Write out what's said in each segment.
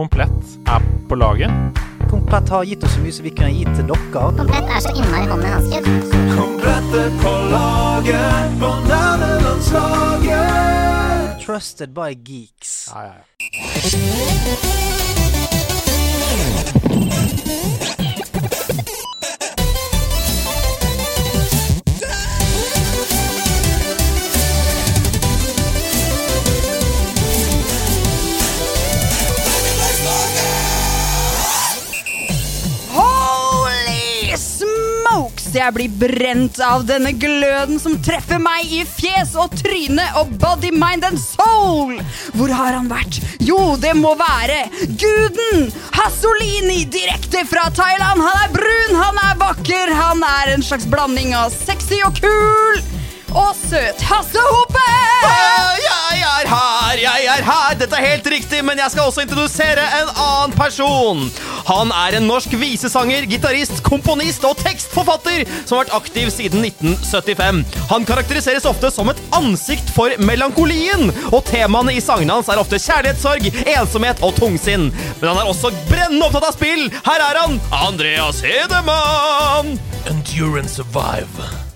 Komplett er på laget. Komplett har gitt oss så mye som vi kunne gitt til dere. Komplett er så innmari hånd i hanske. er på laget på nerdelandslaget. Trusted by geeks. Ja, ja, ja. Jeg blir brent av denne gløden som treffer meg i fjes og tryne og body, mind and soul. Hvor har han vært? Jo, det må være guden Hasolini direkte fra Thailand. Han er brun, han er vakker, han er en slags blanding av sexy og kul. Og søt Hasse Hope! Jeg er her, jeg er her. Dette er helt riktig, men jeg skal også introdusere en annen person. Han er en norsk visesanger, gitarist, komponist og tekstforfatter som har vært aktiv siden 1975. Han karakteriseres ofte som et ansikt for melankolien, og temaene i sangene hans er ofte kjærlighetssorg, ensomhet og tungsinn. Men han er også brennende opptatt av spill. Her er han, Andreas Hedemann. Endurance and survive.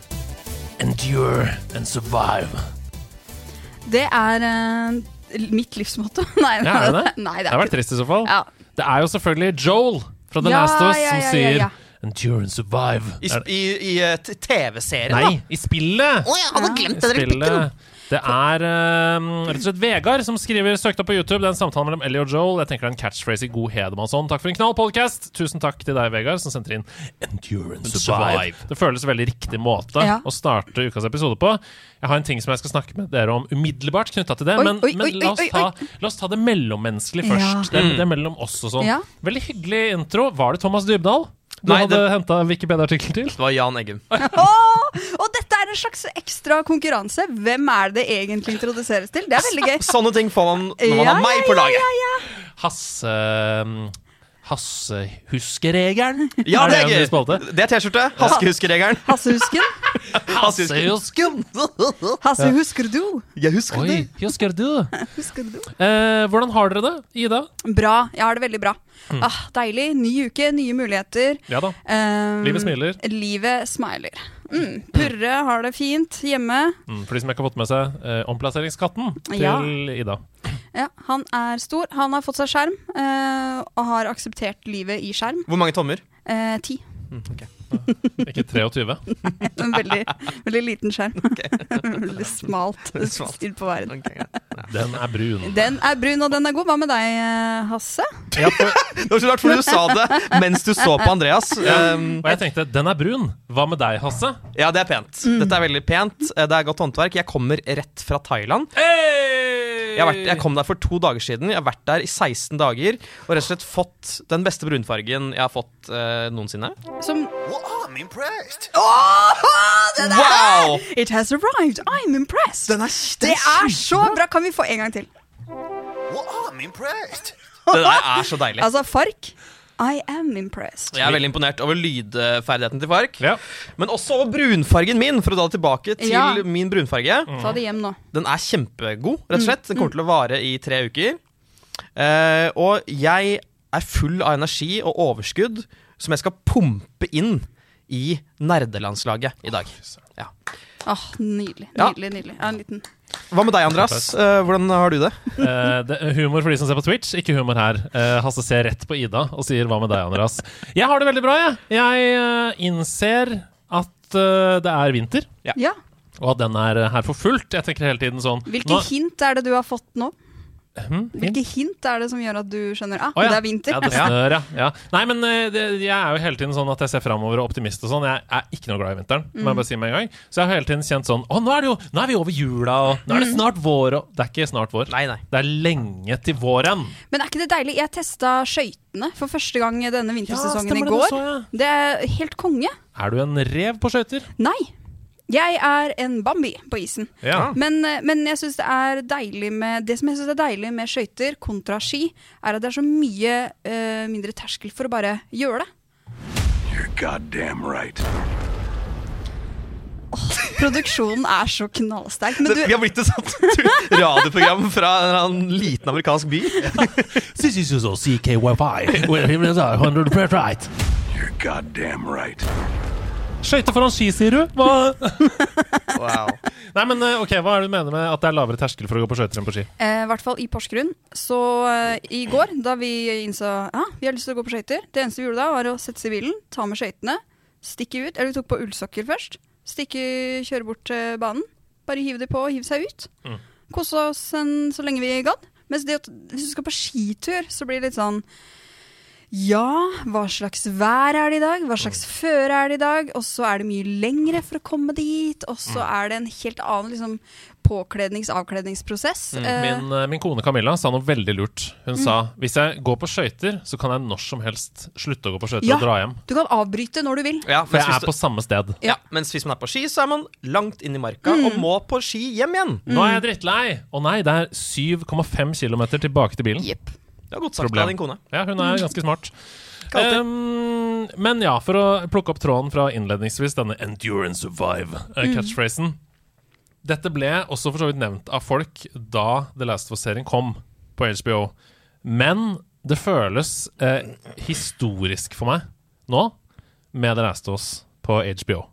Endure and survive. Det er uh, mitt livsmotto. Nei, Ja, er det det? er Det vært trist i så fall. Ja. Det er jo selvfølgelig Joel fra The Ja, Last of Us ja, som ja, ja, sier. Endure and survive. I, i, i eh, TV-serien, da? Nei, i spillet! Å, jeg hadde glemt den replikken. Det er eh, rett og slett Vegard som skriver søkt opp på YouTube. Det er en samtale mellom Ellie og Joel. Jeg tenker det er en catchphrase i god Hedemannsson. Takk for en knall podcast. Tusen takk til deg, Vegard, som sendte inn Endurance Survive. Det føles veldig riktig måte Ja. å starte ukas episode på. Jeg har en ting som jeg skal snakke med dere om umiddelbart knytta til det. Oi, men oi, men oi, la, oss oi, ta, la oss ta det mellommenneskelige Ja. først. Det, er- det er mellom oss og sånn. Ja. Veldig hyggelig intro. Var det Thomas Dybdahl du Nei, hadde det- henta Wikipedia-artikkel til? Det var Jan Eggum. Åh, og dette er en slags ekstra konkurranse. Hvem er det det egentlig introduseres til? Det er veldig gøy. Sånne ting får man når man Ja, har meg ja, på laget. ja, ja. Hasse Hassehuskeregelen? Ja, det er ny spalte? Det er T-skjorte. Hassehuskeregelen. Hassehusken. Hassehusken. Hasse, husker du? Jeg husker Oi, det. husker du? Husker du? Eh, hvordan har dere det, Ida? Bra. Jeg har det veldig bra. Ah, deilig. Ny uke, nye muligheter. Ja da. Um, Livet smiler. Livet smiler. Mm. Purre har det fint hjemme. Mm, for de som ikke har fått med seg eh, omplasseringskatten til Ja. Ida. Ja, han er stor. Han har fått seg skjerm eh, og har akseptert livet i skjerm. Hvor mange tommer? Eh, ti. Ikke 23. En veldig, veldig liten skjerm. veldig smalt Smalt. stilt på verden. Den er brun. Den er brun, og den er god. Hva med deg, eh, Hasse? Ja, for, Det var så rart, for du sa det mens du så på Andreas. Um, og jeg tenkte, den er brun. Hva med deg, Hasse? ja, det er pent. Dette er veldig pent. Eh, Det er godt håndverk. Jeg kommer rett fra Thailand. Jeg, har vært, jeg kom der for to dager siden. Jeg har vært der i 16 dager og rett og slett fått den beste brunfargen jeg har fått uh, noensinne. Som I'm impressed. Wow! It has arrived. I'm impressed. Den er, det er så bra. Kan vi få en gang til? I'm impressed. Det der er så deilig. Altså, Fark. I am impressed. Jeg er veldig imponert over lydferdigheten til Fark. Ja. Men også over brunfargen min, for å dra det tilbake til Ja. min brunfarge. Ta det hjem nå. Den er kjempegod, rett og slett. Den kommer til å vare i tre uker. Uh, og jeg er full av energi og overskudd som jeg skal pumpe inn i nerdelandslaget i dag. Ja. Åh, Nydelig. Nydelig, nydelig. Ja, en liten Hva med deg, Andreas? Eh, hvordan har du det? Uh, det er humor for de som ser på Twitch, ikke humor her. Uh, Hasse ser rett på Ida og sier 'hva med deg, Andreas'? Jeg har det veldig bra, jeg. Jeg uh, innser at det er vinter, Ja. og at den er her for fullt. Jeg tenker hele tiden sånn Hvilke nå- hint er det du har fått nå? Hm, hint? Hvilke hint er det som gjør at du skjønner ah, oh, ja. det er vinter? Ja, det snør, ja. ja. Nei, men eh, det, jeg er jo hele tiden sånn at jeg ser framover og optimist og sånn. Jeg er ikke noe glad i vinteren, må jeg bare si med en gang. Så jeg har hele tiden kjent sånn Å, nå er det jo Nå er vi over jula, og nå er det snart vår, og Det er ikke snart vår. Nei, nei. Det er lenge til våren. Men er ikke det deilig? Jeg testa skøytene for første gang denne vintersesongen ja, i går. det så. Det er helt konge. Er du en rev på skøyter? Nei. Jeg er en Bambi på isen. Ja. Men, eh, men jeg synes det er deilig med Det som jeg synes er deilig med skøyter kontra ski, er at det er så mye uh, mindre terskel for å bare gjøre det. You're goddamn right. Produksjonen er så knallsterk. Men Det, du, vi har blitt et sånt radioprogram fra en eller annen liten amerikansk by. This is also CKY5. Well, here is our 100% right. You're goddamn right. Skøyter foran ski, sier du? Hva? Wow. Nei, men eh, ok, Hva er det du mener med at det er lavere terskel for å gå på skøyter enn på ski? eh, i hvert fall i Porsgrunn, så eh, i går, da vi innså ja, vi har lyst til å gå på skøyter Det eneste vi gjorde da, var å sette seg i bilen, ta med skøytene, stikke ut. Eller vi tok på ullsokker først. Stikke, kjøre bort til banen. Bare hive de på og hive seg ut. Mm. Kose oss en, så lenge vi gadd. Mens det, hvis du skal på skitur, så blir det litt sånn Ja, hva slags vær er det i dag? Hva slags føre er det i dag? Og så er det mye lengre for å komme dit. Og så er det en helt annen liksom, påklednings-avkledningsprosess. Mm. Min, eh, min kone Camilla sa noe veldig lurt. Hun sa hvis jeg går på skøyter, så kan jeg når som helst slutte å gå på skøyter Ja. og dra hjem. du kan avbryte når du vil. Ja, For jeg er du- på samme sted. ja, mens hvis man er på ski, så er man langt inn i marka og må på ski hjem igjen. Nå er jeg drittlei! Å nei, det er 7,5 km tilbake til bilen. Jepp. Det er godt sagt Problem. av din kone. Ja, hun er ganske smart. Um, men ja, for å plukke opp tråden fra innledningsvis, denne 'endure and survive'-catchphrasen. Dette ble også for så vidt nevnt av folk da The Last of Us-serien kom på HBO. Men det føles eh, historisk for meg nå med The Last of Us på HBO.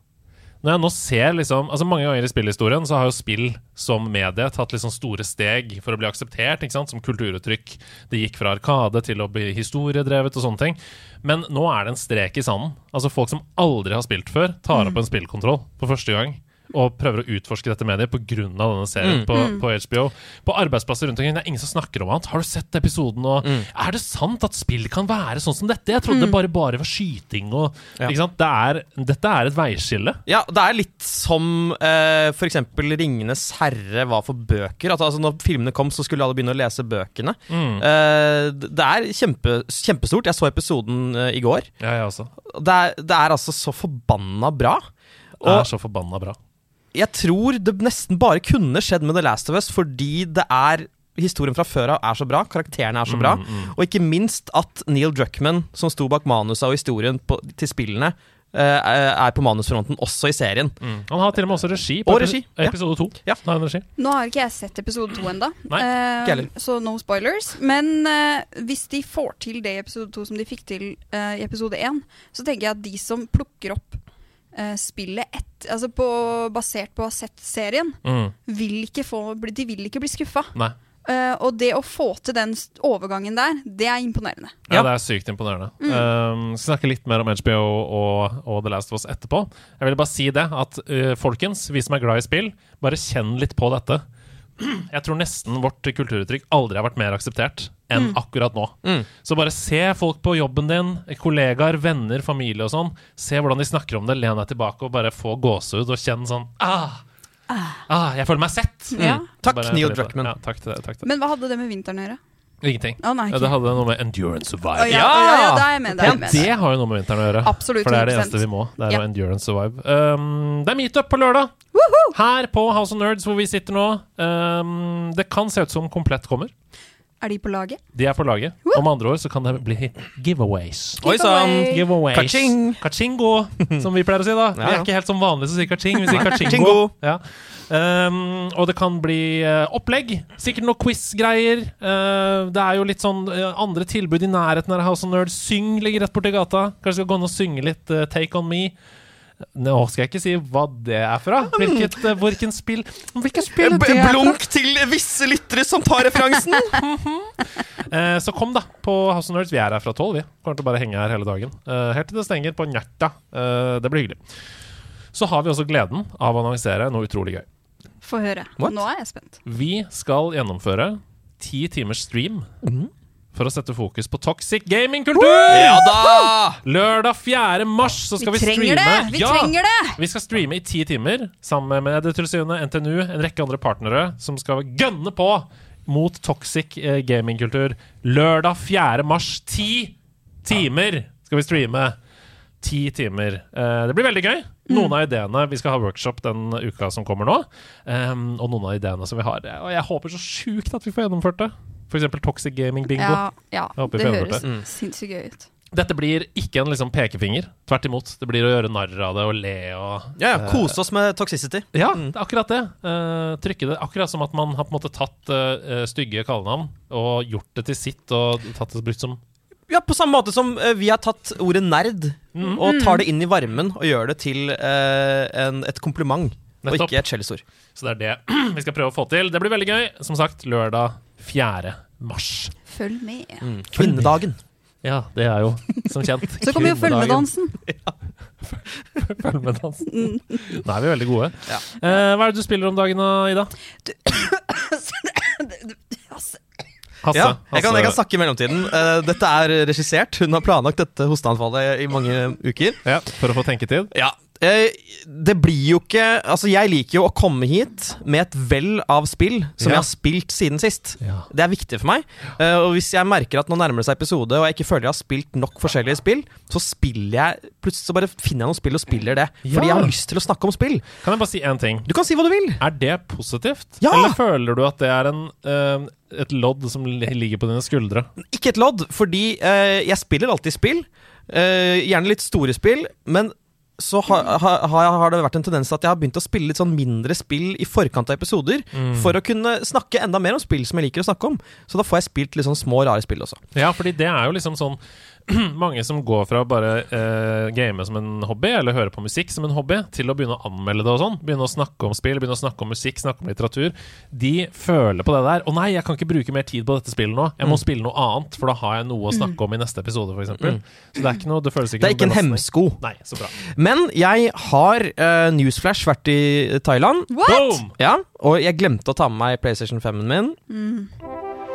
Når jeg nå ser liksom Altså Mange ganger i spillhistorien så har jo spill som medie tatt liksom store steg for å bli akseptert ikke sant? som kulturuttrykk. Det gikk fra arkade til å bli historiedrevet og sånne ting. Men nå er det en strek i sanden. Altså Folk som aldri har spilt før, tar opp en spillkontroll for første gang. Og prøver å utforske dette mediet pga. denne serien på, på HBO. På arbeidsplasser rundt omkring det er ingen som snakker om annet. Har du sett episoden? Og Er det sant at spill kan være sånn som dette? Jeg trodde det bare bare var skyting og Ja. ikke sant? Det er, Dette er et veiskille. Ja, det er litt som uh, for eksempel 'Ringenes herre' var for bøker. At, altså, når filmene kom, så skulle alle begynne å lese bøkene. Mm. Eh, det er kjempe, kjempestort. Jeg så episoden uh, i går. Ja, jeg også. Det er, det er altså så forbanna bra. Det er så forbanna bra. Jeg tror det nesten bare kunne skjedd med The Last of Us fordi det er Historien fra før av er så bra, karakterene er så bra, Mm, og ikke minst at Neil Druckman, som sto bak manuset og historien på, til spillene, eh, er på manusfronten også i serien. Han har til og med også regi på Og regi, ja. episode to. Ja. Ja. Nå har ikke jeg sett episode to ennå, uh, så no spoilers. Men uh, hvis de får til det i episode to som de fikk til uh, i episode én, så tenker jeg at de som plukker opp eh, spillet et, altså på, basert på å ha sett serien, Mm. vil ikke få, de vil ikke bli skuffa. Nei. Eh, og det å få til den overgangen der, det er imponerende. Ja, Ja. det er sykt imponerende. Um, skal snakke litt mer om HBO og, og The Last of Us etterpå. Jeg vil bare si det, at uh, folkens, vi som er glad i spill, bare kjenn litt på dette. Jeg tror nesten vårt kulturuttrykk aldri har vært mer akseptert enn akkurat nå. Mm. Så bare se folk på jobben din, kollegaer, venner, familie og sånn. Se hvordan de snakker om det, len deg tilbake og bare få gåsehud og kjenn sånn ah, ah, Jeg føler meg sett! Ja. Takk, Bare- Neil Druckman. Druckmann. Ja, takk til, takk til. Men hva hadde det med vinteren å gjøre? Ingenting. Oh, nei, Ja. Det hadde noe med endurance survive. Oh, ja, ja, ja, jeg med. Ja, med. det har jo noe med vinteren å gjøre. Absolutt, For det er det eneste vi må. Det er Ja. endurance survive. Um, det er meetup på lørdag! Her på House of Nerds, hvor vi sitter nå. Um, det kan se ut som Komplett kommer. Er de på laget? De er på laget. Om andre år så kan det bli giveaways. Oi sann! Giveaways. Kaching! Kachingo, som vi pleier å si, da. Vi er ikke helt som vanlige som sier kaching, vi sier kachingo. Kachingo. Ja. Um, og det kan bli uh, opplegg. Sikkert noe quiz-greier. Uh, det er jo litt sånn uh, andre tilbud i nærheten av House of Nerds. Syng ligger rett borti gata. Kanskje skal gå inn og synge litt eh, Take On Me. Nå skal jeg ikke si hva det er fra. Hvilket, uh, hvilken spill Hvilket spill B det er fra? blunk til visse lyttere som tar referansen! Eh, så kom, da, på House of Nerds. Vi er her fra tolv, vi. Kommer til å bare henge her hele dagen. Eh, helt til det stenger på Njerta. Eh, det blir hyggelig. Så har vi også gleden av å annonsere noe utrolig gøy. Få høre. What? Nå er jeg spent. Vi skal gjennomføre ti timers stream for å sette fokus på toxic gamingkultur! Ja da! Lørdag 4. mars så skal vi, vi streame. det! Vi Ja! trenger det! Vi skal streame i ti timer sammen med Medietilsynet, NTNU, en rekke andre partnere som skal gønne på mot toxic eh, gamingkultur. Lørdag 4. mars, ti timer skal vi streame. Ti timer. Eh, det blir veldig gøy. Noen av ideene Vi skal ha workshop den uka som kommer nå. em, og noen av ideene som vi har. Og jeg håper så sjukt at vi får gjennomført det. Eksempel Toxic Gaming Bingo. Ja, ja det høres det. Mm. sinnssykt gøy ut. Dette blir ikke en liksom pekefinger. Tvert imot. Det blir å gjøre narr av det og le og Ja, ja, Kose oss med toxicity. Ja, det er akkurat det. Uh, trykke det. Akkurat som at man har på en måte tatt uh, stygge kallenavn og gjort det til sitt og tatt det brukt som Ja, På samme måte som uh, vi har tatt ordet nerd Mm. og tar det inn i varmen og gjør det til eh, en, et kompliment, og ikke et skjellsord. Så det er det vi skal prøve å få til. Det blir veldig gøy. Som sagt, lørdag 4. mars. Følg med. Kvinnedagen. Ja, det er jo som kjent Så kommer jo kvinnedagen. følgedansen. Følgedansen. Da er vi veldig gode. Ja. Eh, hva er det du spiller om dagen, Ida? Du, Hasse. Ja, jeg kan, jeg kan snakke i mellomtiden. Uh, dette er regissert. Hun har planlagt dette hosteanfallet i mange uker. Ja, for å få tenketid. Ja, Det blir jo ikke Altså, jeg liker jo å komme hit med et vell av spill som Ja. jeg har spilt siden sist. Ja. Det er viktig for meg. Eh, og hvis jeg merker at nå nærmer det seg episode, og jeg ikke føler jeg har spilt nok forskjellige spill, så spiller jeg Plutselig så bare finner jeg noen spill og spiller det. Fordi jeg har lyst til å snakke om spill. Kan jeg bare si én ting? Du kan si hva du vil. Er det positivt? Ja! Eller føler du at det er en, uh, et lodd som ligger på dine skuldre? Ikke et lodd, fordi uh, jeg spiller alltid spill. Uh, gjerne litt store spill, men så har, har, har det vært en tendens til at jeg har begynt å spille litt sånn mindre spill i forkant av episoder. For å kunne snakke enda mer om spill som jeg liker å snakke om. Så da får jeg spilt litt sånn små, rare spill også. Ja, fordi det er jo liksom sånn Mange som går fra å bare eh, game som en hobby, eller høre på musikk som en hobby, til å begynne å anmelde det og sånn. Begynne å snakke om spill, begynne å snakke om musikk, snakke om litteratur. De føler på det der. 'Å nei, jeg kan ikke bruke mer tid på dette spillet nå. Jeg må spille noe annet, for da har jeg noe å snakke om i neste episode', f.eks. eksempel Så det er ikke noe Det føles ikke Det er ikke en hemsko. Nei, så bra. Men jeg har uh, newsflash vært i Thailand. What? Boom! Ja, og jeg glemte å ta med meg PlayStation 5-en min.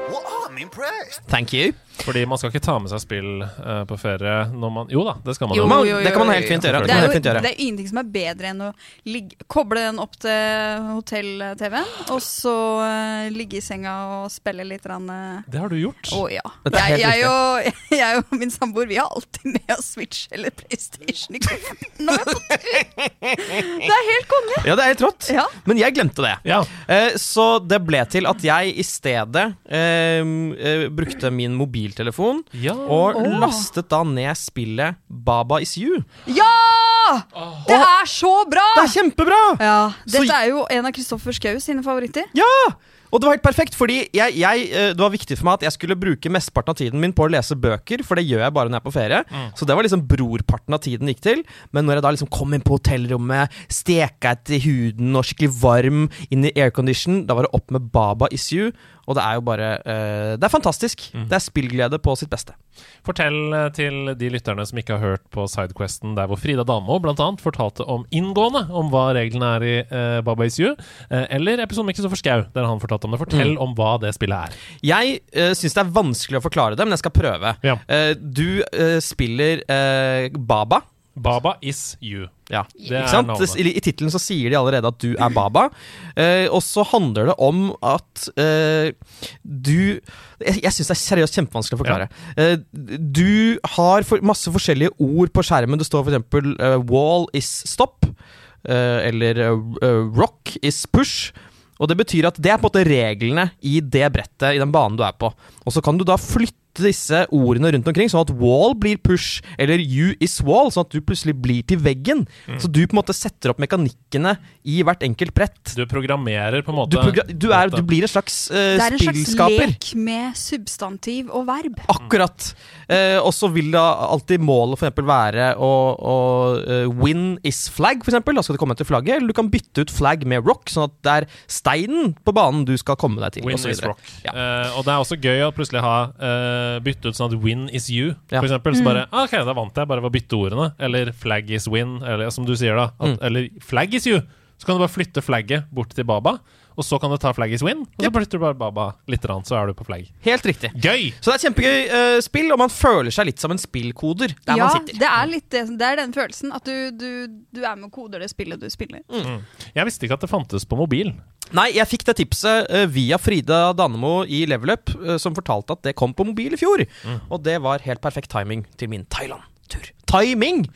Well, I'm impressed. Thank you. Fordi man skal ikke ta med seg spill uh, på ferie når man Jo da, det skal man Jo, jo. Man, jo, jo, det kan man helt fint gjøre. Det er, jo, det er ingenting som er bedre enn å ligge, koble den opp til hotell-TV-en, og så uh, ligge i senga og spille litt. Rann, uh. Det har du gjort. Å ja. Dette er Jeg, jeg, og, jeg og min samboer vi har alltid med oss Switch eller PlayStation i kofferten er. Det er helt konge. Ja, det er helt rått. Ja. Men jeg glemte det. Ja. Eh, så det ble til at jeg i stedet eh, eh, brukte min mobiltelefon ja. og oh. lastet da ned spillet Baba Is You. Ja! Det er så bra! Det er kjempebra! Ja, Så- Dette er jo en av Kristoffer Schou sine favoritter. Ja! Og det var helt perfekt, fordi jeg, jeg, eh, det var viktig for meg at jeg skulle bruke mesteparten av tiden min på å lese bøker, for det gjør jeg bare når jeg er på ferie. Så det var liksom brorparten av tiden gikk til. Men når jeg da liksom kom inn på hotellrommet, steka etter huden og skikkelig varm inn i aircondition, da var det opp med Baba Is You. Og det er jo bare uh, Det er fantastisk. Det er spillglede på sitt beste. Fortell eh, til de lytterne som ikke har hørt på Sidequesten, der hvor Frida Damo annet fortalte om inngående om hva reglene er i uh, Baba Is You, uh, eller episoden med Kristoffer Schau, der han fortalte om det. Fortell om hva det spillet er. Jeg uh, syns det er vanskelig å forklare det, men jeg skal prøve. Ja. Uh, du eh, spiller eh, Baba. Baba Is You. Ja, Det ikke sant? I, I tittelen så sier de allerede at du er Baba. Eh, og så handler det om at eh, du Jeg, jeg syns det er seriøst kjempevanskelig å forklare. Eh, du har for, masse forskjellige ord på skjermen. Det står f.eks. Uh, 'wall is stop', eh, eller uh, 'rock is push'. Og det betyr at det er på en måte reglene i det brettet, i den banen du er på. Og så kan du da flytte disse ordene rundt omkring, sånn at wall blir push, eller you is wall, sånn at du plutselig blir til veggen. Så du på en måte setter opp mekanikkene i hvert enkelt brett. Du programmerer på en måte Du, du, er, du blir en slags eh, Det er en slags lek med substantiv og verb. Akkurat. Uh, og så vil da alltid målet eksempel være å, å uh, win is flag, eksempel. Da skal du komme til flagget. Eller du kan bytte ut flag med rock, sånn at det er steinen på banen du skal komme deg til. Win og så is rock. Ja. Eh, og det er også gøy å plutselig ha uh, bytte ut sånn at win is you, Ja. for eksempel. Så bare ah, OK, da vant jeg bare ved å bytte ordene. Eller flag is win, eller som du sier, da. At, Mm. Eller flag is you. Så kan du bare flytte flagget bort til Baba, og så kan du ta flag is win. Og så Yep. flytter du bare Baba litt, så er du på flagg. Helt riktig. Gøy! Så det er et kjempegøy uh, spill, og man føler seg litt som en spillkoder der ja, man sitter. det er litt det, det er den følelsen. At du, du, du er med og koder det spillet du spiller. Jeg visste ikke at det fantes på mobil. Nei, jeg fikk det tipset uh, via Frida Danemo i Level Up, uh, som fortalte at det kom på mobil i fjor. Og det var helt perfekt timing til min Thailand-tur. Timing!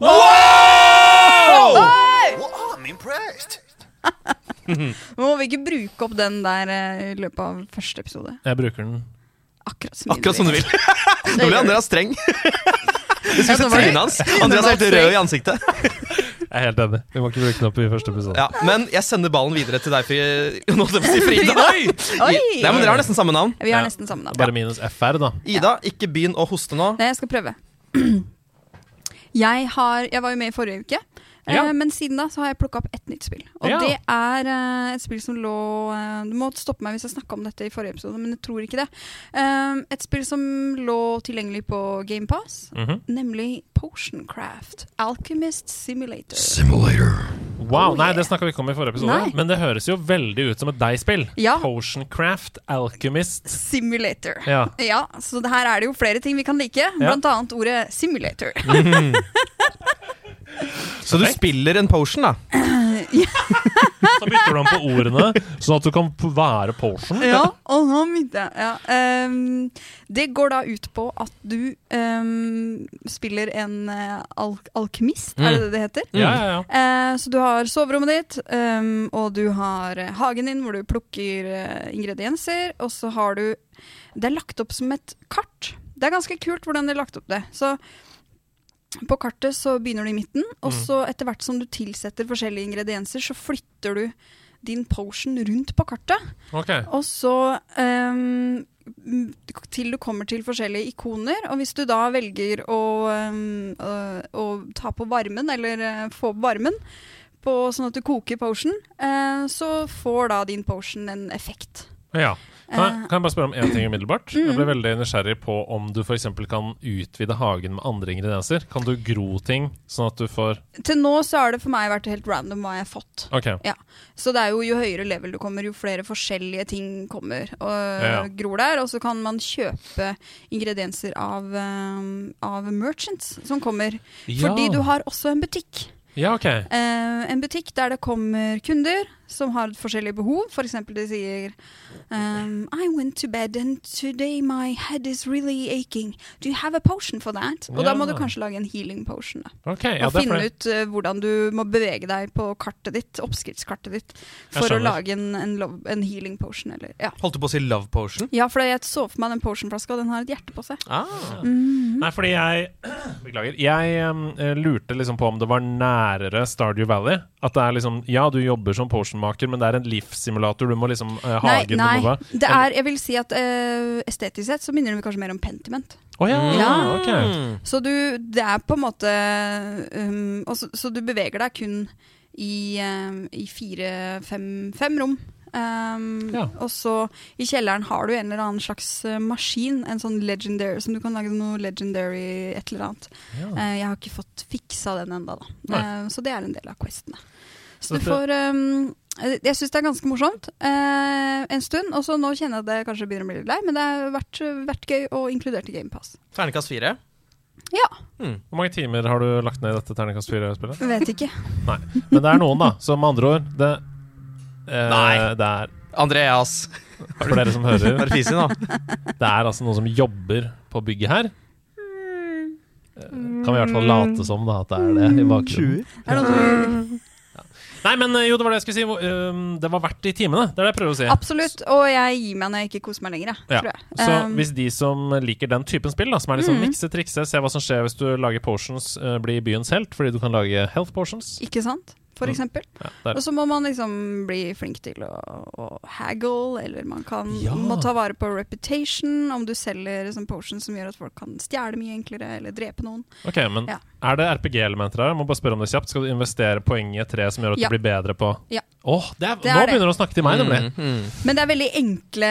Wow! Well, I'm impressed. Må vi ikke bruke opp den der eh, i løpet av første episode? Jeg bruker den Akkurat som, Akkurat som du vil. Nå blir Andreas streng. Du skulle Ja, nå var det trynet hans. Andreas er helt rød i ansiktet. Jeg er helt enig. Vi må ikke bruke den opp i første episode. Ja, Men jeg sender ballen videre til deg, Fri- nå holdt jeg på å si Frida. Oi! Nei, men Dere har nesten samme navn. Vi har Ja. nesten samme navn. Bare minus FR, da. Ida, ikke begynn å hoste nå. Nei, jeg skal prøve. Jeg, har, jeg var jo med i forrige uke, eh, Ja. men siden da så har jeg plukka opp et nytt spill. Og Ja. det er eh, et spill som lå eh, Du må stoppe meg hvis jeg snakka om dette i forrige episode, men jeg tror ikke det. Eh, et spill som lå tilgjengelig på GamePass, Mhm. nemlig Potioncraft. Alchemist Simulator. Simulator. Wow, Oh, Nei, yeah. det snakka vi ikke om i forrige episode, Nei. men det høres jo veldig ut som et deg-spill. Ja. Potioncraft, Alchemist. Simulator. Ja. Ja, så her er det jo flere ting vi kan like, blant annet ordet simulator. Så du spiller en potion, da? Så bytter du om på ordene, sånn at du kan være potion. Ja, og nå begynte jeg. Ja. Um, det går da ut på at du um, spiller en uh, al alkymist, er det det det heter? Ja, ja, ja. Uh, så du har soverommet ditt, um, og du har eh, hagen din hvor du plukker ingredienser, og så har du Det er lagt opp som et kart. Det er ganske kult hvordan de har lagt opp det. Så på kartet så begynner du i midten, og så etter hvert som du tilsetter forskjellige ingredienser, så flytter du din potion rundt på kartet. Ok. Og så um, til du kommer til forskjellige ikoner. Og hvis du da velger å, um, å, å ta på varmen, eller uh, få på varmen, på, sånn at du koker potion, uh, så får da din potion en effekt. Ja. Kan jeg, Eh, kan jeg bare spørre om én ting umiddelbart? Jeg Mm. ble veldig nysgjerrig på om du f.eks. kan utvide hagen med andre ingredienser. Kan du gro ting sånn at du får Til nå så har det for meg vært helt random hva jeg har fått. Okay. Ja. Så det er jo jo høyere level du kommer, jo flere forskjellige ting kommer og Ja. gror der. Og så kan man kjøpe ingredienser av, ehm, av merchants som kommer. Fordi du har også en butikk. Ja, okay. Eh, en butikk der det kommer kunder som har forskjellige behov. For eksempel de sier um, I went to bed and today my head is really aching. Do you have a potion for that? Og da må du kanskje lage en healing potion. Da. Okay, ja, og finne ut uh, hvordan du må bevege deg på kartet ditt, oppskriftskartet ditt, for å lage en, en, love, en healing potion. Eller, ja. Holdt du på å si love potion? ja, for jeg så for meg den potionflaska, og den har et hjerte på seg. Ah. Nei, fordi jeg Beklager. Jeg um, eh, lurte liksom på om det var nærere Stardew Valley. At det er liksom Ja, du jobber som potionmaker, men det er en livssimulator. Du må liksom eh, Nei, nei. være Det er, jeg vil si at uh, estetisk sett så minner det kanskje mer om Pentiment. Oh, ja, Ja. ok. Mm. Så du, det er på en måte um, og så, så du beveger deg kun i, um, i fire-fem fem rom. Um, Ja. Og så i kjelleren har du en eller annen slags uh, maskin, en sånn legendary, som du kan lage noe legendary et eller annet. Ja. Uh, jeg har ikke fått fiksa den ennå, da. Uh, så det er en del av questene. Så Dette- du får um, Jeg syns det er ganske morsomt eh, en stund, og så nå kjenner jeg at det kanskje begynner å bli litt lei, men det har vært, vært gøy og inkludert i GamePass. Ternekast fire. Ja, Hvor mange timer har du lagt ned i dette ternekast 4-spillet? vet ikke. Nei. Men det er noen, da. Så med andre ord det, eh, Nei. det er Andreas. For dere som hører, det er altså noen som jobber på bygget her. Eh, Kan vi i hvert fall late som da at det er det i bakgrunnen. Er det noen som Nei, men eh, jo, det var det jeg skulle si. Um, Det var verdt de timene. Det er det jeg prøver å si. Absolutt, og jeg gir meg når jeg ikke koser meg lenger. jeg, Ja. Jeg. Så Um, hvis de som liker den typen spill, da, som er liksom Mm. mikse, trikse, se hva som skjer hvis du lager potions, eh, blir byens helt, fordi du kan lage health potions. Ikke sant? For Mm. eksempel. Ja. Og så må man liksom bli flink til å, å haggle, eller man kan, Ja. må ta vare på reputation, om du selger potions som gjør at folk kan stjele mye enklere, eller drepe noen. Ok, men Ja. Er det RPG-elementer her? Jeg må bare spørre om det kjapt. Skal du investere poeng i et tre som gjør at Ja. du blir bedre på Ja. Åh, det er, Det Nå det. begynner du å snakke til meg, nemlig. Mm, mm. Men det er veldig enkle,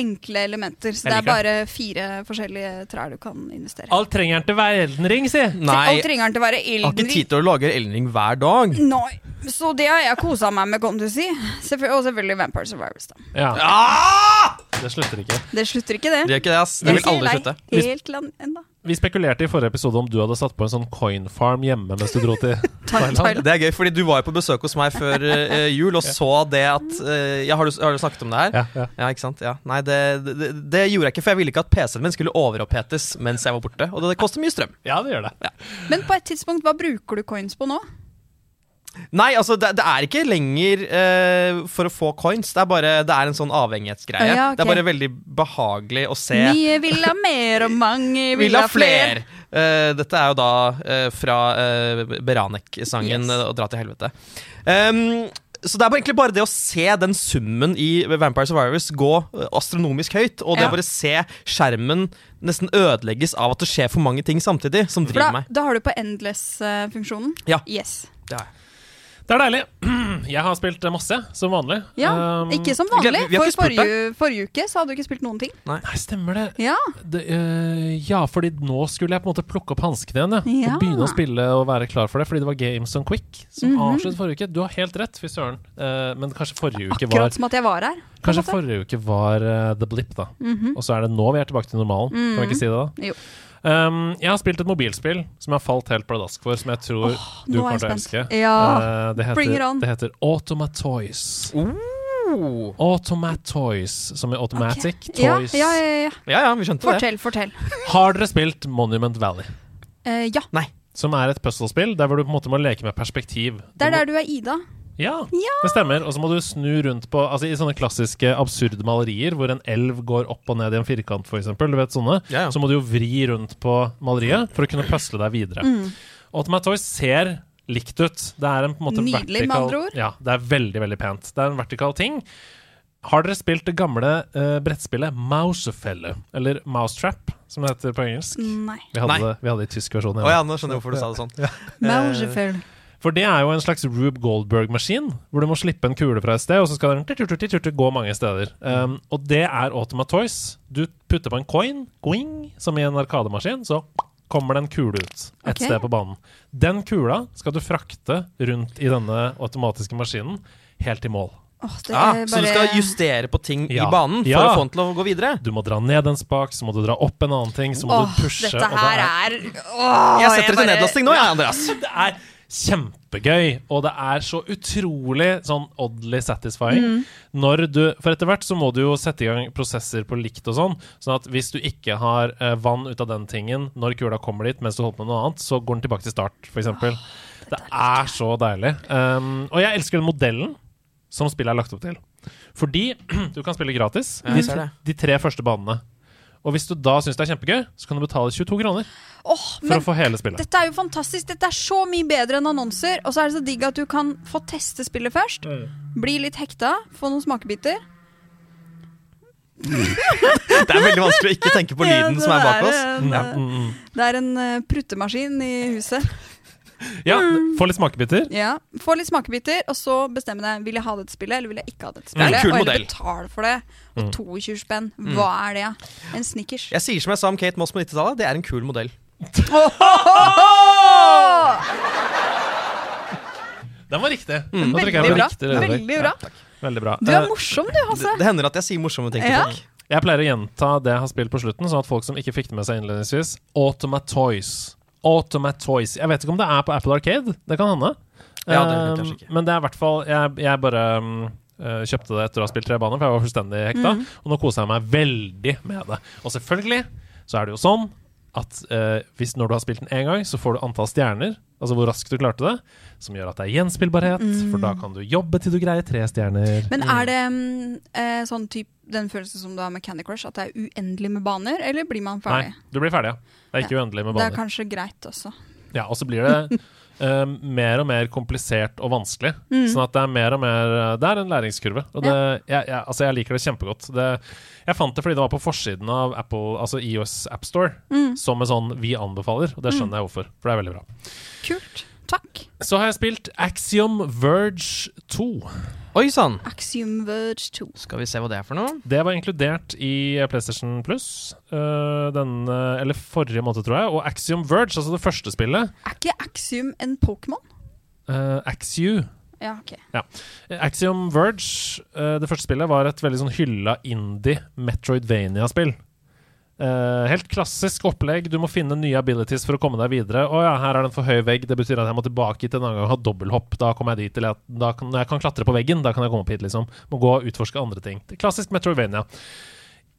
enkle elementer, så det er bare fire forskjellige trær du kan investere. Alt trenger den til verdenring, si! Nei, Alt trenger den til å være jeg har ikke tid til å lage Elden Ring hver dag. Nei, så det har jeg kosa meg med, kan du si. Selvfø- og selvfølgelig Vampire Survivors, da. Ja, Ah! det slutter ikke. Det slutter ikke, det. Det gjør ikke det, ass. Det vil aldri slutte. Helt land enda. Vi spekulerte i forrige episode om du hadde satt på en sånn coin farm hjemme mens du dro til Thailand. Det er gøy, fordi du var jo på besøk hos meg før uh, jul og så det at uh, ja, har, du, har du snakket om det her? Ja, ja. Ja, ikke sant? Ja. Nei, det, det, det gjorde jeg ikke, for jeg ville ikke at PC-en min skulle overopphetes mens jeg var borte. Og det, det koster mye strøm. ja, det gjør det. Men på et tidspunkt, hva bruker du coins på nå? Nei, altså, det, det er ikke lenger uh, for å få coins. Det er bare Det er en sånn avhengighetsgreie. Ja, okay. Det er bare veldig behagelig å se. Mye vil ha mer, og mange vil Vil ha fler! Uh, dette er jo da uh, fra Beranek-sangen Yes. eh, 'Å dra til helvete'. Um, så det er bare egentlig bare det å se den summen i Vampire Survivors gå eh, astronomisk høyt, og det Ja. å bare se skjermen nesten ødelegges av at det skjer for mange ting samtidig, som driver meg. da har du på Endless-funksjonen. Ja. Yes. Det er. Det er deilig. Jeg har spilt masse, som vanlig. Ja, Um, ikke som vanlig. ikke har For forrige, forrige uke så hadde du ikke spilt noen ting. Nei, stemmer det. Ja, det uh, ja, fordi nå skulle jeg på en måte plukke opp hanskene igjen. Ja. Ja. Og begynne å spille og være klar for det. Fordi det var Games on Quick som Mhm. avsluttet forrige uke. Du har helt rett, fy søren. Uh, men kanskje forrige uke var akkurat som at jeg var her. Kanskje forrige uke var uh, The Blip, da. Mhm. Og så er det nå vi er tilbake til normalen. Kan vi ikke si det, da? Jo. Um, jeg har spilt et mobilspill som jeg har falt helt pladask for, som jeg tror du nå er kommer til å elske. Ja, Uh, det, bring it heter, on. det heter Automatoys. Oh. Automatoys, som er automatic Ja, toys. ja, ja, ja. Ja, ja, vi skjønte det. Fortell, fortell. Har dere spilt Monument Valley? Uh, ja, Som er et puzzlespill der hvor du på en måte må leke med perspektiv. det er der du er Ida. Ja, Ja. det stemmer. Og så må du snu rundt på Altså I sånne klassiske absurde malerier hvor en elv går opp og ned i en firkant, f.eks., du vet sånne, Ja, ja. så må du jo vri rundt på maleriet for å kunne pusle deg videre. Mm. toy ser likt ut. Det er en på en måte Nydelig, med andre ord. Ja, det er veldig, veldig pent. Det er en vertikal ting. Har dere spilt det gamle uh, brettspillet Mousefelle, eller Mousetrap, som det heter på engelsk? Nei. Vi hadde, Nei. det, vi hadde det i tysk versjon. Å ja, nå skjønner jeg hvorfor du sa det sånn. Maugefell. For det er jo en slags Rube Goldberg-maskin, hvor du må slippe en kule fra et sted, og så skal den gå mange steder. Um, og det er Automatoys. Du putter på en coin, going, som i en arkademaskin, så kommer det en kule ut et okay. sted på banen. Den kula skal du frakte rundt i denne automatiske maskinen helt til mål. Oh, Ja, er Så du skal justere på ting Ja. i banen for Ja. å få den til å gå videre? Du må dra ned en spak, så må du dra opp en annen ting, så må oh, du pushe dette og det her er- er Oh, Jeg setter det til bare- nedlasting nå, jeg, Andreas. Det er kjempegøy, og det er så utrolig sånn oddly satisfying. Når du, for etter hvert så må du jo sette i gang prosesser på likt og sånn, sånn at hvis du ikke har eh, vann ut av den tingen når kula kommer dit mens du holder på med noe annet, så går den tilbake til start, f.eks. eksempel det er så deilig. Um, og jeg elsker den modellen som spillet er lagt opp til. Fordi du kan spille gratis de, det. de tre første banene. Og hvis du da syns det er kjempegøy, så kan du betale 22 kroner Åh, for men å få hele spillet. dette er jo fantastisk. Dette er så mye bedre enn annonser. Og så er det så digg at du kan få teste spillet først. Bli litt hekta, få noen smakebiter. Det er veldig vanskelig å ikke tenke på lyden ja, som er bak oss. en, Ja, mm, mm. Det er en uh, pruttemaskin i huset. ja få litt smakebiter. Ja, Få litt smakebiter, og så bestemme deg Vil jeg ha dette spillet, eller vil jeg ikke ha dette Det er en spillet. og eller modell. betale for det. Og Mm. 22 spenn, hva er det? En Snickers. Jeg sier som jeg sa om Kate Moss på 90-tallet, det er en kul modell. Den var riktig. Mm. Veldig bra. riktig. Veldig bra. Ja, veldig bra. Du er morsom, du, Hasse. det hender at jeg sier morsomme ting til Ja. folk. Jeg pleier å gjenta det jeg har spilt på slutten, sånn at folk som ikke fikk det med seg innledningsvis Automatoys. Automatoys. Jeg vet ikke om det er på Apple Arcade. Det kan hende. Ja, det vet jeg kanskje ikke. Men det er i hvert fall Jeg, jeg bare um, eh, kjøpte det etter å ha spilt tre baner, for jeg var fullstendig hekta. Mm. Og nå koser jeg meg veldig med det. Og selvfølgelig så er det jo sånn at eh, hvis når du har spilt den én gang, så får du antall stjerner, altså hvor raskt du klarte det, som gjør at det er gjenspillbarhet, for da kan du jobbe til du greier tre stjerner. Mm. Men er det um, eh, sånn typ den følelsen som du har med Candy Crush, at det er uendelig med baner, eller blir man ferdig? Nei, du blir ferdig, ja. Det er ikke uendelig med Det er kanskje greit også. Ja, og så blir det eh, mer og mer komplisert og vanskelig. Mm. Sånn at det er mer og mer Det er en læringskurve. Og det, jeg, jeg, altså jeg liker det kjempegodt. Det, jeg fant det fordi det var på forsiden av Apple, altså IOS AppStore, Mm. som en sånn 'vi anbefaler', og det skjønner jeg hvorfor. For det er veldig bra. Kult. Takk. Så har jeg spilt Axiom Verge 2. Oi sann! Axiom Verge 2. Skal vi se hva det er for noe? Det var inkludert i PlayStation Plus uh, denne, eller forrige måned, tror jeg. Og Axiom Verge, altså det første spillet, Er ikke Axiom en Pokémon? uh, Axiu. Ja, ok. Axiom Verge, uh, det første spillet, var et veldig sånn hylla indie Metroidvania-spill. Eh, helt klassisk opplegg. Du må finne nye abilities for å komme deg videre. Å ja, her er det en for høy vegg. Det betyr at jeg må tilbake hit en annen gang og ha dobbelthopp. Da kommer jeg dit til at da kan, jeg kan klatre på veggen, da kan jeg komme opp hit, liksom. Må gå og utforske andre ting. Klassisk Metroidvania.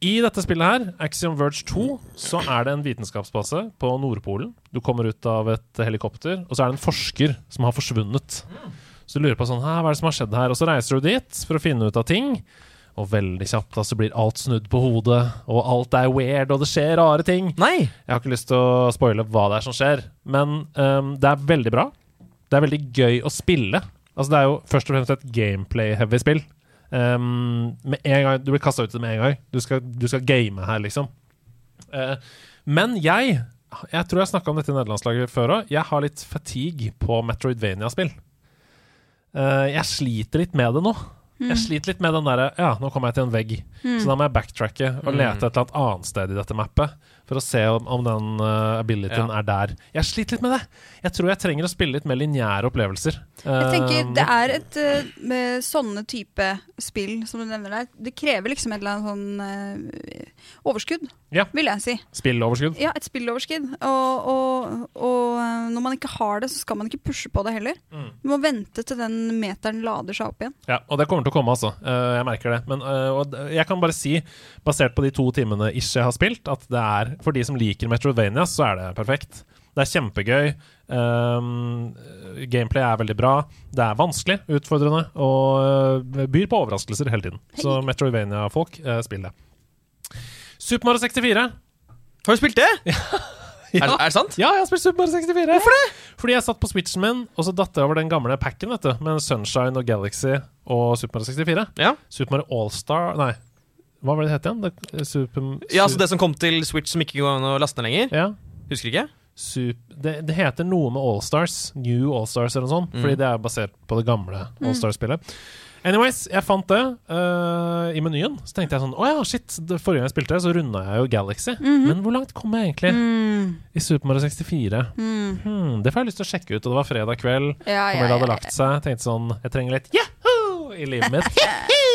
I dette spillet her, Axiom Verge 2, så er det en vitenskapsbase på Nordpolen. Du kommer ut av et helikopter, og så er det en forsker som har forsvunnet. Så du lurer på sånn, hva er det som har skjedd her? Og så reiser du dit for å finne ut av ting. Og veldig kjapt da, så blir alt snudd på hodet, og alt er weird, og det skjer rare ting. Nei! Jeg har ikke lyst til å spoile hva det er som skjer, men um, det er veldig bra. Det er veldig gøy å spille. Altså, det er jo først og fremst et gameplay-heavy spill. Um, med en gang, du blir kasta ut i det med en gang. Du skal, du skal game her, liksom. Uh, men jeg Jeg tror jeg snakka om dette i nederlandslaget før òg. Jeg har litt fatigue på Metroidvania-spill. Uh, jeg sliter litt med det nå. Jeg sliter litt med den derre Ja, nå kommer jeg til en vegg, så da må jeg backtracke og lete et eller annet annet sted i dette mappet for å se om, om den uh, abilityen Ja. er der. Jeg sliter litt med det. Jeg tror jeg trenger å spille litt mer lineære opplevelser. Jeg tenker Um, Det er et eh, med sånne type spill som du nevner der, det krever liksom et eller annet sånn eh, overskudd, Ja. vil jeg si. Spilloverskudd. Ja, et spilloverskudd. Og, og, og eh, når man ikke har det, så skal man ikke pushe på det heller. Mm. Du må vente til den meteren lader seg opp igjen. Ja, og det kommer til å komme, altså. Eh, jeg merker det. Men eh, og jeg kan bare si, basert på de to timene ish jeg har spilt, at det er for de som liker Metrovania, så er det perfekt. Det er kjempegøy. Um, gameplay er veldig bra. Det er vanskelig, utfordrende, og eh, byr på overraskelser hele tiden. Så Metrovania-folk, uh, spill det. Super Mario 64. Har du spilt det? Er, er det sant? Ja, jeg har spilt Super Mario 64. Hvorfor det? Fordi jeg satt på Switchen min, og så datt jeg over den gamle packen vet du, med Sunshine og Galaxy og Super Mario 64. Ja. Super Mario Allstar Nei, hva var det det het igjen? Det, super, ja, altså Det som kom til Switch som ikke går an å laste ned lenger? ja, Husker ikke? Super, det, det heter noe med Allstars. New Allstars eller noe sånt. Fordi det er basert på det gamle Allstars-spillet. Anyways, jeg fant det uh, i menyen. Så tenkte jeg sånn Å ja, shit. Det forrige gang jeg spilte så runda jeg jo Galaxy. Men hvor langt kom jeg egentlig i Super Mario 64? Hmm, det får jeg lyst til å sjekke ut. Og det var fredag kveld. Ja, Kamel ja, hadde lagt seg. Tenkte sånn Jeg trenger litt yahoo i livet mitt.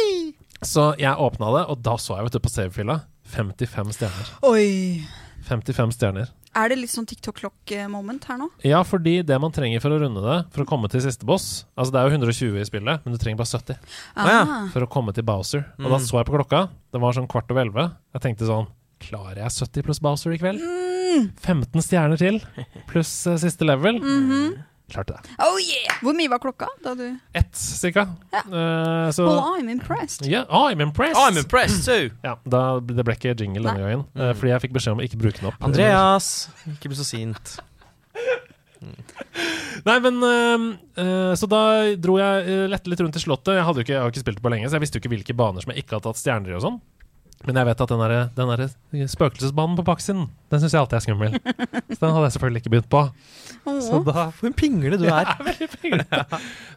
Så jeg åpna det, og da så jeg vet du på save-fila 55 stjerner. Oi. 55 stjerner. Er det litt sånn TikTok-klokk-moment her nå? Ja, fordi det man trenger for å runde det, for å komme til siste boss Altså det er jo 120 i spillet, men du trenger bare 70 ja. Ah. for å komme til Bowser. Og da så jeg på klokka, det var sånn kvart over 11. Jeg tenkte sånn Klarer jeg 70 pluss Bowser i kveld? 15 stjerner til, pluss uh, siste level. Klarte det. Oh yeah! Hvor mye var klokka da du Ett, cirka. Ja. Uh, så Well, I'm impressed. Ja, oh, I'm impressed! I'm impressed too! Ja, da, det ble ikke jingle denne gangen, uh, fordi jeg fikk beskjed om å ikke bruke den opp. Andreas, ikke bli så sint. Nei, men øh, Så da dro jeg øh, lette litt rundt i slottet. Jeg, hadde jo ikke, jeg har ikke spilt det på lenge, så jeg visste jo ikke hvilke baner som jeg ikke hadde tatt stjerner i og sånn. Men jeg vet at den, der, den der spøkelsesbanen på Paxin, den syns jeg alltid er skummel. Så den hadde jeg selvfølgelig ikke begynt på. Så da, For en pingle du er. Ja,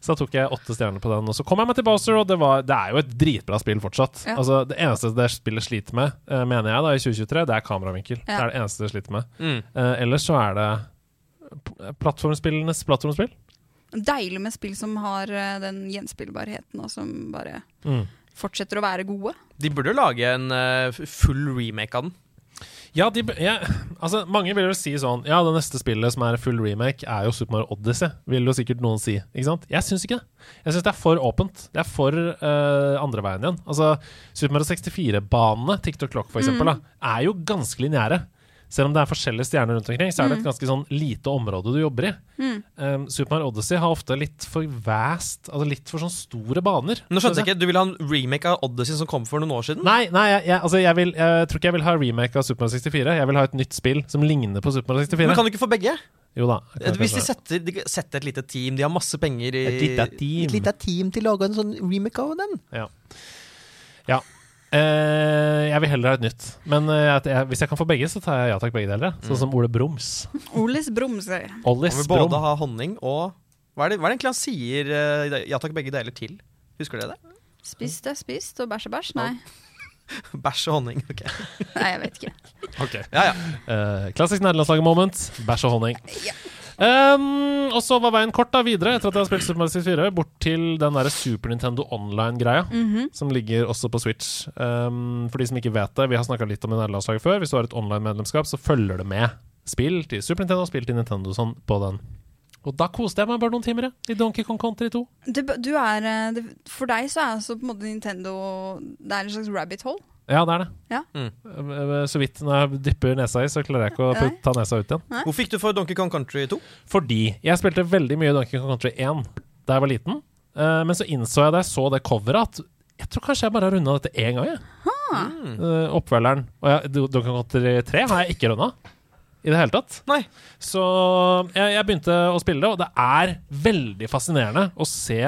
så da tok jeg åtte stjerner på den. Og så kom jeg meg til Bowser, og det, var, det er jo et dritbra spill fortsatt. Ja. Altså, det eneste det spillet sliter med, øh, mener jeg da, i 2023, det er kameravinkel. Det er det eneste det sliter med. Mm. Uh, ellers så er det plattformspillenes plattformspill. Deilig med spill som har eh, den gjenspillbarheten, og som bare Mm. Fortsetter å være gode. De burde lage en eh, full remake av den. Ja, de, ja, altså Mange vil jo si sånn Ja, det neste spillet som er full remake, er jo Super Mario Odyssey. Vil jo sikkert noen si. Ikke sant? Jeg syns ikke det. Jeg syns det er for åpent. Det er for uh, andre veien igjen. Altså Super Mario 64-banene, TikTok Clock for eksempel, da, er jo ganske lineære. Selv om det er forskjellige stjerner rundt omkring, så er det et ganske sånn lite område du jobber i. Um, Super Mario Odyssey har ofte litt for vast Altså litt for sånn store baner. Nå skjønte jeg ikke, Du vil ha en remake av Odyssey som kom for noen år siden? Nei, nei jeg, jeg, altså jeg, vil, jeg tror ikke jeg vil ha remake av Super Mario 64. Jeg vil ha et nytt spill som ligner på Super Mario 64. Men kan du ikke få begge? Jo da. Hvis de setter, de setter et lite team, de har masse penger i Et lite team. Et lite team til å lage en sånn remake av den. Ja. ja. Eh, jeg vil heller ha et nytt. Men eh, at jeg, hvis jeg kan få begge, så tar jeg ja takk, begge deler. Sånn som Ole Broms. Olis Brumser. Ollis Han vil Brom. både ha honning og Hva er det, hva er det egentlig han sier eh, ja takk, begge deler til? Husker dere det? Spist er spist, og bæsj er bæsj? Nei. Bæsj og honning. ok Nei, jeg vet ikke. Ok. Ja, ja. Eh, klassisk nederlandslaget-moment. Bæsj og honning. Ja. Um, og så var veien kort da videre, etter at jeg har spilt Super Mario 64, bort til den der Super Nintendo Online-greia, som ligger også på Switch. Um, for de som ikke vet det, vi har snakka litt om det nederlandslaget før. Hvis du har et online-medlemskap, så følger det med spill til Super Nintendo og spill til Nintendo sånn på den. Og da koste jeg meg bare noen timer jeg, i Donkey Kong Country 2. Det, du er, eh, det, for deg så er altså på en måte Nintendo Det er en slags rabbit hole. Ja, det er det. Ja. Eh, eh, Så vidt når jeg dypper nesa i, så klarer jeg ikke å Nei. putte, ta nesa ut igjen. Hvor fikk du for Donkey Kong Country 2? Fordi jeg spilte veldig mye Donkey Kong Country 1 da jeg var liten. Eh, men så innså jeg da jeg så det coveret, at jeg tror kanskje jeg bare har runda dette én gang. Jeg. Eh, oppfølgeren. Og jeg, Donkey Kong Country 3 har jeg ikke runda. I det hele tatt. Nei. Så jeg, jeg begynte å spille det, og det er veldig fascinerende å se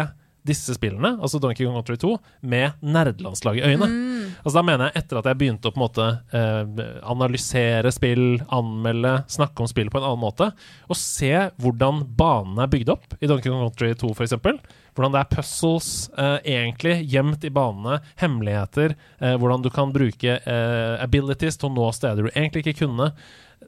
disse spillene, altså Donkey Kong Country 2, med nerdelandslaget i øynene. Altså Da mener jeg etter at jeg begynte å på en måte eh, analysere spill, anmelde, snakke om spill på en annen måte, og se hvordan banene er bygd opp i Donkey Kong Country 2 f.eks. Hvordan det er puzzles eh, egentlig gjemt i banene, hemmeligheter, eh, hvordan du kan bruke eh, abilities til å nå steder du egentlig ikke kunne.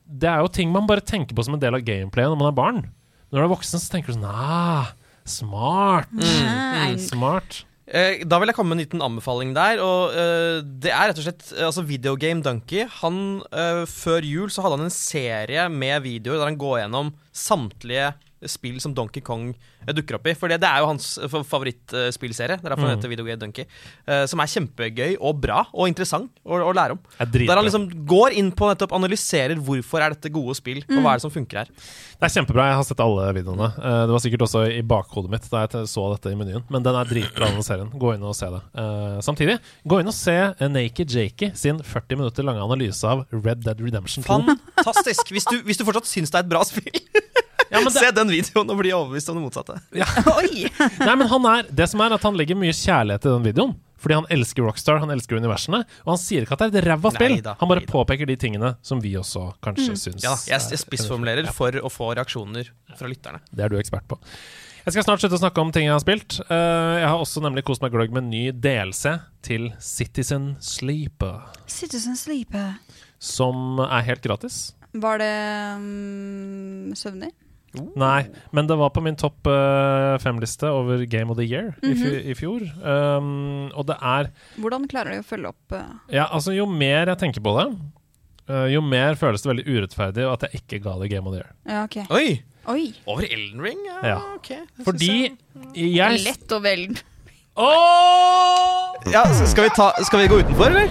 Det er jo ting man bare tenker på som en del av gameplayet når man er barn. Når du er voksen, så tenker du sånn ah, Smart. Mm. Smart. Eh, Da vil jeg komme med en liten anbefaling der. Og eh, Det er rett og slett eh, altså Videogame Donkey. Han, før jul så hadde han en serie med videoer der han går gjennom samtlige spill som Donkey Kong eh, dukker opp i. For det, det er jo hans eh, fa- favorittspillserie. Det er derfor han heter Video Game Donkey. eh, som er kjempegøy og bra og interessant å, å lære om. Er. Der han liksom går inn på nettopp analyserer hvorfor er dette gode spill, og hva er det som funker her. Det er kjempebra. Jeg har sett alle videoene. Eh, Det var sikkert også i bakhodet mitt da jeg så dette i menyen. Men den er dritbra, denne serien. Gå inn og se det. Eh, samtidig, gå inn og se Naked Jakey sin 40 minutter lange analyse av Red Dead Redemption 2. Fantastisk! Hvis du, hvis du fortsatt syns det er et bra spill, Ja, men det, se den videoen og blir overbevist om det motsatte. Oi! nei, men han er, det som er at han legger mye kjærlighet i den videoen. Fordi han elsker Rockstar, han elsker universene. Og han sier ikke at det er et ræva spill. Neida, han bare neida. påpeker de tingene som vi også kanskje syns Ja, jeg, jeg er- spissformulerer Ja. for å få reaksjoner fra lytterne. Det er du ekspert på. Jeg skal snart slutte å snakke om ting jeg har spilt. Uh, jeg har også nemlig kost meg gløgg med en ny delelse til Citizen Sleeper, Citizen Sleeper. som er helt gratis. Var det um, søvnig? Nei, men det var på min topp uh, fem-liste over Game of the Year i, -hmm. i fjor. Um, og det er Hvordan klarer de å følge opp uh, Ja, altså, jo mer jeg tenker på det, uh, jo mer føles det veldig urettferdig at jeg ikke ga det Game of the Year. Ja, okay. Oi! Oi. Over Elden Ring? Ja, Ja. ok. Det Fordi jeg- jeg Lett over Elden. Oh! ja, skal, vi ta, skal vi gå utenfor, eller?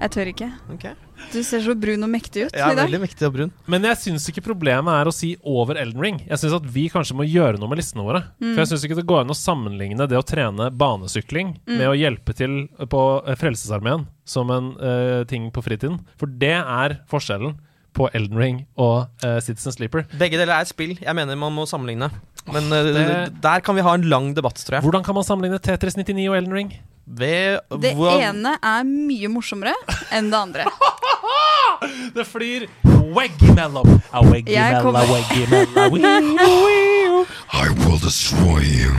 Jeg tør ikke. Ok. Du ser så brun og mektig ut Ja, i dag. veldig mektig og brun. Men jeg syns ikke problemet er å si over Elden Ring. Jeg syns at vi kanskje må gjøre noe med listene våre. For jeg syns ikke det går an å sammenligne det å trene banesykling med å hjelpe til på eh, Frelsesarmeen som en eh, ting på fritiden. For det er forskjellen på Elden Ring og uh, Citizen Sleeper. Begge deler er spill. Jeg mener man må sammenligne. Men uh, det- der kan vi ha en lang debatt, tror jeg. Hvordan kan man sammenligne Tetris 99 og Elden Ring? Ved Det hvor- ene er mye morsommere enn det andre. Det flyr Weggimellom. Weggimella, A weggy Jeg mellow, kommer- I will destroy you.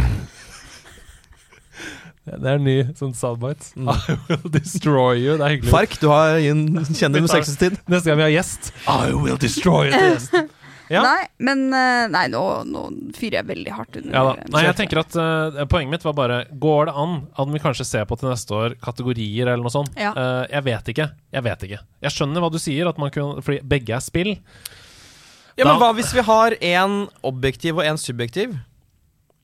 Det er en ny sånn soundbite. I will destroy you. Det er hyggelig. Fark, du har en kjenner med besøkelsestid. Neste gang vi har gjest, I will destroy you. Ja. Nei, men uh, Nei, nå, nå fyrer jeg veldig hardt under. Ja da. Nei, jeg tenker at uh, Poenget mitt var bare Går det an at vi kanskje ser på til neste år kategorier eller noe sånt? Ja. Uh, jeg vet ikke. Jeg vet ikke. Jeg skjønner hva du sier, at man kunne, fordi begge er spill. Ja, Da- men Hva hvis vi har én objektiv og én subjektiv?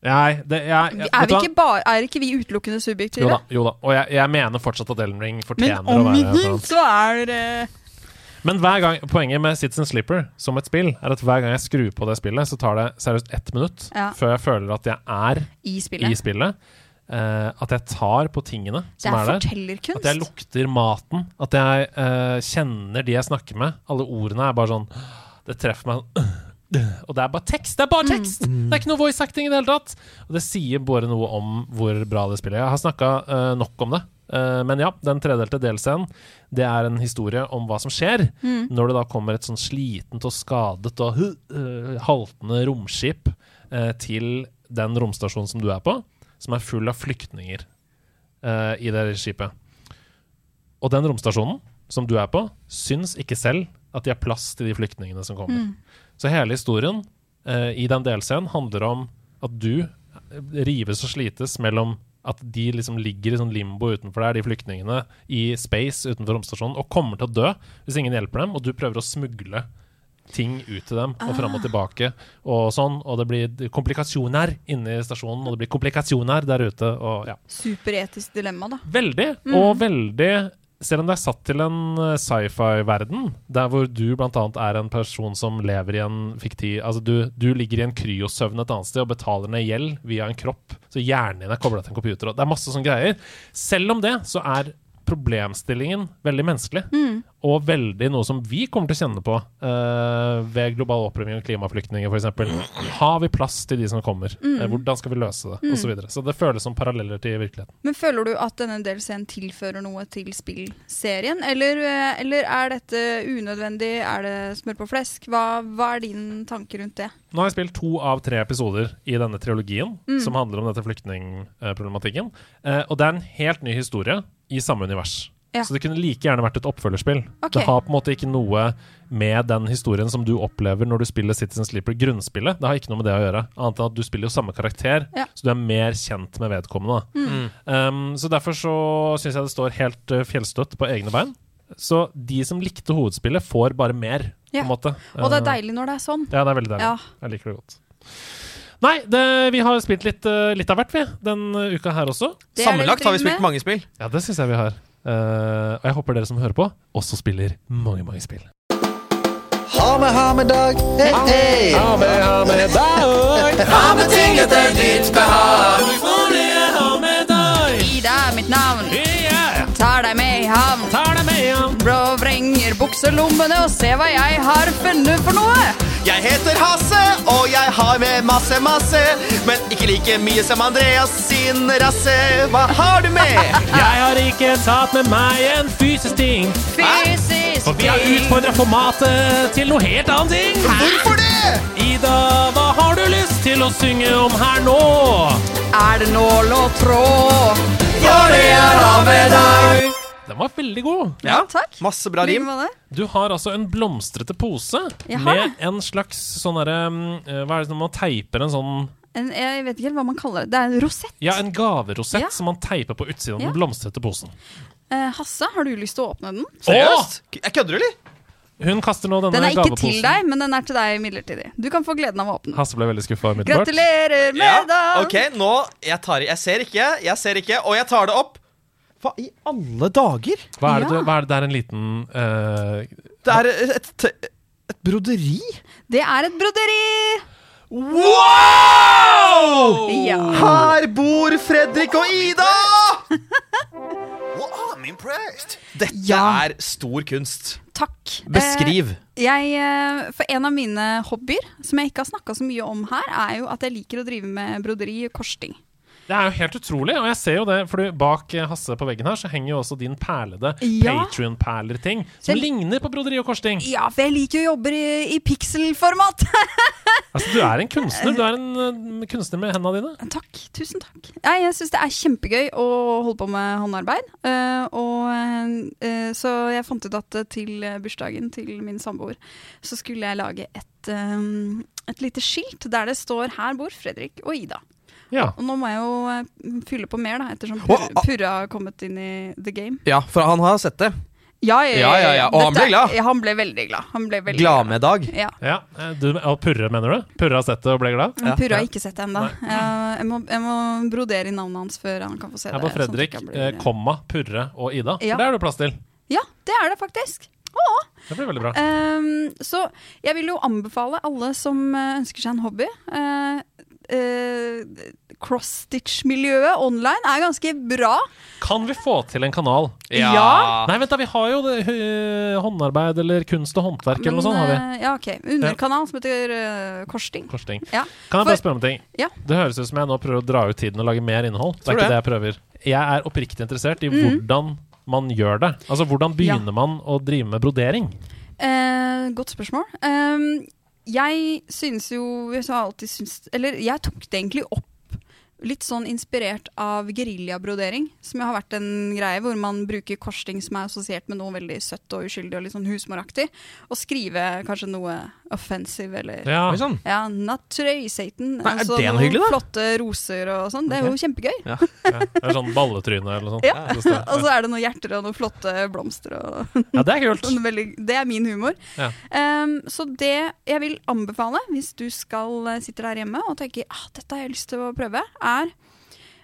Nei, det, jeg, jeg, er, vi ikke bare, er ikke vi utelukkende Jo da. jo da Og jeg, jeg mener fortsatt at Elden Ring Men fortjener å om være igjen foran. så er det Men hver gang, poenget med Citizen Slipper som et spill, er at hver gang jeg skrur på det spillet, så tar det seriøst ett minutt Ja. før jeg føler at jeg er i i spillet. spillet. Eh, at jeg tar på tingene Det som er er der. At jeg lukter maten. At jeg uh, kjenner de jeg snakker med. Alle ordene er bare sånn Det treffer meg sånn Og det er bare tekst! Det er bare tekst! Det er ikke noe voice acting i det hele tatt! Og det sier bare noe om hvor bra det spillet er. Jeg har snakka nok om det. Uh, men ja, den tredelte delscenen, det er en historie om hva som skjer når det da kommer et sånn slitent og skadet og uh, haltende romskip eh, til den romstasjonen som du er på, som er full av flyktninger eh, i det skipet. Og den romstasjonen som du er på, syns ikke selv at de har plass til de flyktningene som kommer. Så hele historien eh, i den delscenen handler om at du eh, rives og slites mellom at de liksom ligger i sånn limbo utenfor der, de flyktningene, i space utenfor romstasjonen, og kommer til å dø hvis ingen hjelper dem, og du prøver å smugle ting ut til dem, og fram og tilbake, og sånn, og det blir komplikasjoner inne i stasjonen, og det blir komplikasjoner der ute, og ja. Superetisk dilemma, da. Veldig, og veldig selv om det er satt til en eh, sci-fi-verden, der hvor du annet er en person som lever i en fiktiv Altså, du, du ligger i en kryosøvn et annet sted og betaler ned gjeld via en kropp, så hjernen din er kobla til en computer, og det er masse sånne greier. Selv om det, så er problemstillingen veldig menneskelig, og veldig noe som vi kommer til å kjenne på uh, ved global opprydding og klimaflyktninger, f.eks. Har vi plass til de som kommer? Mm. hvordan skal vi løse det? Og så, videre. så det føles som paralleller til virkeligheten. Men føler du at denne DLC-en tilfører noe til spillserien, eller, eh, eller er dette unødvendig? Er det smør på flesk? Hva, hva er din tanke rundt det? Nå har jeg spilt to av tre episoder i denne trilogien som handler om dette flyktningproblematikken. Uh, og det er en helt ny historie i samme univers. Ja. Så det kunne like gjerne vært et oppfølgerspill. Okay. Det har på en måte ikke noe med den historien som du opplever når du spiller Citizen Sleeper, grunnspillet. Det har ikke noe med det å gjøre, annet enn at du spiller jo samme karakter, Ja. så du er mer kjent med vedkommende. Mm. Um, så derfor så syns jeg det står helt uh, fjellstøtt på egne bein. Så de som likte hovedspillet, får bare mer, Ja. på en måte. Og det er Uh, deilig når det er sånn. Ja, det er veldig deilig. Ja. Jeg liker det godt. Nei, det, vi har spilt litt, uh, litt av hvert, vi, den uh, uka her også. Det det Sammenlagt har vi spilt med. mange spill. Ja, det syns jeg vi har. Uh, og jeg håper dere som hører på, også spiller mange, mange spill. Ha med, ha med dag. Hey, hey. Ha med, ha med dag. Ha med ting etter ditt behag. Ha med dag. Ida er mitt navn, Yeah! tar deg med i havn. Tar Blå vrenger bukselommene og se hva jeg har funnet for noe. Jeg heter Hasse, og jeg har med masse, masse. Men ikke like mye som Andreas sin rasse. Hva har du med? Jeg har ikke tatt med meg en fysisk ting. Fysisk ting. For vi har utfordra formatet til noe helt annet ting. Hvorfor det? Ida, hva har du lyst til å synge om her nå? Er det nål og tråd? For det er av med deg. Den var veldig god. Ja, takk. Masse bra rim. Du har altså en blomstrete pose Jeg har med en slags sånn derre um, eh, Hva er det når man teiper en sånn En, jeg vet ikke helt hva man kaller det. Det er en rosett. Ja, en gaverosett Ja. som man teiper på utsiden av Ja. den blomstrete posen. Eh, Hasse, har du lyst til å åpne den? Seriøst? Jeg kødder, eller? Hun kaster nå denne Den er ikke gaveposen. til deg, men den er til deg midlertidig. Du kan få gleden av å åpne den. Hasse ble veldig skuffa umiddelbart. Gratulerer med Ja. dagen! Ok, nå Jeg tar Jeg ser ikke, jeg ser ikke, og jeg tar det opp. Hva i alle dager? Hva er det, Ja. hva er det? det er en liten uh, Det er et, et, et broderi. Det er et broderi! Wow! Ja. Her bor Fredrik og Ida! Dette Ja. er stor kunst. Takk. Beskriv. Eh, jeg, eh, for en av mine hobbyer, som jeg ikke har snakka så mye om her, er jo at jeg liker å drive med broderi og korsting. Det er jo helt utrolig, og jeg ser jo det, fordi bak eh, Hasse på veggen her så henger jo også din perlede Ja. Patrion-perler-ting, som jeg... ligner på broderi og korsting. Ja, for jeg liker jo jobber i, i pikselformat. Altså, du er en kunstner. Du er en eh, kunstner med hendene dine. takk. Tusen takk. Nei, jeg syns det er kjempegøy å holde på med håndarbeid. uh, og, uh, så jeg fant ut at til bursdagen til min samboer så skulle jeg lage et, um, et lite skilt der det står 'Her bor Fredrik og Ida'. Ja. Og nå må jeg jo eh, fylle på mer, da, ettersom Purre. Purre har kommet inn i the game. Ja, for han har sett det. Ja, jeg, Ja, ja, ja. Og han ble glad. Han ble veldig glad. Han ble veldig Glad med dag. Ja. ja. eh, Du, og Purre, mener du? Purre har sett det og ble glad? Purre har ikke sett det ennå. Jeg, jeg, må- jeg må brodere i navnet hans før han kan få se Her det. på sånn Fredrik, blir- eh, komma, Purre og Ida. Ja. For det er det plass til. Ja, det er det faktisk. Åh. Det blir veldig bra. Um, så jeg vil jo anbefale alle som eh, ønsker seg en hobby. eh, eh, Cross-stitch-miljøet online er ganske bra. Kan vi få til en kanal? Ja. Nei, vent da, vi har jo det, håndarbeid eller kunst og håndverk eller noe sånt. har vi. eh, ja, ok. Underkanal som heter uh, Korsting. Korsting. Ja. Kan jeg bare spørre om en ting? Ja. Det høres ut som jeg nå prøver å dra ut tiden og lage mer innhold. Det er ikke det jeg prøver. Jeg er oppriktig interessert i hvordan man gjør det. Altså, Hvordan begynner man å drive med brodering? Eh, godt spørsmål. Ehm, jeg synes jo Jeg har alltid syntes Eller jeg tok det egentlig opp litt sånn inspirert av geriljabrodering, som har vært en greie hvor man bruker korsting som er assosiert med noe veldig søtt og uskyldig og litt sånn husmoraktig, og skrive kanskje noe offensive eller Ja, Oi sann. ja, not today, Satan. Nei, er Altså det noe noen hyggelig, da? Flotte roser og sånn. Det er jo kjempegøy. ja. Det er sånn balletryne eller noe sånt. Ja. Det står- Og så er det noen hjerter og noen flotte blomster og ja, det er kult. Sånn veldig, det er min humor. Ja. Um, så det jeg vil anbefale, hvis du skal eh, sitte der hjemme og tenke ah, dette har jeg lyst til å prøve, er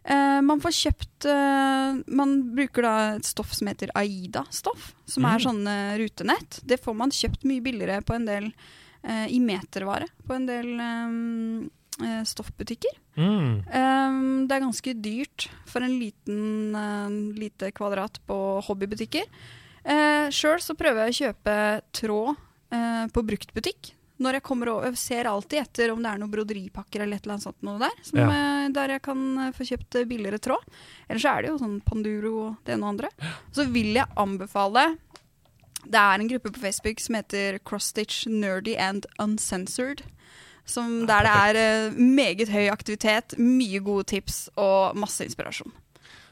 Eh, man får kjøpt eh, Man bruker da et stoff som heter Aida-stoff, som er sånn eh, rutenett. Det får man kjøpt mye billigere på en del i metervare på en del eh, eh, stoffbutikker. Mm. Um, det er ganske dyrt for en liten uh, lite kvadrat på hobbybutikker. Uh, Sjøl så prøver jeg å kjøpe tråd uh, på bruktbutikk. Når jeg kommer og ser alltid etter om det er noen broderipakker eller et eller annet sånt noe der, som, Ja. eh, der jeg kan eh, få kjøpt eh, billigere tråd. Ellers så er det jo sånn Panduro og det ene og andre. Så vil jeg anbefale Det er en gruppe på Facebook som heter Cross-Stitch Nerdy and Uncensored. Som, der det er eh, meget høy aktivitet, mye gode tips og masse inspirasjon.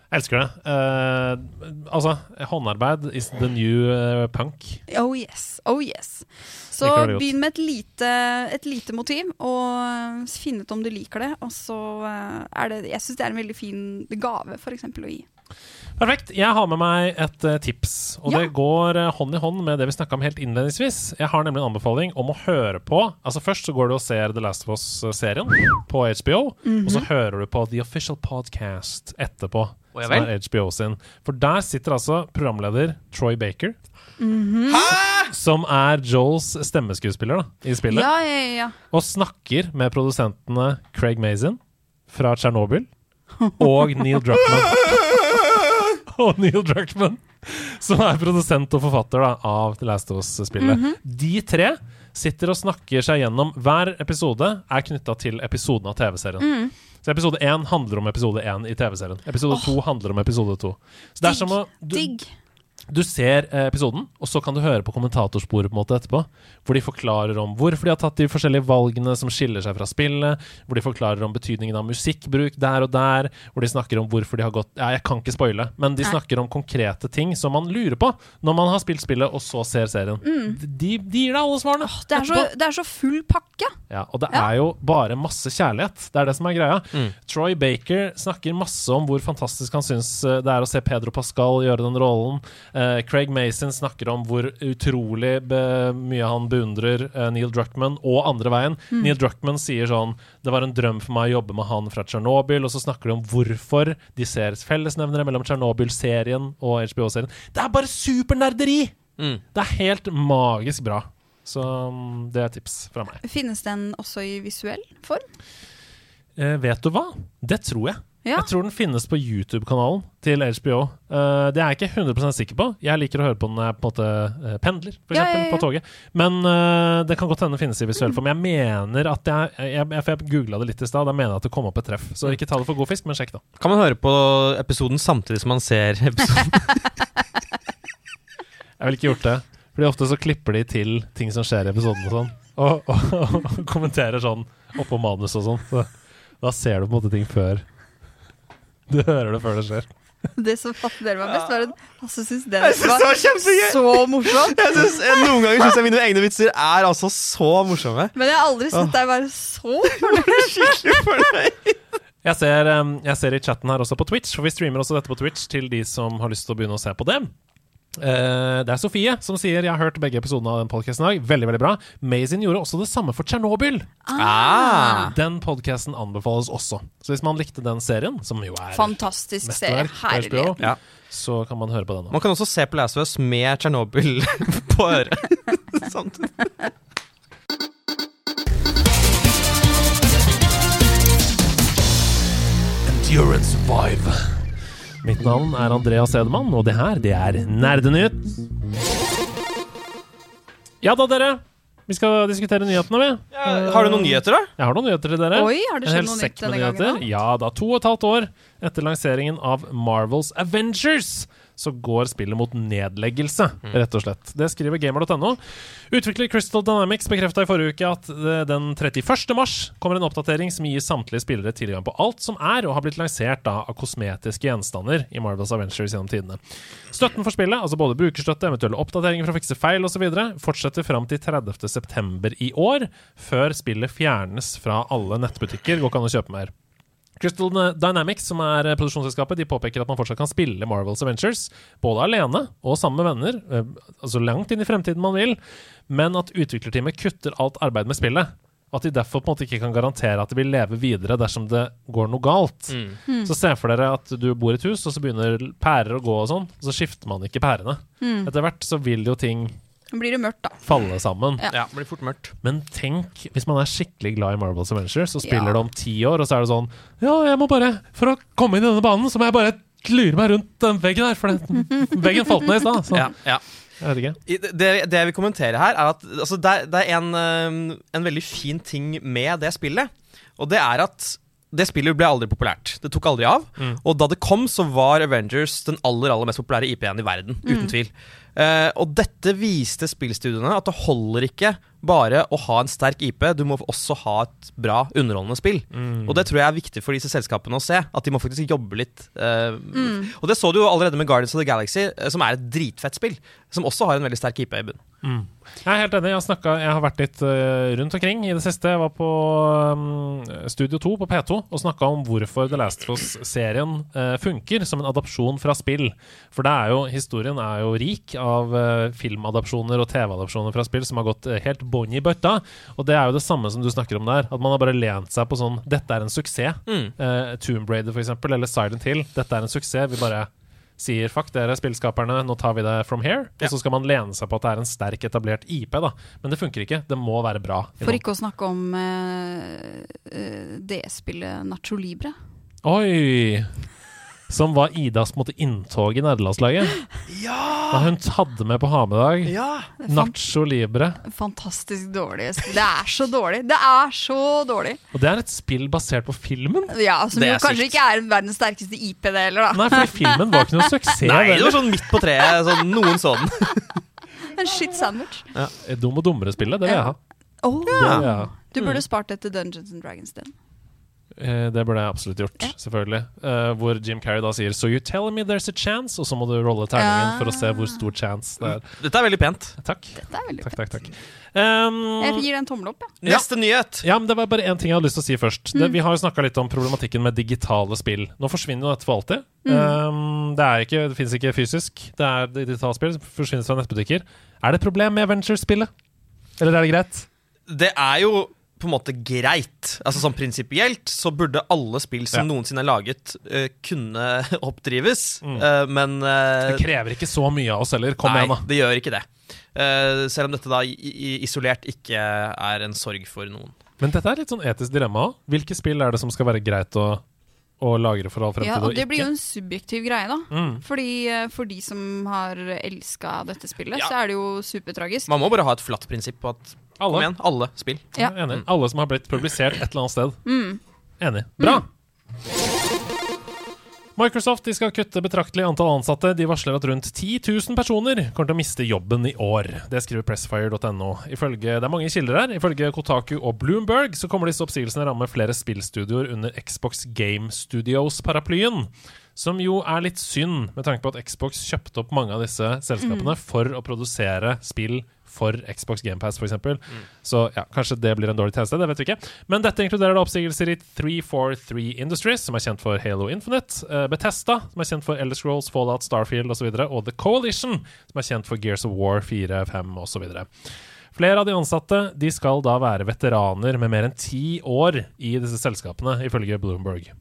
Jeg elsker det. Uh, altså, håndarbeid is the new uh, punk. Oh yes, oh yes. Så begynn med et lite, et lite motiv, og finne ut om du liker det. Og så er det Jeg syns det er en veldig fin gave, eksempel, å gi. Perfekt. Jeg har med meg et uh, tips, og Ja. det går uh, hånd i hånd med det vi snakka om helt innledningsvis. Jeg har nemlig en anbefaling om å høre på Altså Først så går du og ser The Last of Us-serien på HBO, og så hører du på The Official Podcast etterpå. Oh, som er HBO sin. For der sitter altså programleder Troy Baker, som er Joels stemmeskuespiller da, i spillet, Ja, ja, ja. og snakker med produsentene Craig Mazin fra Tsjernobyl og Neil Druckmann. og Neil Druckmann, som er produsent og forfatter da, av The Last of Us-spillet. De tre sitter og snakker seg gjennom Hver episode er knytta til episoden av TV-serien. Så episode én handler om episode én i TV-serien. Episode to handler om episode to. Så det er som å du, Digg. Du ser eh, episoden, og så kan du høre på kommentatorsporet på en måte etterpå. Hvor de forklarer om hvorfor de har tatt de forskjellige valgene som skiller seg fra spillet. Hvor de forklarer om betydningen av musikkbruk der og der. Hvor de snakker om hvorfor de har gått Ja, jeg kan ikke spoile, men de Nei. snakker om konkrete ting som man lurer på når man har spilt spillet og så ser serien. De, de gir deg alle svarene. Mm. Det er, så, det er så full pakke. Ja, og det Ja. er jo bare masse kjærlighet. Det er det som er greia. Troy Baker snakker masse om hvor fantastisk han syns eh, det er å se Pedro Pascal gjøre den rollen. Eh, Craig Mason snakker om hvor utrolig be mye han beundrer uh, Neil Druckmann og andre veien. Neil Druckmann sier sånn Det var en drøm for meg å jobbe med han fra Tsjernobyl, og så snakker de om hvorfor de ser fellesnevnere mellom Tsjernobyl-serien og HBO-serien. Det er bare supernerderi! Mm. Det er helt magisk bra. Så mm, det er tips fra meg. Finnes den også i visuell form? Uh, vet du hva? Det tror jeg. Ja. Jeg tror den finnes på YouTube-kanalen til HBO. Uh, det er jeg ikke 100% sikker på. Jeg liker å høre på den når jeg på en måte eh, pendler, for Ja, eksempel, ja, ja. på toget. Men uh, det kan godt hende den finnes i visuell form. Jeg mener at jeg Jeg, jeg, jeg googla det litt i stad, jeg mener at det kom opp et treff. Så ikke ta det for god fisk, men sjekk, da. Kan man høre på episoden samtidig som man ser episoden? Jeg ville ikke gjort det. Fordi ofte så klipper de til ting som skjer i episoden og sånn. Og, og, og kommenterer sånn oppå manus og sånn. Så da ser du på en måte ting før. Du hører det før det skjer. Det som fascinerer meg mest, var at Hasse syns den Jeg synes det var var så morsomt. Jeg synes, jeg, noen ganger syns jeg mine egne vitser er altså så morsomme. Men jeg har aldri sett deg være så fornøyd. Jeg ser, um, jeg ser i chatten her også på Twitch, for vi streamer også dette på Twitch til de som har lyst til å begynne å se på det. Eh, det er Sofie som sier Jeg har hørt begge episodene av den podcasten i dag. Veldig, veldig bra. Mazin gjorde også det samme for Tsjernobyl. Ah. Den podcasten anbefales også. Så hvis man likte den serien, som jo er Fantastisk serie. Herlig. HBO, Ja. så kan man høre på den Også. Man kan også se på Last of Us med Tsjernobyl på øret. Samtidig. Endure and survive. Mitt navn er Andreas Edemann, og det her, det er Nerdenytt. Ja da, dere. Vi skal diskutere nyhetene, vi. Har du noen nyheter, da? Jeg har noen nyheter til dere. Oi, har det skjedd hel noe nytt denne gangen? da? Ja da, to og et halvt år etter lanseringen av Marvels Avengers så går spillet mot nedleggelse, rett og slett. Det skriver gamer.no. Utvikler Crystal Dynamics bekrefta i forrige uke at eh, den 31. mars kommer en oppdatering som gir samtlige spillere tilgang på alt som er og har blitt lansert da, av kosmetiske gjenstander i Marvels Avengers gjennom tidene. Støtten for spillet, altså både brukerstøtte, eventuelle oppdateringer for å fikse feil osv., fortsetter fram til 30.9. i år, før spillet fjernes fra alle nettbutikker. Går ikke an å kjøpe mer. Crystal Dynamics, som er eh, produksjonsselskapet, de påpeker at man fortsatt kan spille Marvels Avengers, både alene og sammen med venner, eh, altså langt inn i fremtiden man vil, men at utviklerteamet kutter alt arbeid med spillet At de derfor på en måte ikke kan garantere at det vil leve videre dersom det går noe galt. Mm. Så se for dere at du bor i et hus, og så begynner pærer å gå og sånn. Og så skifter man ikke pærene. Etter hvert så vil jo ting blir det mørkt, da. falle sammen. Ja. Ja, det blir fort mørkt. Men tenk hvis man er skikkelig glad i Marvels Avengers, så spiller Ja. det om ti år, og så er det sånn Ja, jeg må bare For å komme inn i denne banen, så må jeg bare lure meg rundt den veggen her, for den veggen falt ned i stad. Så Ja, ja. jeg vet ikke. Det, det jeg vil kommentere her, er at altså, det, er, det er en, eh, en veldig fin ting med det spillet. Og det er at det spillet ble aldri populært. Det tok aldri av. Og da det kom, så var Avengers den aller aller mest populære IP-en i verden. Uten tvil. Eh, og dette viste spillstudiene at det holder ikke bare å ha en sterk IP, du må også ha et bra, underholdende spill. Og det tror jeg er viktig for disse selskapene å se. At de må faktisk jobbe litt. eh, Og det så du jo allerede med Guardians of the Galaxy, eh, som er et dritfett spill. Som også har en veldig sterk IP i bunnen. Jeg er helt enig. Jeg har, snakket, jeg har vært litt eh, rundt omkring i det siste. Jeg var på um, Studio 2 på P2 og snakka om hvorfor The Last of Us-serien uh, funker som en adopsjon fra spill. For det er jo, historien er jo rik av uh, filmadopsjoner og TV-adopsjoner fra spill som har gått uh, helt bånn i bøtta. Og det er jo det samme som du snakker om der. At man har bare lent seg på sånn Dette er en suksess. Mm. Tomb Raider, for eksempel, eller Silent Hill. Dette er en suksess. Vi bare sier fuck dere, spillskaperne, nå tar vi det from here. Ja. Og så skal man lene seg på at det er en sterk etablert IP, da. Men det funker ikke. Det må være bra. For ikke å snakke om eh, eh, det spillet Nacho Libre. Oi! Som var Idas måte, inntog i nederlandslaget. Da hun hadde med på ha-med-dag Ja! Nacho Libre. Fantastisk dårlig. Det er så dårlig. Det er så dårlig. Og det er et spill basert på filmen. Ja, Som jo kanskje sykt. ikke er verdens sterkeste IP, det heller, da. Nei, fordi filmen var ikke noe suksess. Nei, det var sånn midt på treet. Sånn, noen så den. En shit sandwich. Ja. Dum og dummere-spillet, det vil jeg ha. Oh, Ja. Du burde spart det til Dungeons and Dragons. Den. Eh, Det burde jeg absolutt gjort, Ja. selvfølgelig. Uh, hvor Jim Carrey da sier 'So you tell me there's a chance', og så må du rolle terningen Ja. for å se hvor stor chance det er. Dette er veldig pent. Takk. Dette er veldig Takk, pent. takk, takk. Um, Jeg gir den en tommel opp, jeg. Neste nyhet. ja, men Det var bare én ting jeg hadde lyst til å si først. Det, vi har jo snakka litt om problematikken med digitale spill. Nå forsvinner jo dette for alltid. Um, det er ikke, det fins ikke fysisk. Det er digitale spill som forsvinner fra nettbutikker. Er det et problem med Venture-spillet? Eller er det greit? Det er jo på en måte greit. Altså sånn Prinsipielt så burde alle spill som Ja. noensinne er laget, uh, kunne oppdrives. Eh, men uh, Det krever ikke så mye av oss heller. Kom nei, igjen, da. det gjør ikke det. Eh, selv om dette da isolert ikke er en sorg for noen. Men dette er litt sånn etisk dilemma òg. Hvilke spill er det som skal være greit å, og lagre for all fremtid, Ja, og og det blir jo en subjektiv greie, da. Mm. Fordi For de som har elska dette spillet, Ja. så er det jo supertragisk. Man må bare ha et flatt prinsipp på at Kom Alle. igjen, alle spill. Ja. Enig. Alle som har blitt publisert et eller annet sted. Mm. Enig. Bra! Microsoft de skal kutte betraktelig antall ansatte. De varsler at rundt 10 000 personer kommer til å miste jobben i år. Det skriver pressfire.no. Det er mange kilder her. Ifølge Kotaku og Bloomberg så kommer disse oppsigelsene ramme flere spillstudioer under Xbox Game Studios-paraplyen. Som jo er litt synd, med tanke på at Xbox kjøpte opp mange av disse selskapene for å produsere spill for Xbox GamePass, f.eks. eksempel Så ja, kanskje det blir en dårlig tjeneste, det vet vi ikke. Men dette inkluderer da oppsigelser i 343 Industries, som er kjent for Halo Infinite, eh, Bethesda, som er kjent for Elder Scrolls, Fallout, Starfield osv., og, så videre, og The Coalition, som er kjent for Gears of War 4, 5 osv. Flere av de ansatte de skal da være veteraner med mer enn ti år i disse selskapene, ifølge Bloomberg.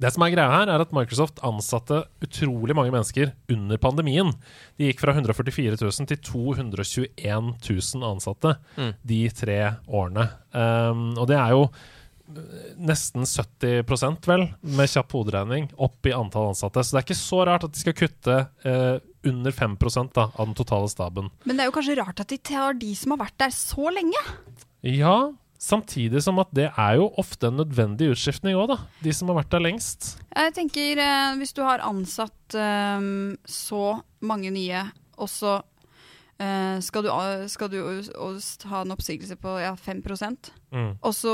Det som er greia her, er at Microsoft ansatte utrolig mange mennesker under pandemien. De gikk fra 144 000 til 221 000 ansatte Mm. de tre årene. Um, og det er jo eh, nesten 70% vel, med kjapp hoderegning, opp i antall ansatte. Så det er ikke så rart at de skal kutte uh, under 5% da, av den totale staben. Men det er jo kanskje rart at de tar de som har vært der så lenge. Ja, samtidig som at det er jo ofte en nødvendig utskiftning òg, da. De som har vært der lengst. Jeg tenker eh, Hvis du har ansatt eh, så mange nye, og så eh, skal du, eh, skal du og, og, ha en oppsigelse på ja, 5 Mm. Og så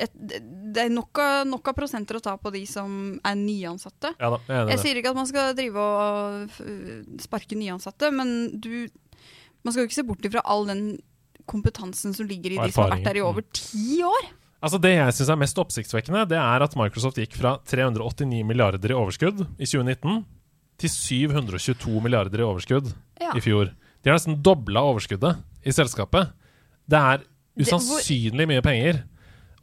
et, Det er nok av, nok av prosenter å ta på de som er nyansatte. Ja da, jeg Jeg sier ikke at man skal drive og sparke nyansatte, men du Man skal jo ikke se bort ifra all den kompetansen som ligger i de som har vært der i over ti år. Altså Det jeg syns er mest oppsiktsvekkende, det er at Microsoft gikk fra 389 milliarder i overskudd i 2019 til 722 milliarder i overskudd Ja. i fjor. De har nesten dobla overskuddet i selskapet. Det er usannsynlig mye penger.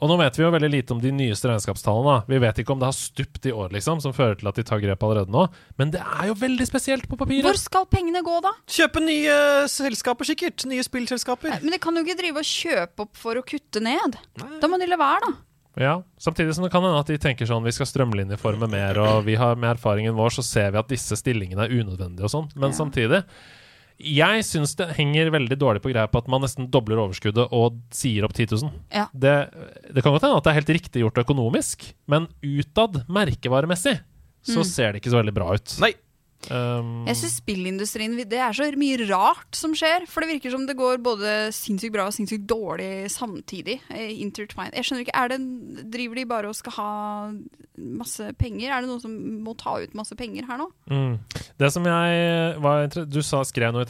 Og nå vet vi jo veldig lite om de nyeste regnskapstallene. Vi vet ikke om det har stupt i år, liksom, som fører til at de tar grep allerede nå. Men det er jo veldig spesielt på papiret. Hvor skal pengene gå, da? Kjøpe nye selskaper, sikkert. Nye spillselskaper. Men de kan jo ikke drive og kjøpe opp for å kutte ned. Da må de la være, da. Ja, Samtidig som det kan hende at de tenker sånn vi skal strømlinjeforme mer, og vi har med erfaringen vår så ser vi at disse stillingene er unødvendige og sånn. Men Ja. samtidig Jeg syns det henger veldig dårlig på greia på at man nesten dobler overskuddet og sier opp 10 000. Ja. Det, det kan godt hende at det er helt riktig gjort økonomisk, men utad, merkevaremessig, så Mm. ser det ikke så veldig bra ut. Nei. Um, Jeg syns spillindustrien Det er så mye rart som skjer. For det virker som det går både sinnssykt bra og sinnssykt dårlig samtidig. eh, Intertwined. Jeg skjønner ikke, er det, Driver de bare og skal ha masse penger? Er det noen som må ta ut masse penger her nå? Mm. Det som jeg var Du sa, skrev noe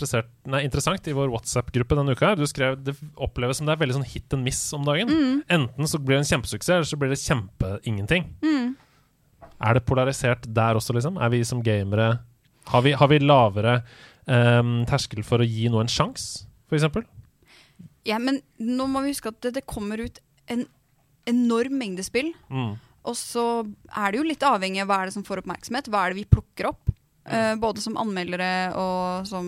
nei, interessant i vår WhatsApp-gruppe denne uka. Du skrev det oppleves som det er veldig sånn hit and miss om dagen. Mm. Enten så blir det en kjempesuksess, eller så blir det kjempe-ingenting. Mm. Er det polarisert der også, liksom? Er vi som gamere Har vi, har vi lavere um, terskel for å gi noe en sjanse, f.eks.? Ja, men nå må vi huske at det, det kommer ut en enorm mengde spill. Mm. Og så er det jo litt avhengig av hva er det som får oppmerksomhet. Hva er det vi plukker opp? Uh, både som anmeldere og som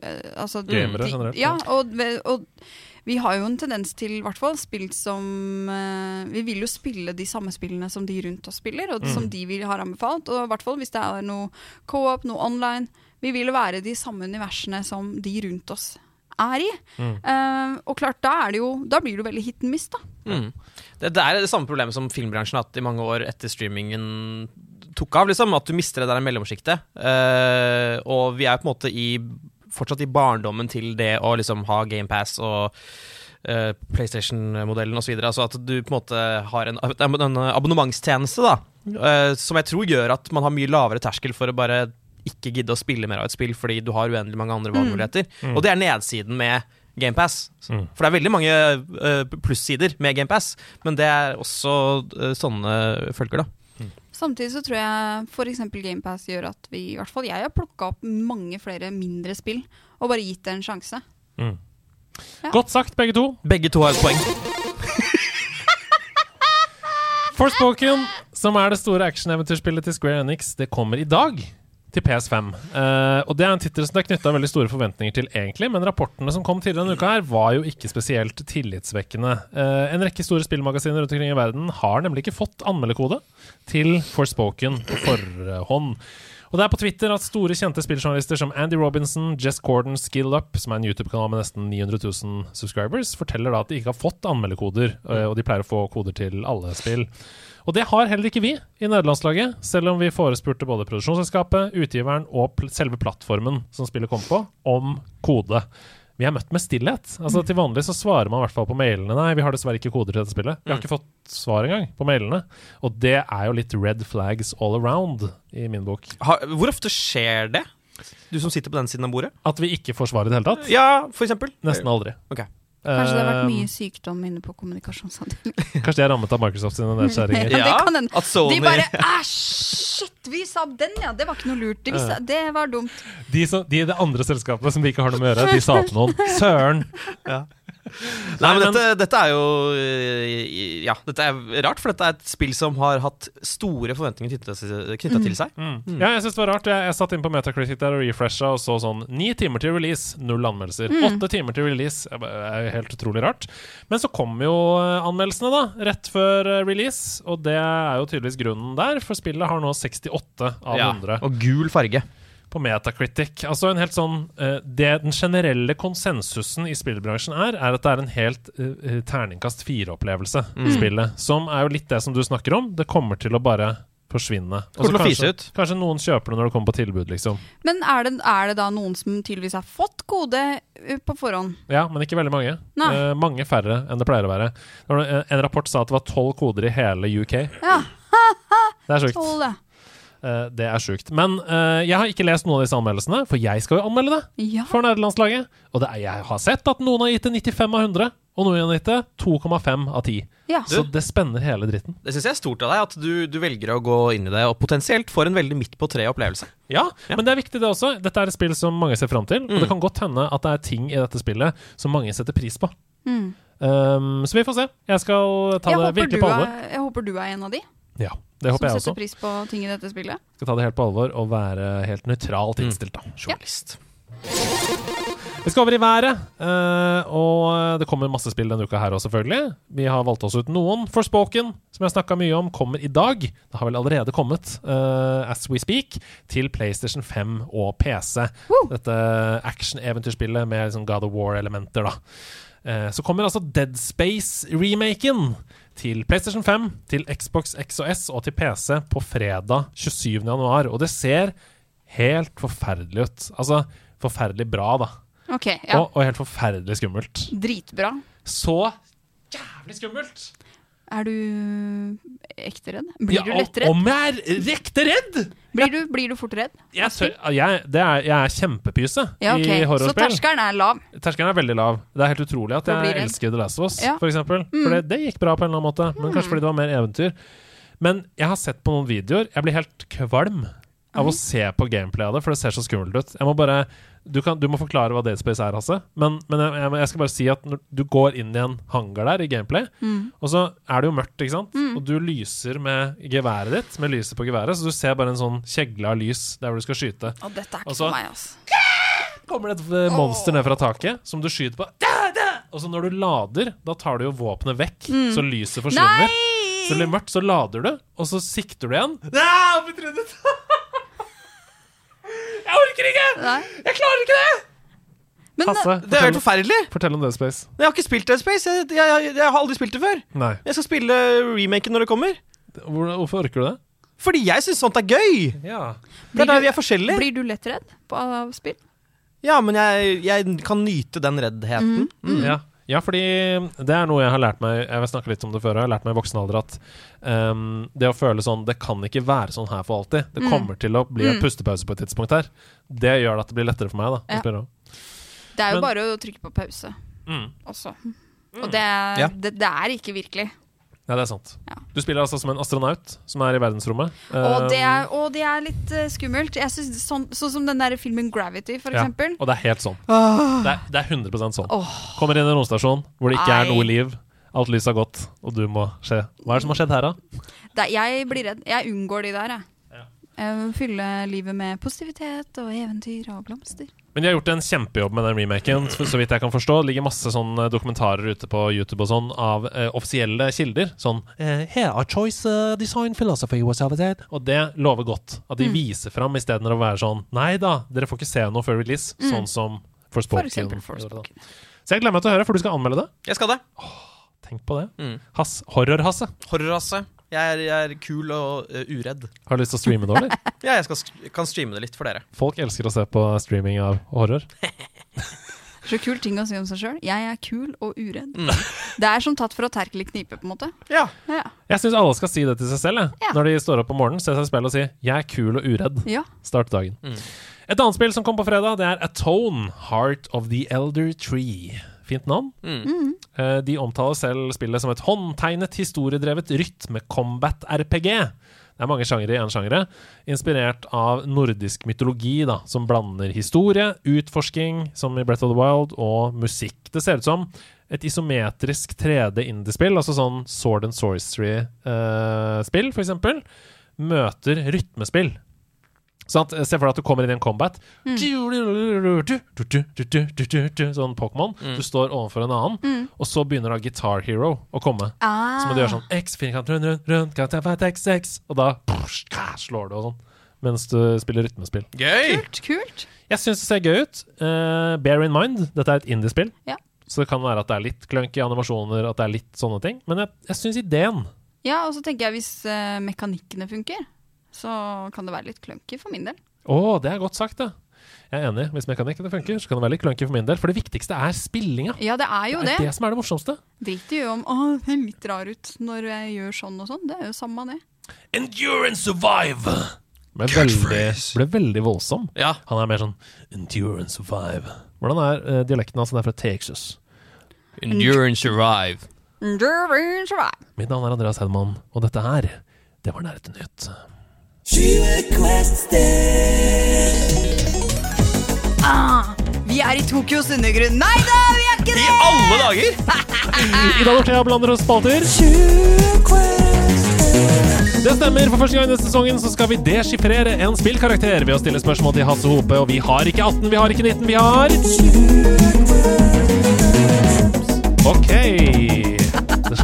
uh, altså, Gamere generelt, Ja, og, og vi har jo en tendens til, i hvert fall, spill som eh, Vi vil jo spille de samme spillene som de rundt oss spiller, og Mm. som de vil har anbefalt. Og i hvert fall hvis det er noe co-op, noe online. Vi vil være de samme universene som de rundt oss er i. Mm. Uh, og klart, da, er det jo, da blir det veldig hit and miss, da. Mm. Det, det er det samme problemet som filmbransjen har hatt i mange år etter streamingen tok av. liksom, At du mister det der mellomsjiktet. Uh, og vi er på en måte i, fortsatt i barndommen til det å liksom ha GamePass og uh, PlayStation-modellen osv. Altså at du på en måte har en, en abonnementstjeneste da, uh, som jeg tror gjør at man har mye lavere terskel for å bare ikke gidde å spille mer av et spill fordi du har uendelig mange andre valgmuligheter. Mm. Og det er nedsiden med GamePass. Mm. For det er veldig mange uh, plussider med GamePass, men det er også uh, sånne følger, da. Samtidig så tror jeg f.eks. GamePass gjør at vi, i hvert fall jeg har plukka opp mange flere mindre spill og bare gitt det en sjanse. Mm. Ja. Godt sagt, begge to. Begge to har et poeng. Forspoken, som er det store actioneventyrspillet til Square Enix, det kommer i dag til PS5. Uh, og Det er en tittel som det er knytta veldig store forventninger til, egentlig, men rapportene som kom tidligere denne uka, her var jo ikke spesielt tillitsvekkende. Uh, en rekke store spillmagasiner rundt omkring i verden har nemlig ikke fått anmeldekode til Forspoken på forhånd. Og det er på Twitter at store, kjente spilljournalister som Andy Robinson, Jess Corden, Skill Up, som er en YouTube-kanal med nesten 900 000 subscribers, forteller da at de ikke har fått anmeldekoder, eh, og de pleier å få koder til alle spill. Og det har heller ikke vi i nederlandslaget, selv om vi forespurte både produksjonsselskapet, utgiveren og pl selve plattformen som spillet kom på, om kode. Vi er møtt med stillhet. Altså Til vanlig så svarer man i hvert fall på mailene. Nei, vi har dessverre ikke koder til dette spillet. Vi har ikke fått svar engang på mailene. Og det er jo litt red flags all around i min bok. Hvor ofte skjer det? Du som sitter på den siden av bordet? At vi ikke får svar i det hele tatt? Ja, for eksempel. Nesten aldri. Ok. Kanskje det har vært mye sykdom inne på kommunikasjonsavdelingen. Kanskje de er rammet av Microsoft sine nedskjæringer. det kan hende. At Sony De bare Æsj, shit, vi sa den, ja! Det var ikke noe lurt. Vi sa, det var dumt. De, som, de i det andre selskapet som vi ikke har noe med å gjøre, de sa til noen Søren! Nei, men dette, dette er jo øh, Ja, dette er rart, for dette er et spill som har hatt store forventninger knytta til seg. Mm. Ja, jeg synes det var rart. Jeg, jeg satt inn på Metacritic der og refresha og så sånn Ni timer til release, null anmeldelser. Åtte timer til release. Det er helt utrolig rart. Men så kom jo eh, anmeldelsene, da, rett før eh, release. Og det er jo tydeligvis grunnen der, for spillet har nå 68 av 100. Ja, og gul farge. På Metacritic. Altså en helt sånn eh, Det den generelle konsensusen i spillbransjen er, er at det er en helt uh, terningkast fire-opplevelse, spillet. Som er jo litt det som du snakker om. Det kommer til å bare forsvinne. Kanskje, kanskje noen kjøper det når det kommer på tilbud, liksom. Men er det, er det da noen som tydeligvis har fått kode på forhånd? Ja, men ikke veldig mange. Eh, mange færre enn det pleier å være. En rapport sa at det var tolv koder i hele UK. Ja, Det er sjukt. Tål det. Er sjukt. Men uh, jeg har ikke lest noen av disse anmeldelsene, for jeg skal jo anmelde det Ja. for nederlandslaget. Og det er, jeg har sett at noen har gitt det 95 av 100, og noen har gitt det 2,5 av 10. ja. Så det spenner hele dritten. Det syns jeg er stort av deg, at du, du velger å gå inn i det og potensielt får en veldig midt på treet-opplevelse. Ja, men det er viktig det også. Dette er et spill som mange ser fram til. Og det kan godt hende at det er ting i dette spillet som mange setter pris på. Mm. Um, så vi får se. Jeg skal ta Jeg det virkelig på alvor. jeg håper du er en av de Ja, det håper som setter pris på ting i dette spillet. Skal ta det helt på alvor og være helt nøytralt innstilt. da Journalist. Vi skal over i været, eh, og det kommer masse spill denne uka her òg, selvfølgelig. Vi har valgt oss ut noen. Forspoken, som jeg snakka mye om, kommer i dag. Det har vel allerede kommet, eh, as we speak, til PlayStation 5 og PC. Dette action-eventyrspillet med liksom God of War-elementer, da. Eh, så kommer altså Dead Space-remaken til PlayStation 5, til Xbox X og S og til PC på fredag 27. januar. Og det ser helt forferdelig ut. Altså forferdelig bra, da. Ok, ja. Og, og helt forferdelig skummelt. Dritbra. Så jævlig skummelt! Er du ekte redd? Blir du Ja, lett redd? Om jeg er rekte redd! Blir du, blir du fort redd? Jeg, jeg, det er, jeg er kjempepyse Ja, okay. i Så horrorspill. terskelen er lav. Terskelen er veldig lav. Det er helt utrolig at jeg elsker The Last of Us, Ja. Mm. for eksempel. For det, det gikk bra på en eller annen måte, men kanskje fordi det var mer eventyr. Men jeg har sett på noen videoer. Jeg blir helt kvalm av å se på gameplay av det, for det ser så skummelt ut. Jeg må bare Du, kan, du må forklare hva Dead Space er, Hasse. Men, men jeg, jeg, skal bare si at når du går inn i en hangar der i gameplay, Mm. og så er det jo mørkt, ikke sant? Og du lyser med geværet ditt, med lyset på geværet, så du ser bare en sånn kjegle av lys der hvor du skal skyte Og dette er ikke for meg, altså. kommer det et eh, monster ned fra taket som du skyter på. Og så når du lader, da tar du jo våpenet vekk, så lyset forsvinner. Så det blir mørkt, så lader du, og så sikter du igjen. Ja! jeg orker ikke! Nei. Jeg klarer ikke det! Men Hasse, Det er helt forferdelig. fortell om Dead Space. Jeg har ikke spilt Dead Space. Jeg, jeg, jeg, jeg har aldri spilt det før. Nei. Jeg skal spille remaken når det kommer. Hvor, hvorfor orker du det? Fordi jeg syns sånt er gøy. Ja. Det er der vi er forskjellige. blir du lett redd av spill? Ja, men jeg, jeg kan nyte den reddheten. Mm. Ja. Ja, fordi det er noe jeg har lært meg Jeg har snakket litt om det før, jeg har lært meg i voksen alder at um, det å føle sånn Det kan ikke være sånn her for alltid. Det kommer til å bli en pustepause på et tidspunkt her. Det gjør at det blir lettere for meg. da Ja. Det er jo Men- bare å trykke på pause Mm. også. Og det, Ja. det, det er ikke virkelig. Ja, det er sant. Ja. Du spiller altså som en astronaut som er i verdensrommet. Og det er, og det er litt eh, skummelt. Jeg synes, sånn, sånn som den der filmen Gravity, for ja, eksempel. og det er helt sånn. Det, er, det er 100% sånn. Kommer inn i en romstasjon hvor det ikke er noe liv. Alt lyset har gått, og du må skje. Hva er det som har skjedd her, da? Det, jeg blir redd. Jeg unngår de der, jeg. Ja. Jeg fylle livet med positivitet og eventyr og blomster. Men de har gjort en kjempejobb med den remaken, så så vidt jeg kan forstå. Det ligger masse sånne dokumentarer ute på YouTube og sånn av eh, offisielle kilder. Sånn Uh, here, are choice uh, design philosophy was over there. Og det lover godt. At Mm. de viser fram istedenfor å være sånn Nei da, dere får ikke se noe før release. Sånn som For Forspoken. eksempel Forspoken. Så jeg gleder meg til å høre, for du skal anmelde det. Jeg skal det. Tenk på det. Mm. Hass, Horror-Hasse. Horrorrasse. Jeg er, jeg er kul og uh, uredd. Har du lyst til å streame det, eller? Ja, jeg skal, kan streame det litt for dere. Folk elsker å se på streaming av horror. Så kul ting å si om seg sjøl. Jeg er kul og uredd. Mm. Det er som tatt fra Terkelig knipe, på en måte. Ja. Ja. Jeg syns alle skal si det til seg selv. Jeg. Ja. Når de står opp om morgenen, ser seg i speilet og sier 'jeg er kul og uredd'. ja. Start dagen. Et annet spill som kom på fredag, det er Atone, Heart of the Elder Tree. Fint navn. Eh, De omtaler selv spillet som et håndtegnet, historiedrevet rytme-combat-RPG. Det er mange sjangere i én sjangere, inspirert av nordisk mytologi, da, som blander historie, utforsking, som i Breath of the Wild, og musikk. Det ser ut som et isometrisk 3D-indiespill, altså sånn Sword and Sorcery-spill, for eksempel, møter rytmespill. Sånn se for deg at du kommer inn i en combat. Sånn Pokémon. Du står overfor en annen, og så begynner da Guitar Hero å komme. Ah. Så må du gjøre sånn X, firkant, rund, rund, rund, X, X Og da slår du og sånn. Mens du spiller rytmespill. Gøy! Kult, kult. Jeg syns det ser gøy ut. Uh, bear in mind, dette er et indiespill. Ja. Så det kan være at det er litt clunky animasjoner, at det er litt sånne ting. Men jeg, jeg syns ideen Ja, og så tenker jeg hvis uh, mekanikkene funker, så kan det være litt clunky for min del. Å, det er godt sagt, det. Jeg er enig. Hvis mekanikken funker, så kan det være litt clunky for min del. For det viktigste er spillinga. Ja, det er jo Det det. er det som er det morsomste. Drit i om å, det er litt rar ut når jeg gjør sånn og sånn. Det er jo samme det. Endure and survive. Ble veldig, ble veldig voldsom. Ja. Han er mer sånn Endure and survive. Hvordan er uh, dialekten hans? Den er fra Texas. Endurance survive. Mitt navn er Andreas Hedman, og dette her, det var Nærete Nytt. Ah, vi er i Tokyos undergrunn. Nei da, vi er ikke det! I alle dager! Ida Dorthea blander oss spalter. Det stemmer. For første gang denne sesongen så skal vi deskifrere en spillkarakter ved å stille spørsmål til Hasse Hope. Og vi har ikke 18, vi har ikke 19, vi har OK.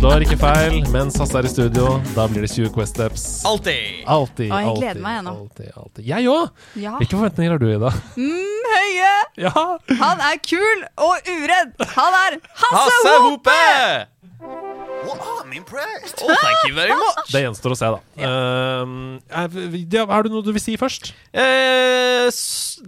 Det slår ikke feil, Mens Hasse er i studio. Da blir det 20 Quest Steps. Alltid. Alltid, Å, jeg alltid, gleder meg, ennå. alltid, alltid. Jeg òg! Ja. Hvilke forventninger har du, Ida? Mm, høye! Ja! Han er kul og uredd! Han er Hasse, Hasse Hope! Hope! Well, I'm impressed. Oh, thank you very much. Det gjenstår å se, da. Um, er, er, det noe du vil si først? Uh,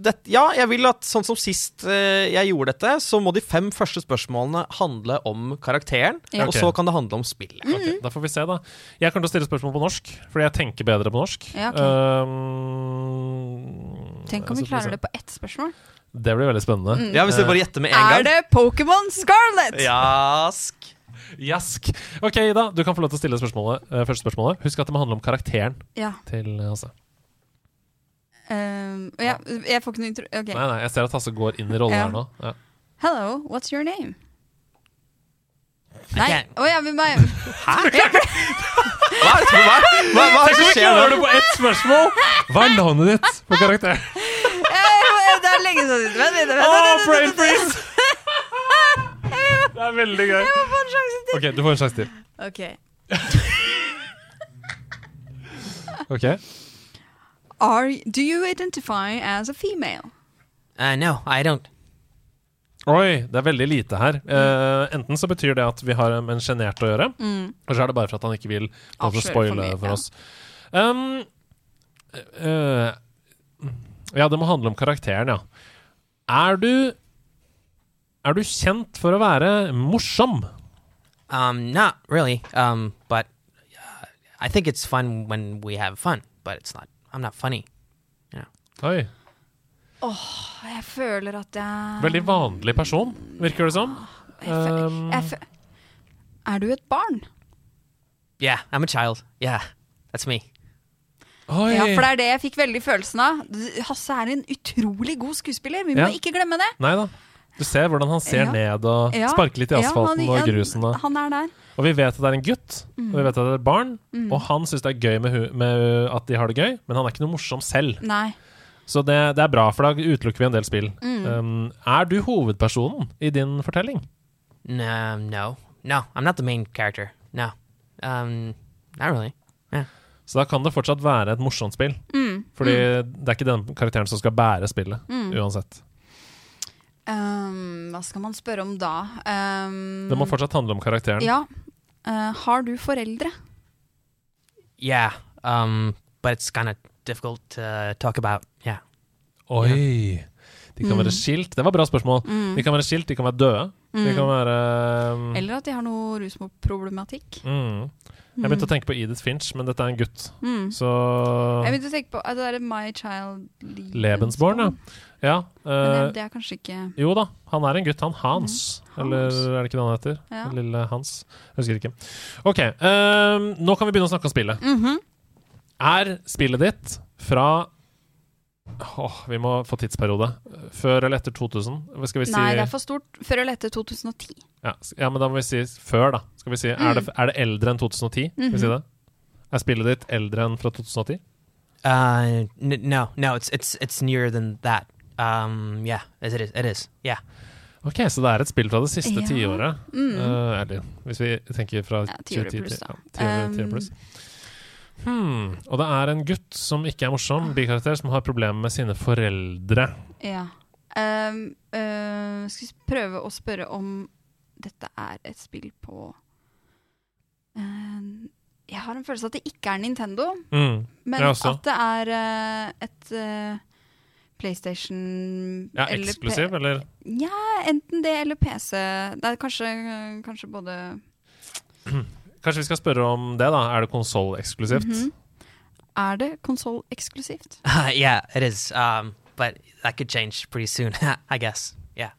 det, ja, jeg vil at sånn som sist uh, jeg gjorde dette, så må de fem første spørsmålene handle om karakteren. yeah. Og okay. så kan det handle om spillet. Mm. Ok, da får vi se, da. Jeg kommer til å stille spørsmål på norsk, fordi jeg tenker bedre på norsk. Ja, ok. Um, Tenk om vi klarer det på ett spørsmål. Det blir veldig spennende. Ja, Hvis dere bare gjetter med en Er gang. det Pokémon Scarlet? Jask. Jask. Ok, Ida, du kan få lov til å stille spørsmålet, uh, første spørsmålet. Husk at det må handle om karakteren Ja. til Hasse. Um, ja, jeg får ikke noe intro... Okay. Nei, nei, jeg ser at Hasse går inn i rollen Ja. her nå. Ja. Hello, what's your name? Nei, å oh, ja, men meg Hva er det, hva, hva, hva er det som skjer nå? på ett spørsmål! Hva er navnet ditt på karakteren? Eh, Det er lenge siden. Vent litt. brain freeze! Det er veldig gøy. Jeg må få en sjanse til. Ok, du får en sjanse til. Ok. Ok Are, do you identify as a female? Uh, no, I don't. Oi, det er veldig lite her. Eh, enten så betyr det at vi har med en sjenert å gjøre, Mm. eller så er det bare for at han ikke vil lov til for mye, for ja. oss. Um, uh, ja, det må handle om karakteren, ja. Er du Er du kjent for å være morsom? Um, not really. Um, but uh, I think it's fun when we have fun. But it's not. I'm not funny. Oi. Jeg føler at jeg Veldig vanlig person, virker det som. Jeg føler, Um, jeg fø- Er du et barn? Yeah, I'm a child. Yeah, that's me. Oi. Ja, for det er det jeg fikk veldig følelsen av. Hasse er en utrolig god skuespiller. Vi må Ja. ikke glemme det. Nei da. Du ser hvordan han ser Ja. ned og Ja. sparker litt i Ja, asfalten han- og grusen. Og, Han er der. og vi vet at det er en gutt, og vi vet at det er et barn. Og han syns det er gøy med, med at de har det gøy, men han er ikke noe morsom selv. Nei. Så det, det er bra, for da utelukker vi en del spill. Um, er du hovedpersonen i din fortelling? No, no, no. I'm not the main character. No. Um, not really. Yeah. Så da kan det fortsatt være et morsomt spill. Fordi det er ikke den karakteren som skal bære spillet, uansett. Um, hva skal man spørre om da? Um, Det må fortsatt handle om karakteren. Ja. Uh, har du foreldre? Yeah. Um, but it's kind of difficult to talk about. Yeah. Oi! De kan være skilt. Det var et bra spørsmål. De kan være skilt, de kan være døde. De kan være um, Eller at de har noe rusproblematikk? mm. Jeg begynte å tenke på Edith Finch, men dette er en gutt. Mm. Så Jeg begynte å tenke på at det er My Child Lebensborn, ja. Ja Men eh, det, det er kanskje ikke jo da, han er en gutt. Han Hans. Mm, Hans. er det ikke det han heter? Ja. Lille Hans. Jeg husker ikke. OK. uh, nå kan vi begynne å snakke om spillet. Mhm. Er spillet ditt fra Åh, vi må få tidsperiode. Før eller etter 2000? Hva Skal vi si Nei, det er for stort. Før eller etter 2010. ja, ja, men da må vi si før, da. Skal vi si, er, det, er det eldre enn 2010? Skal vi si det? Er spillet ditt eldre enn fra 2010? Uh, no, no. It's it's it's nearer than that. Um, yeah, it is. It is. Yeah. Ok, så det er et spill fra det siste Ja. tiåret. Mm. uh, hvis vi tenker fra Ja, tiåret 2010 pluss, til da. ja, tiåret- tiåret Um, pluss. Hmm. Og det er en gutt som ikke er morsom, bikarakter, som har problemer med sine foreldre. Ja. Um, uh, skal vi prøve å spørre om dette er et spill på uh, Jeg har en følelse av at det ikke er Nintendo, Mm. men at det er uh, et uh, PlayStation Ja, eller eksklusiv, eller? Ja, enten det eller PC. Det er kanskje, kanskje både Kanskje vi skal spørre om det, da. Er det konsolleksklusivt? Mm -hmm. Er det konsolleksklusivt? Uh, yeah, it is. Um, but that could change pretty soon, I guess. Yeah.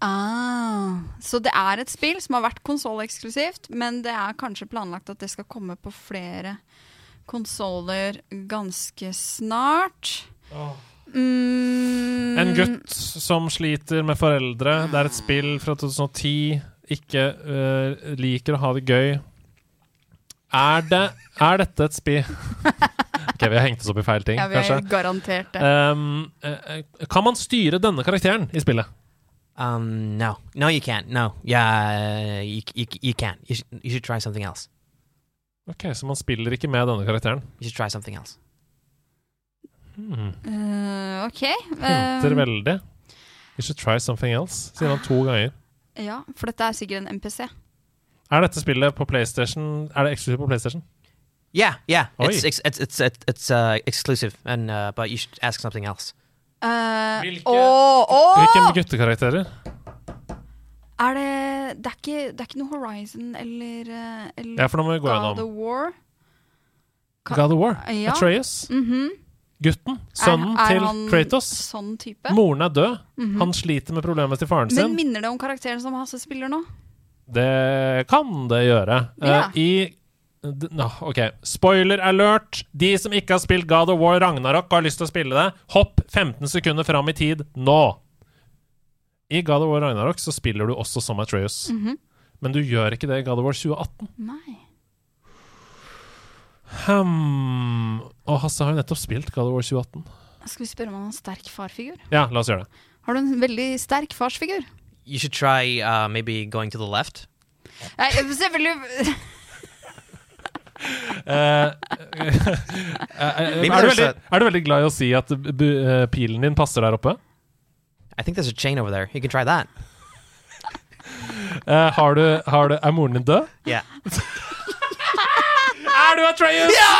Ah, så det er et spill som har vært konsolleksklusivt, men det er kanskje planlagt at det skal komme på flere konsoller ganske snart. Mm, En gutt som sliter med foreldre. Det er et spill fra 2010. Ikke uh, liker å ha det gøy. Er det Er dette et spill Ok, vi har hengt oss opp i feil ting, Ja, vi har kanskje. garantert det. Um, eh, kan man styre denne karakteren i spillet? Um, no, no, you can't. No, yeah, you you, you can't. You should, you should try something else. Ok, Så man spiller ikke med denne karakteren? You should try something else. Hmm. Eh, OK. Hinter eh, veldig. You should try something else, sier han to ganger. ja, for dette er sikkert en MPC. Er dette spillet på PlayStation Er det eksklusivt på PlayStation? Yeah, yeah. Oi. It's it's it's it's it's, uh, exclusive, and uh, but you should ask something else. Uh, Hvilke- guttekarakterer? Er det Det er ikke, det er ikke noe Horizon eller, eh, eller Ja, for nå må vi gå God gjennom. of War? Ka- God of War. Ja. Atreus. Mhm. Gutten. Sønnen Er- er til Kratos. Sånn? Moren er død. Mhm. Han sliter med problemet til faren Men sin. minner det om karakteren som Hasse spiller nå? Det kan det gjøre. Ja. Uh, I nå, OK. Spoiler alert! De som ikke har spilt God of War Ragnarok og har lyst til å spille det, hopp 15 sekunder fram i tid nå! I God of War Ragnarok så spiller du også som Atreus. Mhm. Men du gjør ikke det i God of War 2018. Nei. Hmm. Og Hasse har jo nettopp spilt God of War 2018. Skal vi spørre om han har en sterk farfigur? Ja, la oss gjøre det. Har du en veldig sterk farsfigur? You should try uh, maybe going to the left. Nei, selvfølgelig Eh, eh, er, du veldig, er du veldig glad i å si at eh, pilen din passer der oppe? I think there's a chain over there. You can try that. Uh, har du, har du, er moren din død? Yeah. Er du Atreus? Ja!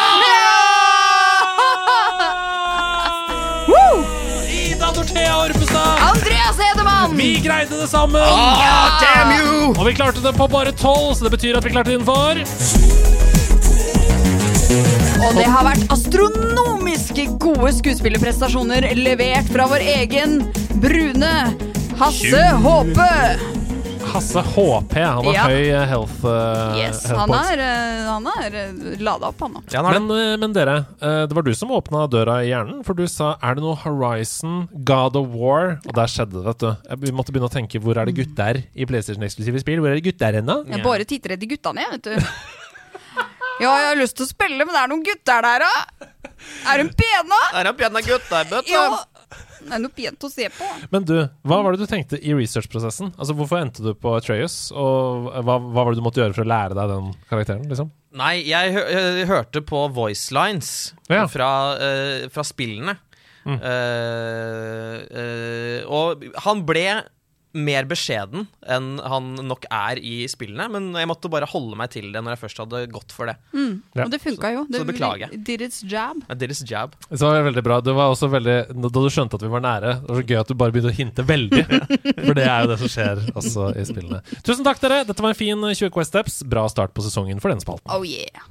Ida Dorthea Orpestad! Andreas Hedemann! Vi greide det sammen! Oh, damn you! Og vi klarte det på bare tolv, så det betyr at vi klarte det innenfor. Og det har vært astronomiske gode skuespillerprestasjoner levert fra vår egen brune Hasse Håpe. Hasse HP. Han har Ja. høy eh, health, uh, Yes, health han er, eh, han er lada opp, han nå. Ja, Men, men dere, det var du som åpna døra i hjernen. For du sa er det noe Horizon, God of War Og der skjedde det, vet du. Vi måtte begynne å tenke hvor er det gutter i PlayStation-eksklusive spill? Hvor er det gutter ennå? Jeg bare titter etter gutta ned, vet du. Ja, jeg har lyst til å spille, men det er noen gutter der, da. Er de pene? Der er pene gutter, vet du. Ja. Det er noe pent å se på. Men du, hva var det du tenkte i researchprosessen? Altså, Hvorfor endte du på Atreus? Og hva, hva var det du måtte gjøre for å lære deg den karakteren? liksom? Nei, jeg, hø jeg hørte på voice lines Ja. fra, uh, fra spillene. Mm. Uh, uh, og han ble mer beskjeden enn han nok er i spillene, men jeg måtte bare holde meg til det når jeg først hadde gått for det. Ja. Og det funka jo. så beklager jeg. Did its jab. Ja, did its jab. Så det var veldig bra. Det var også veldig, Da du skjønte at vi var nære, det var så gøy at du bare begynte å hinte veldig. For det er jo det som skjer også i spillene. Tusen takk, dere. Dette var en fin 20 Quest Steps. Bra start på sesongen for denne spalten. Oh yeah.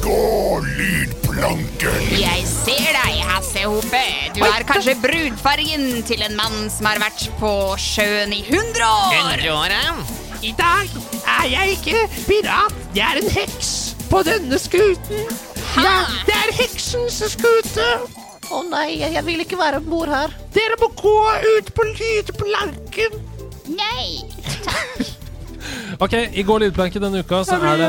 Gå lydplanken. Jeg ser deg, Hasse Hope. Du er kanskje brudfargen til en mann som har vært på sjøen i 100 år. 100 år, ja. I dag er jeg ikke pirat, jeg er en heks på denne skuten. Ja, det er heksens skute. Å nei, jeg vil ikke være om bord her. Dere må gå ut på lydplanken. Nei! Ok, I Går lydplanke denne uka så er det,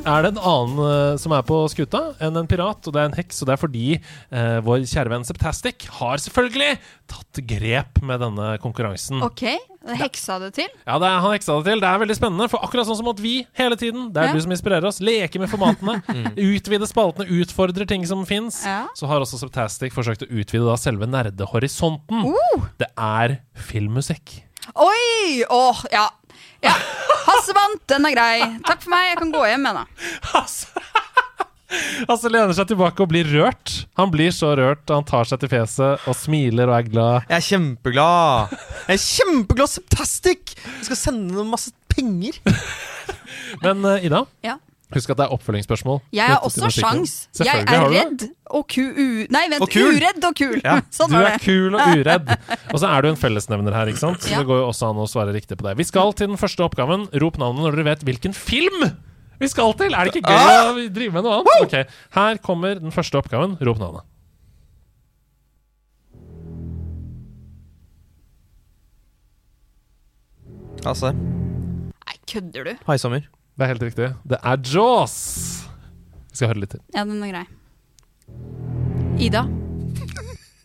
er det en annen eh, som er på skuta enn en pirat, og det er en heks. Og det er fordi eh, vår kjære venn Septastic har selvfølgelig tatt grep med denne konkurransen. Ok, heksa det til. Ja, det er, han heksa det til. Det er veldig spennende, for akkurat sånn som at vi hele tiden, det er Ja. du som inspirerer oss, leker med formatene, Utvider spaltene, utfordrer ting som fins, Ja. så har også Septastic forsøkt å utvide da selve nerdehorisonten. Uh. Det er filmmusikk. Oi! Åh, ja. ja. Hasse vant, den er grei. Takk for meg, jeg kan gå hjem med den. Altså, altså lener seg tilbake og blir rørt. Han blir så rørt, han tar seg til fjeset og smiler og er glad. Jeg er kjempeglad. Jeg er kjempeglad Septastic! Jeg skal sende dem masse penger. Men eh, Ida, Ja. Husk at det er oppfølgingsspørsmål. Jeg har også sjans. Jeg er redd og ku... Nei, vent. Og. Uredd og kul. Ja, sånn Du er det. kul og uredd. Og så er du en fellesnevner her, ikke sant? Så Ja. det går jo også an å svare riktig på det. Vi skal til den første oppgaven. Rop navnet når dere vet hvilken film Vi skal til! Er det ikke gøy Ah! å drive med noe annet? Ok, Her kommer den første oppgaven. Rop navnet. Altså, Nei, kødder du? haisommer. Det er helt riktig. Det er Jaws! Vi skal høre litt til. Ja, den er grei. Ida.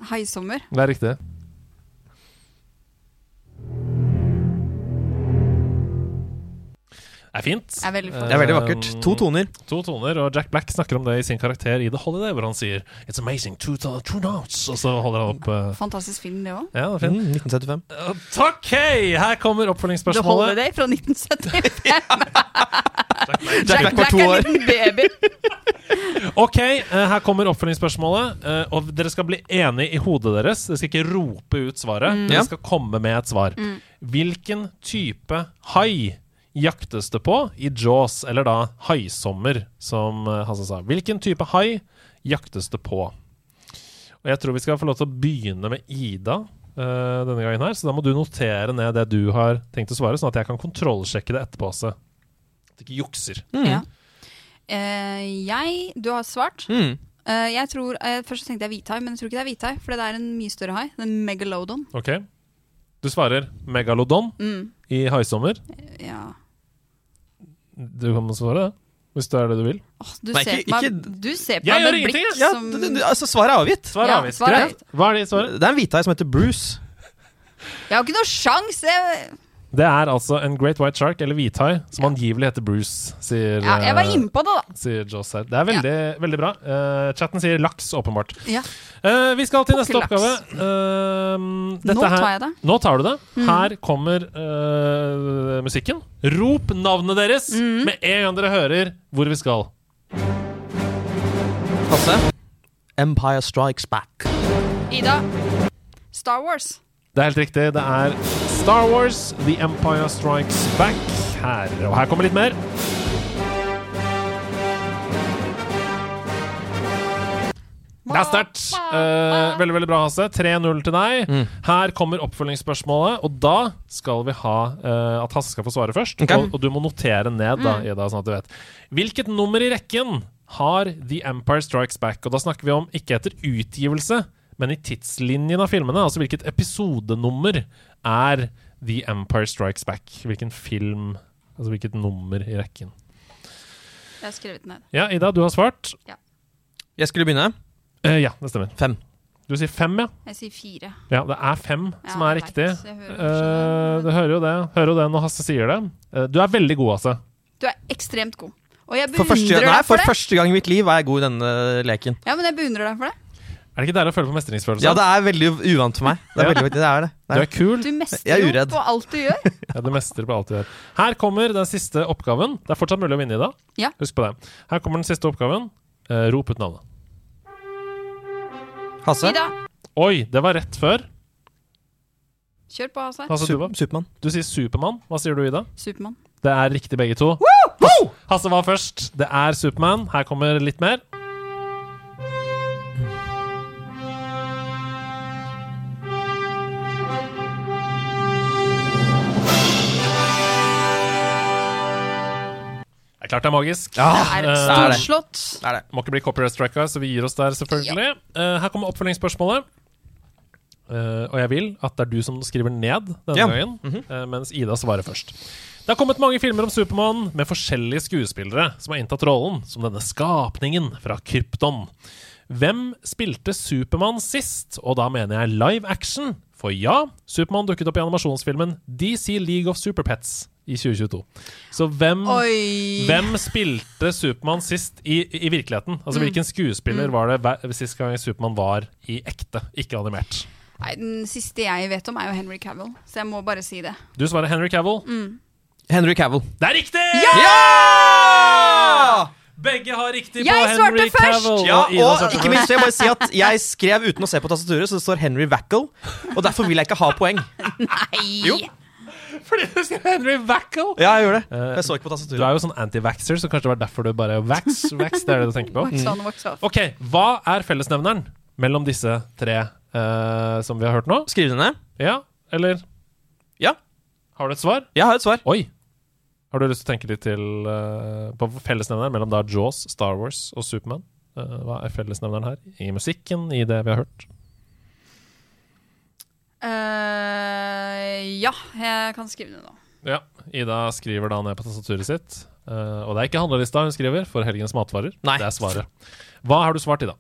Haisommer. Det er riktig. Er fint. Det er veldig flott. Det er veldig vakkert. To toner. To toner, og Jack Black snakker om det i sin karakter i The Holiday, hvor han sier It's amazing, two, to- two notes. Og så holder han opp uh... Fantastisk film, det òg. Ja, det er fint. Mm, 1975. Uh, Takk! hei! Her kommer oppfølgingsspørsmålet. The. Holiday fra 1975. Jack Black var to er år. en liten baby. Ok, uh, her kommer oppfølgingsspørsmålet. eh, og dere skal bli enige i hodet deres. Dere skal ikke rope ut svaret. Mm. Dere skal komme med et svar. Hvilken type hai jaktes det på i Jaws, eller da haisommer, som eh, Hasse sa? Hvilken type hai jaktes det på? Og jeg tror vi skal få lov til å begynne med Ida uh, denne gangen her. Så da må du notere ned det du har tenkt å svare, sånn at jeg kan kontrollsjekke det etterpå. Så. At det ikke jukser. Ja. Uh, jeg Du har svart. Mm. Uh, jeg tror, uh, Først tenkte jeg hvithai, men jeg tror ikke det er hvithai. For det er en mye større hai. En megalodon. Ok. Du svarer megalodon Mm. i haisommer. Ja. Du kan svare det, hvis det er det du vil. Oh, du, Nei, ser ikke- meg, ikke- du ser på meg med blikk jeg. Ja, som du, altså, svaret er avgitt. Svar er Ja, avgitt. svar er Hva er det svaret? Det er en hvithai som heter Bruce. Jeg har ikke noe sjans! Jeg, Det er altså en Great White Shark, eller hvithai, som angivelig heter Bruce, sier, ja, jeg var inne innpå det, da. sier Joss her. Det er veldig, veldig bra. Uh, chatten sier laks, åpenbart. Ja. Uh, vi skal til neste oppgave. Uh, dette Nå tar jeg det. Nå tar du det. Mm. Her kommer eh, musikken. Rop navnet deres Mm. med en gang dere hører hvor vi skal. Hasse. Empire Strikes Back. Ida. Star Wars. Det er helt riktig. Det er Star Wars The Empire Strikes Back her. Og her kommer litt mer. Det er sterkt. Eh, veldig veldig bra, Hasse. 3-0 til deg. Mm. Her kommer oppfølgingsspørsmålet, og da skal vi ha eh, at Hasse skal få svare først. Okay. Og, og du må notere ned, da, Ida, sånn at du vet. Hvilket nummer i rekken har The Empire Strikes Back? Og da snakker vi om ikke etter utgivelse, men i tidslinjen av filmene. Altså hvilket episodenummer er The Empire Strikes Back? Hvilken film Altså hvilket nummer i rekken? Jeg har skrevet ned. Ja, Ida, du har svart. Jeg skulle begynne. Eh, ja, det stemmer. Fem. Du sier fem, ja. Jeg sier fire. Ja, det er fem som er riktig. hører uh, du hører jo det Hører jo det når Hasse sier det. Uh, du er veldig god, altså. Du er ekstremt god. Og jeg For første, nei, deg for for det. første gang i mitt liv er jeg god i denne leken. Ja, men jeg beundrer deg for det. Er det ikke deilig å føle på mestringsfølelse? Ja, det er veldig uvant for meg. Det er, veldig, det, er det. Du det er er. kul. Du er mestrer jo på alt du gjør. Ja, du mestrer på alt du gjør. Her kommer den siste oppgaven. Det er fortsatt mulig å vinne i dag. Ja. Husk på det. Her kommer den siste oppgaven. Eh, rop ut navnet. Hasse? Ida, Oi, det var rett før. kjør på, Hasse. Hasse, du, Sup Supermann. du sier Supermann. Hva sier du, Ida? Supermann. Det er riktig, begge to. Hasse var først. Det er Supermann. Her kommer litt mer. Er magisk. magisk. Det er Eh, storslått. Det er det. Må ikke bli copyright strika, så vi gir oss der, selvfølgelig. Eh, her kommer oppfølgingsspørsmålet. Uh, og jeg vil at det er du som skriver ned denne Ja. gangen, eh, mens Ida svarer først. Det har kommet mange filmer om Supermann med forskjellige skuespillere som har inntatt rollen som denne skapningen fra Krypton. Hvem spilte Supermann sist? Og da mener jeg live action. For ja, Supermann dukket opp i animasjonsfilmen DC League of Superpets i 2022. Så hvem hvem spilte Supermann sist i, i virkeligheten? Altså Hvilken skuespiller var det sist gang Supermann var i ekte, ikke animert? Nei, den siste jeg vet om, er jo Henry Cavill, så jeg må bare si det. Du svarer Henry Cavill. Henry Cavill. Det er riktig! Ja! Begge har riktig på Jeg svarte Henry først! Cavill. Ja, og og ikke minst Så jeg bare si at jeg skrev uten å se på tastaturet, så det står Henry Wackle. Og derfor vil jeg ikke ha poeng. Nei! Jo. Fordi du skrev Henry Wackle! Ja, jeg gjør det. Eh, Jeg så ikke på Du er jo sånn anti-vaxxer, så kanskje det var derfor du bare Vax, vax, det er det du tenker på? Wax on, wax off. Ok, Hva er fellesnevneren mellom disse tre eh, som vi har hørt nå? Skriv det ned. Ja, eller Ja. Har du et svar? Jeg har et svar. Oi! Har du lyst til å tenke litt til eh, på fellesnevneren mellom da Jaws, Star Wars og Supermann? Eh, hva er fellesnevneren her? I musikken, i det vi har hørt? Eh, ja, jeg kan skrive det nå. Ja. Ida skriver da ned på tastaturet sitt. Uh, og det er ikke handlelista hun skriver for helgens matvarer. Nei. Det er svaret. Hva har du svart, Ida?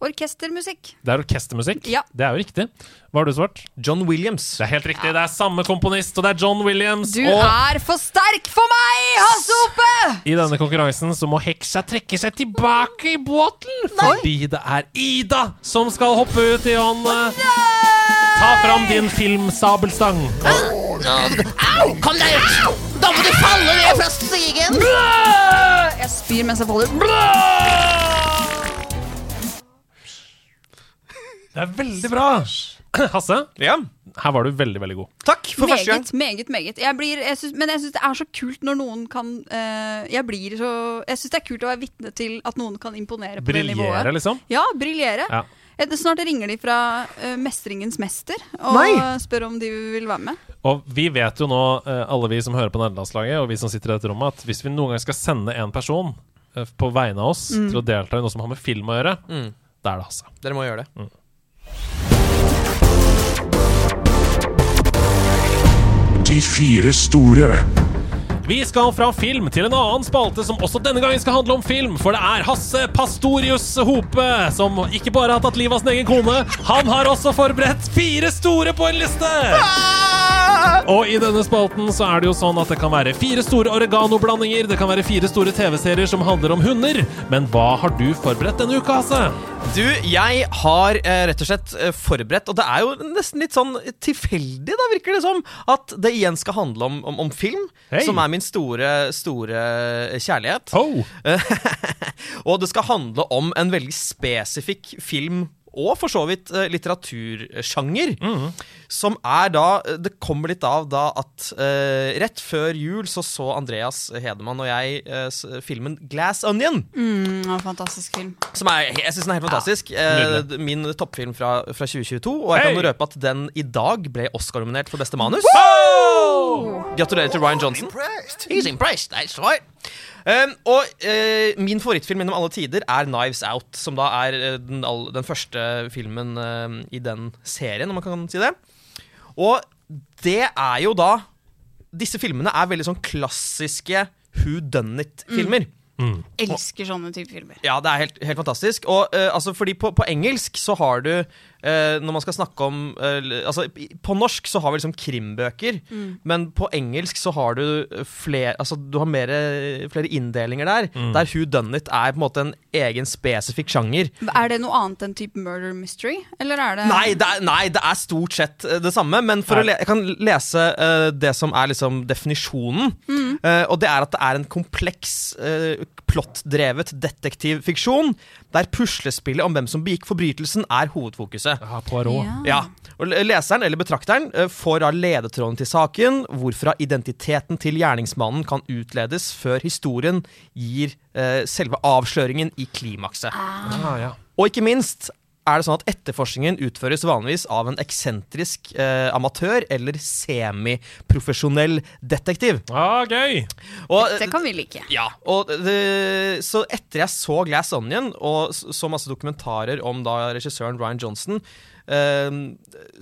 Orkestermusikk. Det er orkestermusikk. Ja. Det er jo riktig. Hva har du svart? John Williams. Det er helt riktig. Det er samme komponist, og det er John Williams. Du og er for sterk for meg, Hasse Hope! i denne konkurransen så må heksa trekke seg tilbake i båten. Fordi det er Ida som skal hoppe ut i vannet. Ta fram din filmsabelstang. Au! Kom deg ut! Da må du falle ned fra stigen! Jeg spyr mens jeg faller. Det er veldig bra. Hasse, Ja. her var du veldig, veldig god. Takk for første gang. Meget, meget, meget. Jeg blir, jeg synes, men jeg syns det er så kult når noen kan uh, Jeg blir så Jeg syns det er kult å være vitne til at noen kan imponere på det Briljere, nivået. liksom. Ja, briljere. Ja. Eh, Snart ringer de fra eh, Mestringens mester og Nei. spør om de vil være med. Og vi vet jo nå, eh, alle vi som hører på nederlandslaget, og vi som sitter i dette rommet, at hvis vi noen gang skal sende en person eh, på vegne av oss Mm. til å delta i noe som har med film å gjøre, Mm. da er det Hasse. Dere må gjøre det. De fire store. Vi skal fra film til en annen spalte som også denne gangen skal handle om film. For det er Hasse Pastorius Hope som ikke bare har tatt livet av sin egen kone, han har også forberedt fire store på en liste! Og i denne spalten så er det jo sånn at det kan være fire store oregano-blandinger, det kan være fire store TV-serier som handler om hunder. Men hva har du forberedt denne uka, Hasse? Du, jeg har eh, rett og slett eh, forberedt, og det er jo nesten litt sånn tilfeldig, da virker det som, at det igjen skal handle om, om, om film, hey. som er min store, store kjærlighet. Oh. og det skal handle om en veldig spesifikk film og for så vidt litteratursjanger. litteratursjanger. Som er da Det kommer litt av da at uh, rett før jul så så Andreas Hedemann og jeg uh, filmen Glass Onion. Mm, en fantastisk film. Som er, jeg syns den er helt fantastisk. Ja, uh, min toppfilm fra, fra 2022. Og jeg kan Hei! røpe at den i dag ble Oscar-nominert for beste manus. Gratulerer til Ryan Johnson. He's impressed, that's right. Um, og uh, min favorittfilm gjennom alle tider er Knives Out, som da er eh, den, all, den første filmen uh, i den serien, om man kan si det. Og det er jo da Disse filmene er veldig sånn klassiske who done it-filmer. Elsker sånne type filmer. Ja, det er helt, helt fantastisk. Og uh, altså, fordi på, på engelsk så har du uh, Når man skal snakke om uh, Altså, på norsk så har vi liksom krimbøker, men på engelsk så har du flere Altså, du har mere, flere inndelinger der. Der Who Done It er på en måte en egen spesifikk sjanger. Er det noe annet enn type murder mystery? Eller er det Nei det, er, nei, det er stort sett det samme, men for å le jeg kan lese det som er liksom definisjonen. Eh, og det er at det er en kompleks, uh, plottdrevet detektivfiksjon der puslespillet om hvem som begikk forbrytelsen, er hovedfokuset. Ja, Poirot. Ja. Ja, og Leseren eller betrakteren uh, får da ledetråden til saken, hvorfra identiteten til gjerningsmannen kan utledes før historien gir uh, selve avsløringen i klimakset. Ah, ja. Og ikke minst er det sånn at etterforskningen utføres vanligvis av en eksentrisk eh, amatør eller semiprofesjonell detektiv. Ah, gøy! Og, Det kan vi like. ja, og det, så etter jeg så Glass Onion og så masse dokumentarer om da regissøren Ryan Johnson, eh,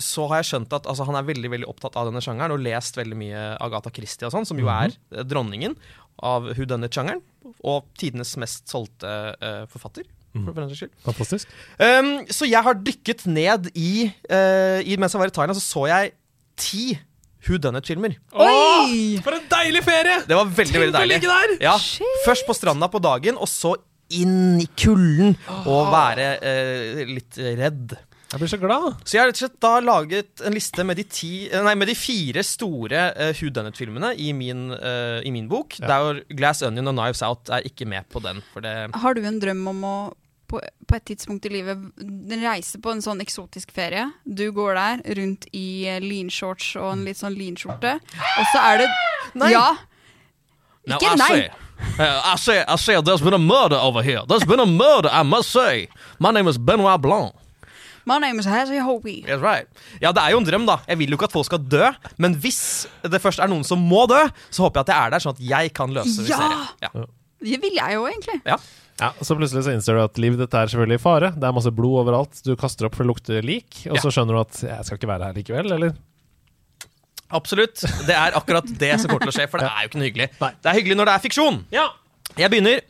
så har jeg skjønt at altså, han er veldig veldig opptatt av denne sjangeren og lest veldig mye Agatha Christie og sånn, som jo er eh, dronningen av Who Done It-sjangeren, og tidenes mest solgte eh, forfatter. For den saks skyld. Fantastisk. Um, så jeg har dykket ned i, uh, i Mens jeg var i Thailand, så så jeg ti Who Done It-filmer. For en deilig ferie! Det var veldig veldig deilig. Ja, Først på stranda på dagen, og så inn i kulden og være uh, litt redd. Jeg blir så glad. Så jeg har rett og slett da laget en liste med de, ti, eh, nei, med de fire store uh, Who Done It-filmene i, min, eh, i min bok. Der Glass Onion og Knives Out er ikke med på den. For det Har du en drøm om å på, på et tidspunkt i livet reise på en sånn eksotisk ferie? Du går der rundt i eh, linshorts og en litt sånn linskjorte, og så er det Nei. Ja. Ikke nei. say, uh, I say, I say, there's been a murder over here. There's been a murder, I must say. My name is Benoit Blanc. My name is Hazy Hobie. Yes, right. Ja, det er jo en drøm, da. Jeg vil jo ikke at folk skal dø. Men hvis det først er noen som må dø, så håper jeg at jeg er der, sånn at jeg kan løse Ja! Ja. Det vil jeg jo egentlig. Ja. Ja, Så plutselig så innser du at livet ditt er selvfølgelig i fare. Det er masse blod overalt. Du kaster opp for det lukter lik. Og Ja. så skjønner du at 'jeg skal ikke være her likevel', eller? Absolutt. Det er akkurat det som kommer til å skje, for det er jo ikke noe hyggelig. Nei. Det er hyggelig når det er fiksjon. Ja. Jeg begynner.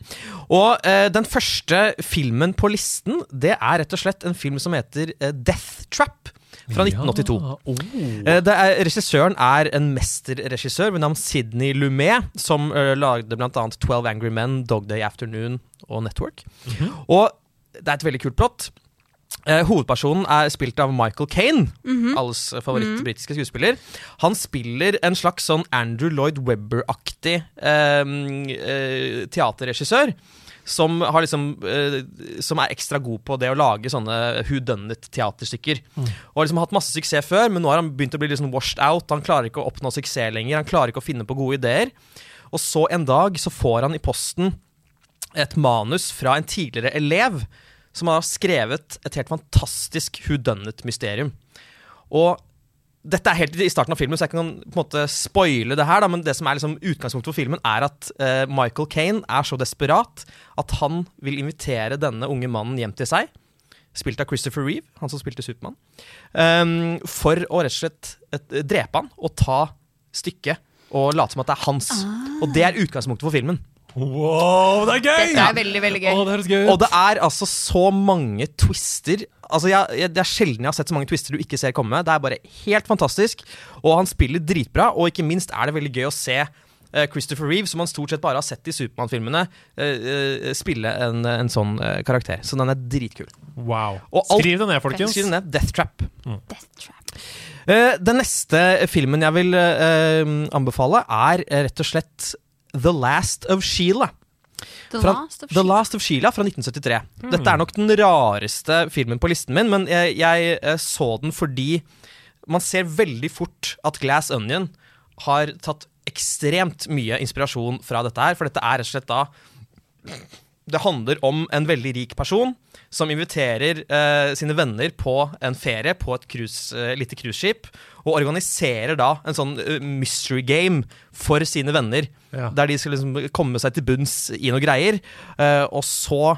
Og uh, den første filmen på listen, det er rett og slett en film som heter uh, Death Trap. Fra 1982. Oh. Eh, det er, regissøren er en mesterregissør ved navn Sidney Lumet, som eh, lagde bl.a. 12 Angry Men, Dog Day Afternoon og Network. Og det er et veldig kult plott. Eh, hovedpersonen er spilt av Michael Kane, alles favoritt-britiske skuespiller. Han spiller en slags sånn Andrew Lloyd Webber-aktig eh, eh, teaterregissør. Som, har liksom, eh, som er ekstra god på det å lage sånne whodunit-teaterstykker. Og har liksom hatt masse suksess før, men nå har han begynt å bli liksom washed out. Han klarer ikke å oppnå suksess lenger. Han klarer ikke å finne på gode ideer. Og så en dag så får han i posten et manus fra en tidligere elev som har skrevet et helt fantastisk whodunit-mysterium. Og dette er helt i starten av filmen, så jeg kan på en måte spoile det her. Da, men det som er liksom utgangspunktet for filmen, er at uh, Michael Kane er så desperat at han vil invitere denne unge mannen hjem til seg. Spilt av Christopher Reeve, han som spilte Supermann. Um, for å rett og slett et, drepe han og ta stykket og late som at det er hans. Og det er utgangspunktet for filmen. Wow, det er gøy! Dette er veldig, veldig gøy. Oh, det gøy. Og det er altså så mange twister. Altså jeg, jeg, Det er sjelden jeg har sett så mange twister du ikke ser komme. Det er bare helt fantastisk. Og han spiller dritbra, og ikke minst er det veldig gøy å se eh, Christopher Reeve, som man stort sett bare har sett i Supermann-filmene, eh, eh, spille en, en sånn karakter. Så den er dritkul. Wow. Og alt- Skriv det ned, folkens. Skriv det ned. Death Trap. Death Trap. Eh, den neste filmen jeg vil anbefale, er rett og slett The Last of Sheila. The Fra, Last of The Sheila. Last of Sheila fra 1973. Dette er nok den rareste filmen på listen min, men jeg, jeg eh, så den fordi man ser veldig fort at Glass Onion har tatt ekstremt mye inspirasjon fra dette her. For dette er rett og slett da Det handler om en veldig rik person som inviterer eh, sine venner på en ferie på et cruise, eh, lite cruiseskip, og organiserer da en sånn eh, mystery game for sine venner. Ja. Der de skal liksom komme seg til bunns i noe greier. eh, og så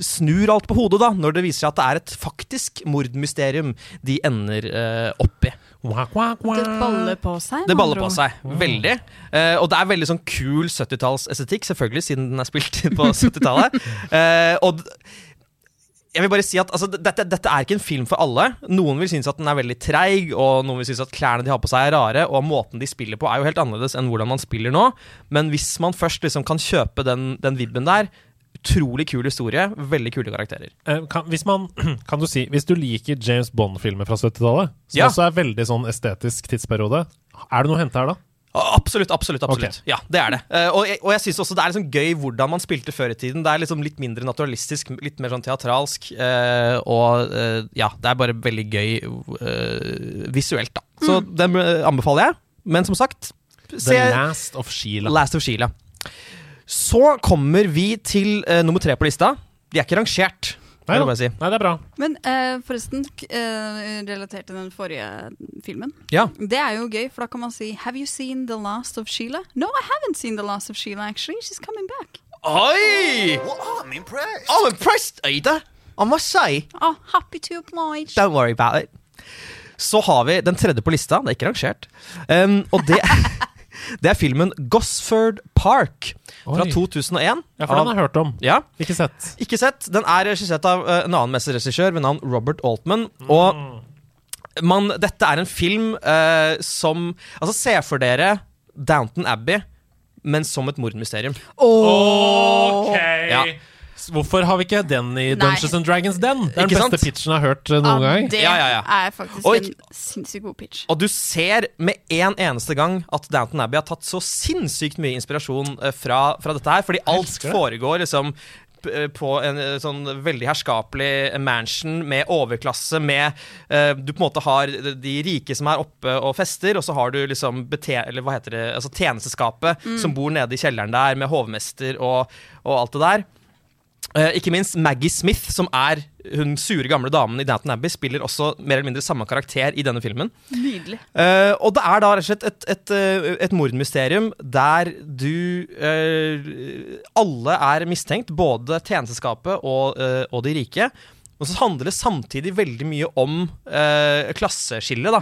snur alt på hodet, da, når det viser seg at det er et faktisk mordmysterium de ender uh, opp i. Wah, wah, wah. Det baller på seg. Det baller på seg. Veldig. Uh, og det er veldig sånn kul 70-tallsestetikk, selvfølgelig, siden den er spilt inn på 70-tallet. Uh, og jeg vil bare si at altså, dette, dette er ikke en film for alle. Noen vil synes at den er veldig treig, og noen vil synes at klærne de har på seg er rare, og måten de spiller på er jo helt annerledes enn hvordan man spiller nå. Men hvis man først liksom kan kjøpe den, den vibben der Utrolig kul historie, veldig kule karakterer. Eh, kan, hvis man, kan du si, hvis du liker James Bond-filmer fra 70-tallet, som Ja. også er veldig sånn estetisk tidsperiode, er det noe å hente her da? Absolutt, absolutt. absolutt Ja, det er det. Eh, og jeg, og jeg syns også det er liksom gøy hvordan man spilte før i tiden. Det er liksom litt mindre naturalistisk, litt mer sånn teatralsk. eh, og eh, ja, det er bare veldig gøy visuelt, da. Så den eh, anbefaler jeg. Men som sagt, The Last of Sheila. Last of Sheila. Så kommer vi til nummer tre på lista. De er ikke rangert. Nei, bare si. Nei, det er bra. Men uh, forresten, eh, relatert til den forrige filmen. Ja. Det er jo gøy, for da kan man si Have you seen The Last of Sheila? No, I haven't seen The Last of Sheila, actually. She's coming back. Oi! I'm impressed. I'm impressed, Ada. I must say. Oh, happy to oblige. Don't worry about it. Så har vi den tredje på lista. Det er ikke rangert. Um, og det, det er filmen Gosford Park fra Oi. 2001. Ja, for den har jeg hørt om. Ja, Ikke sett. Ikke sett. Den er regissert av eh, en annen mesterregissør ved navn Robert Altman. Og man, dette er en film uh, som Altså, se for dere Downton Abbey, men som et mordmysterium. Ok! Ja. Hvorfor har vi ikke den i Dungeons and Dragons Den? Det er den beste sant? pitchen jeg har hørt noen noen gang. det Ja, ja, ja. er faktisk Og en sinnssykt god pitch. Og du ser med en eneste gang at Downton Abbey har tatt så sinnssykt mye inspirasjon eh, fra, fra dette her, fordi alt elsker det. foregår liksom p- eh, på en eh, sånn veldig herskapelig mansion med overklasse, med eh, Du på en måte har de rike som er oppe og fester, og så har du liksom bete eller hva heter det, altså tjenesteskapet som bor nede i kjelleren der, med hovmester og, og alt det der. Eh, ikke minst Maggie Smith, som er hun sure gamle damen i Downton Abbey spiller også mer eller mindre samme karakter i denne filmen. Nydelig. Uh, og det er da rett og slett et, et, et, et mordmysterium der du uh, Alle er mistenkt, både tjenesteskapet og, eh, og de rike. Og så handler det samtidig veldig mye om eh, klasseskillet. da.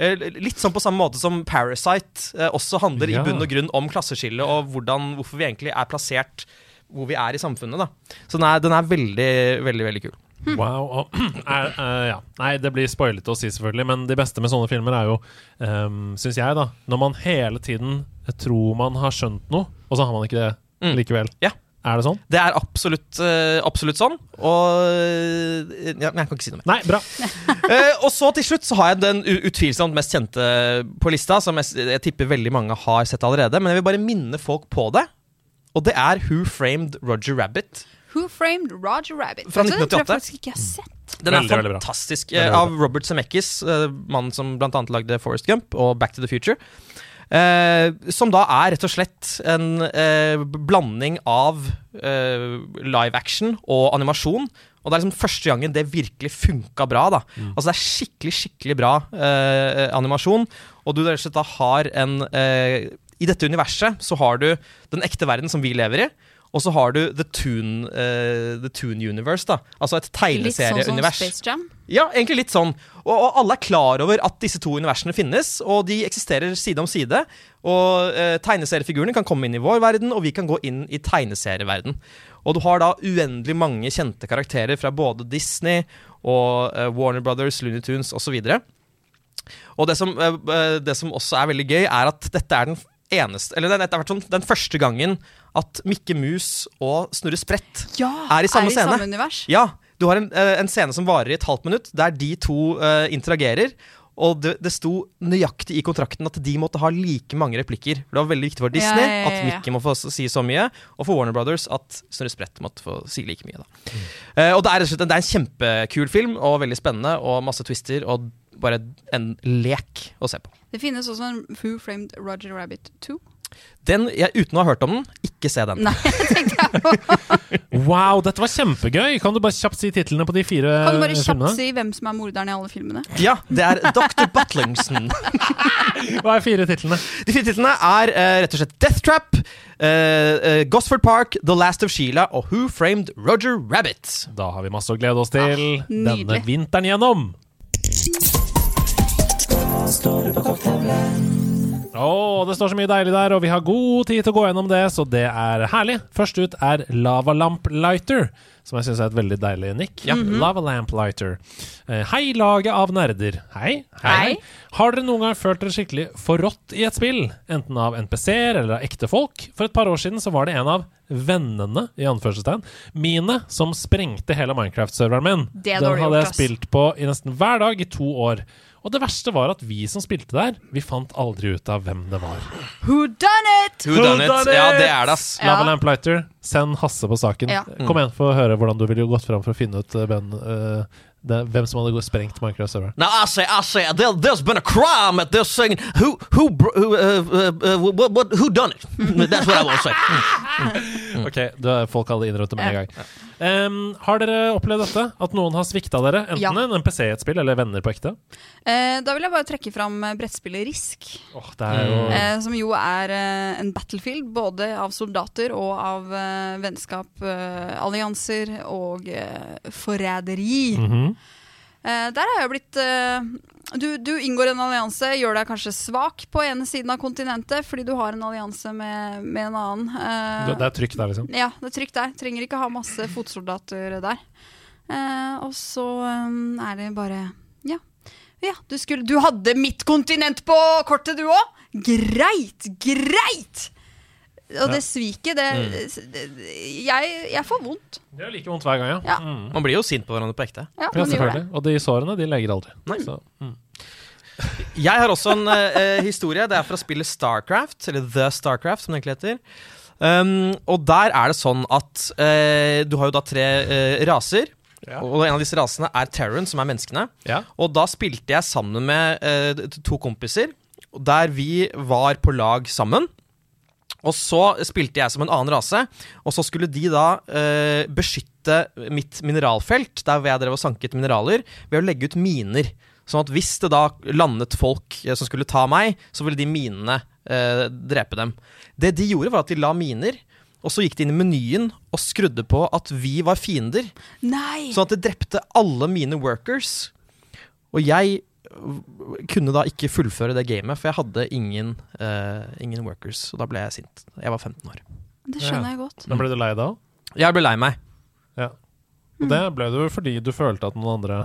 Eh, litt sånn på samme måte som Parasite eh, også handler Ja. i bunn og grunn om klasseskillet og hvordan, hvorfor vi egentlig er plassert hvor vi er i samfunnet. da. Så den er, den er veldig, veldig, veldig kul. Wow. Og, er, eh, ja. Nei, det blir spoilete å si, selvfølgelig, men det beste med sånne filmer er jo, um, syns jeg, da, når man hele tiden tror man har skjønt noe, og så har man ikke det Mm. likevel. Ja. Er det sånn? Det er absolutt, eh, absolutt sånn. Og eh, ja, Jeg kan ikke si noe mer. Nei, bra. uh, og så til slutt så har jeg den utvilsomt mest kjente på lista, som jeg, jeg tipper veldig mange har sett allerede. Men jeg vil bare minne folk på det. Og det er Who Framed Roger Rabbit. Who Framed Roger Rabbit? Fra Vet Den tror jeg 1988. faktisk ikke jeg har sett. Den er Veldig, veldig fantastisk. Veldig, eh, veldig av Robert Zemeckis, eh, mannen som annet lagde Forest Gump og Back to the Future. Eh, som da er rett og slett en eh, blanding av eh, live action og animasjon. Og det er liksom første gangen det virkelig funka bra. da Altså Det er skikkelig skikkelig bra eh, animasjon. Og du rett og slett da har en eh, I dette universet så har du den ekte verden som vi lever i. Og så har du The Toon, uh, The Tune Universe. da Altså et tegneserieunivers. Litt sånn som. Space Jam. Ja, egentlig litt sånn. Og, og alle er klar over at disse to universene finnes, og de eksisterer side om side. Og uh, tegneseriefigurene kan komme inn i vår verden, og vi kan gå inn i tegneserieverden. Og du har da uendelig mange kjente karakterer fra både Disney og uh, Warner Brothers, Looney Tunes osv. Og det som, eh, det som også er veldig gøy, er at dette er den eneste Eller det har vært sånn den første gangen at Mikke Mus og Snurre Sprett Ja, Er i samme scene. samme univers. ja, du har en, eh, en scene som varer i et halvt minutt, der de to uh, interagerer. Og det, det sto nøyaktig i kontrakten at de måtte ha like mange replikker. For Det var veldig viktig for Disney Ja, ja, at Mikke må få si så mye, og for Warner Brothers at Snurre Sprett måtte få si like mye. Da. Uh, og det er, det er en kjempekul film, og veldig spennende, og masse twister, og bare en lek å se på. Det finnes også en Who Framed Roger Rabbit 2. Den, jeg, uten å ha hørt om den, ikke se den. Nei, jeg. Wow, dette var kjempegøy! Kan du bare kjapt si titlene på de fire filmene? Kan du bare filmene? kjapt si hvem som er morderen i alle filmene? Ja, det er Dr. Butlingson. Hva er fire titlene? De fire titlene er uh, rett og slett Death Trap, uh, uh, Gosford Park, The Last of Sheila og Who Framed Roger Rabbit. Da har vi masse å glede oss til denne vinteren gjennom. Å, det står så mye deilig der, og vi har god tid til å gå gjennom det, så det er herlig. Først ut er Lava Lamp Lighter, som jeg syns er et veldig deilig nikk. Ja. Lava Lamp Lighter. Eh, Hei, laget av nerder. Hei. Hei. Har dere noen gang følt dere skikkelig forrådt i et spill? Enten av NPC-er eller av ekte folk? For et par år siden så var det en av vennene i anførselstegn mine som sprengte hele Minecraft-serveren min. Det Den hadde jeg spilt på i nesten hver dag i to år. Og det verste var at vi som spilte der, vi fant aldri ut av hvem det var. Who done it? Who done it? Ja, det er det, ass. Ja. Lava Lamp Lighter, send Hasse på saken. Ja. Kom igjen, få høre hvordan du ville gått fram for å finne ut eh, hvem, eh, det, hvem som hadde gått sprengt Minecraft-serveren. Now I say, I say, there, there's been a crime at this thing. Who, who, who, uh, uh, uh, what, what, who done it? That's what I want to say. Ok, det folk hadde innrømt det med en gang. Um, har dere opplevd dette? At noen har svikta dere? Enten Ja. en NPC i et spill, eller venner på ekte? Eh, da vil jeg bare trekke fram eh, brettspillet Risk. Åh, det er jo Eh, som jo er eh, en battlefield både av soldater og av eh, vennskap, eh, allianser og eh, forræderi. Mhm. Eh, der har jeg blitt eh, du, du inngår en allianse, gjør deg kanskje svak på ene siden av kontinentet fordi du har en allianse med, med en annen. Uh, Det er trygt der, liksom. ja, det er trygt der. Trenger ikke ha masse fotsoldater der. Uh, og så um, er det bare Ja. ja du, skulle, du hadde mitt kontinent på kortet, du òg! Greit! Greit! Og det sviket, det, det jeg, jeg får vondt. Det er like vondt hver gang, ja. Ja. Mm. Man blir jo sint på hverandre på ekte. Ja, selvfølgelig. Og de sårene, de leger aldri. Nei. Så, mm. Jeg har også en uh, historie. Det er fra spillet Starcraft, eller The Starcraft, som det egentlig heter. Um, og der er det sånn at uh, du har jo da tre uh, raser. Ja. Og en av disse rasene er Terran, som er menneskene. Ja. Og da spilte jeg sammen med uh, to kompiser, der vi var på lag sammen. Og så spilte jeg som en annen rase, og så skulle de da eh, beskytte mitt mineralfelt, der hvor jeg drev og sanket mineraler, ved å legge ut miner. Sånn at hvis det da landet folk eh, som skulle ta meg, så ville de minene eh, drepe dem. Det de gjorde, var at de la miner, og så gikk de inn i menyen og skrudde på at vi var fiender. Nei! Sånn at det drepte alle mine workers. Og jeg kunne da ikke fullføre det gamet, for jeg hadde ingen, uh, ingen workers. Og da ble jeg sint. Jeg var 15 år. Det skjønner jeg godt. Da ble du lei deg òg? Jeg ble lei meg. Ja. Og det ble du fordi du følte at noen andre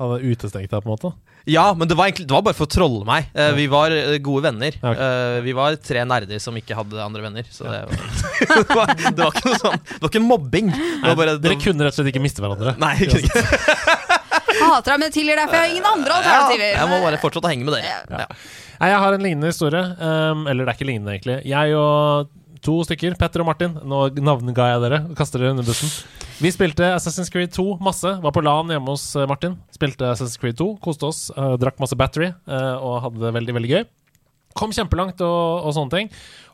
hadde utestengt deg, på en måte? Ja, men det var, egentlig, det var bare for å trolle meg. Eh, vi var eh, gode venner. Ja, ok. Eh, vi var tre nerder som ikke hadde andre venner. Så det, var, det, var, det var ikke noe sånn Det var ikke mobbing. Det var bare, Dere kunne rett og slett ikke miste hverandre. Nei, ikke. Hater deg, men tilgir deg, for jeg har ingen andre Ja, alternativer. jeg må bare fortsette å henge med dere. Ja. Nei, jeg har en lignende historie. Um, eller det er ikke lignende, egentlig. Jeg og to stykker, Petter og Martin, nå navnga jeg dere og kaster dere under bussen. Vi spilte Assassin's Creed 2 masse. Var på LAN hjemme hos eh, Martin. Spilte Assassin's Creed 2, koste oss, uh, drakk masse battery uh, og hadde det veldig, veldig gøy. Kom kjempelangt og, og sånne ting.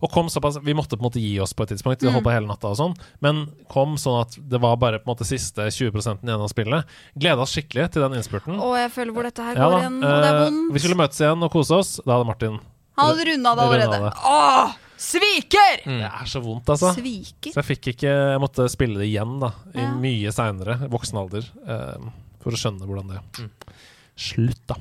Og kom såpass Vi måtte på en måte gi oss på et tidspunkt. Vi på hele natta og sånn. Men kom sånn at det var bare på en måte siste 20 igjen av spillet. Gleda oss skikkelig til den innspurten. Og jeg føler hvor dette her Ja går igjen, og det er eh, vondt. vi skulle møtes igjen og kose oss. Da hadde Martin Han hadde runda det allerede. Åh! Sviker! Det er så vondt, altså. Sviker? Så jeg fikk ikke Jeg måtte spille det igjen, da. I Ja. mye seinere, voksen alder. eh, for å skjønne hvordan det Slutt, da.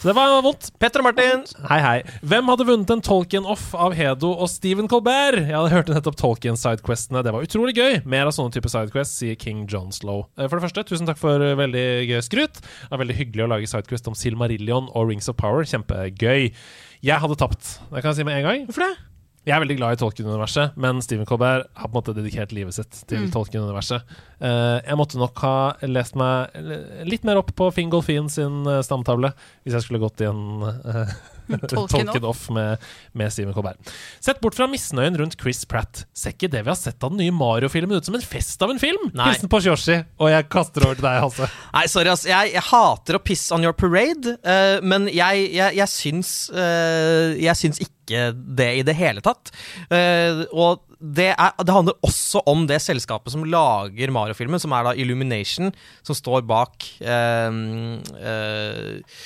Så det var vondt. Petter og Martin. Hei, hei. Hvem hadde vunnet en Tolkien-off av Hedo og Stephen Colbert? Jeg hadde hørt nettopp Tolkien-sidequestene. Det var utrolig gøy. Mer av sånne type sidequests, sier King Johnslow. Eh, For det første, tusen takk for eh, veldig gøy skryt. Det er veldig hyggelig å lage sidequest om Silmarillion og Rings of Power. Kjempegøy. Jeg hadde tapt. Det kan jeg si med en gang. Hvorfor det? Jeg er veldig glad i Tolkien-universet, men Stephen Colbert har på en måte dedikert livet sitt til Tolkien-universet. Uh, jeg måtte nok ha lest meg litt mer opp på Fingolfin sin uh, stamtavle hvis jeg skulle gått i en uh, Tolkien off, off med, med Stephen Colbert. Sett bort fra misnøyen rundt Chris Pratt. Ser ikke det vi har sett av den nye Mario-filmen ut som en fest av en film? Nei. Hilsen på Yoshi, og jeg kaster over til deg, Hasse. Nei, sorry, ass. Jeg, jeg hater å pisse on your parade, uh, men jeg, jeg, jeg syns uh, Jeg syns ikke det i det hele tatt. Uh, og det, er, det handler også om det selskapet som lager Mario-filmen, som er da Illumination, som står bak eh, eh,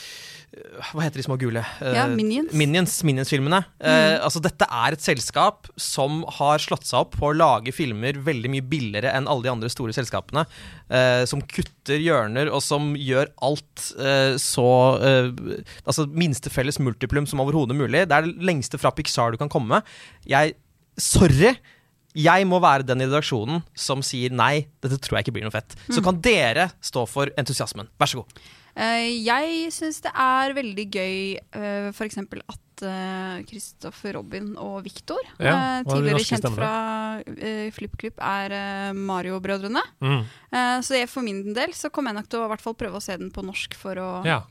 hva heter de små gule? Eh, Ja, Minions. Minions, Minions-filmene. Eh, altså, dette er et selskap som har slått seg opp på å lage filmer veldig mye billigere enn alle de andre store selskapene. eh, som kutter hjørner, og som gjør alt eh, så eh, Altså minste felles multiplum som overhodet mulig. Det er det lengste fra Pixar du kan komme. Jeg Sorry! Jeg må være den i redaksjonen som sier nei, dette tror jeg ikke blir noe fett. Så kan dere stå for entusiasmen. Vær så god. Eh, jeg syns det er veldig gøy uh, f.eks. at Kristoffer Robin og Victor, Ja, eh, er tidligere kjent stemmer. fra FlippKlipp, er eh, Mario-brødrene. Mm. Eh, så jeg, for min del så kommer jeg nok til å hvert fall prøve å se den på norsk, for å, Ja.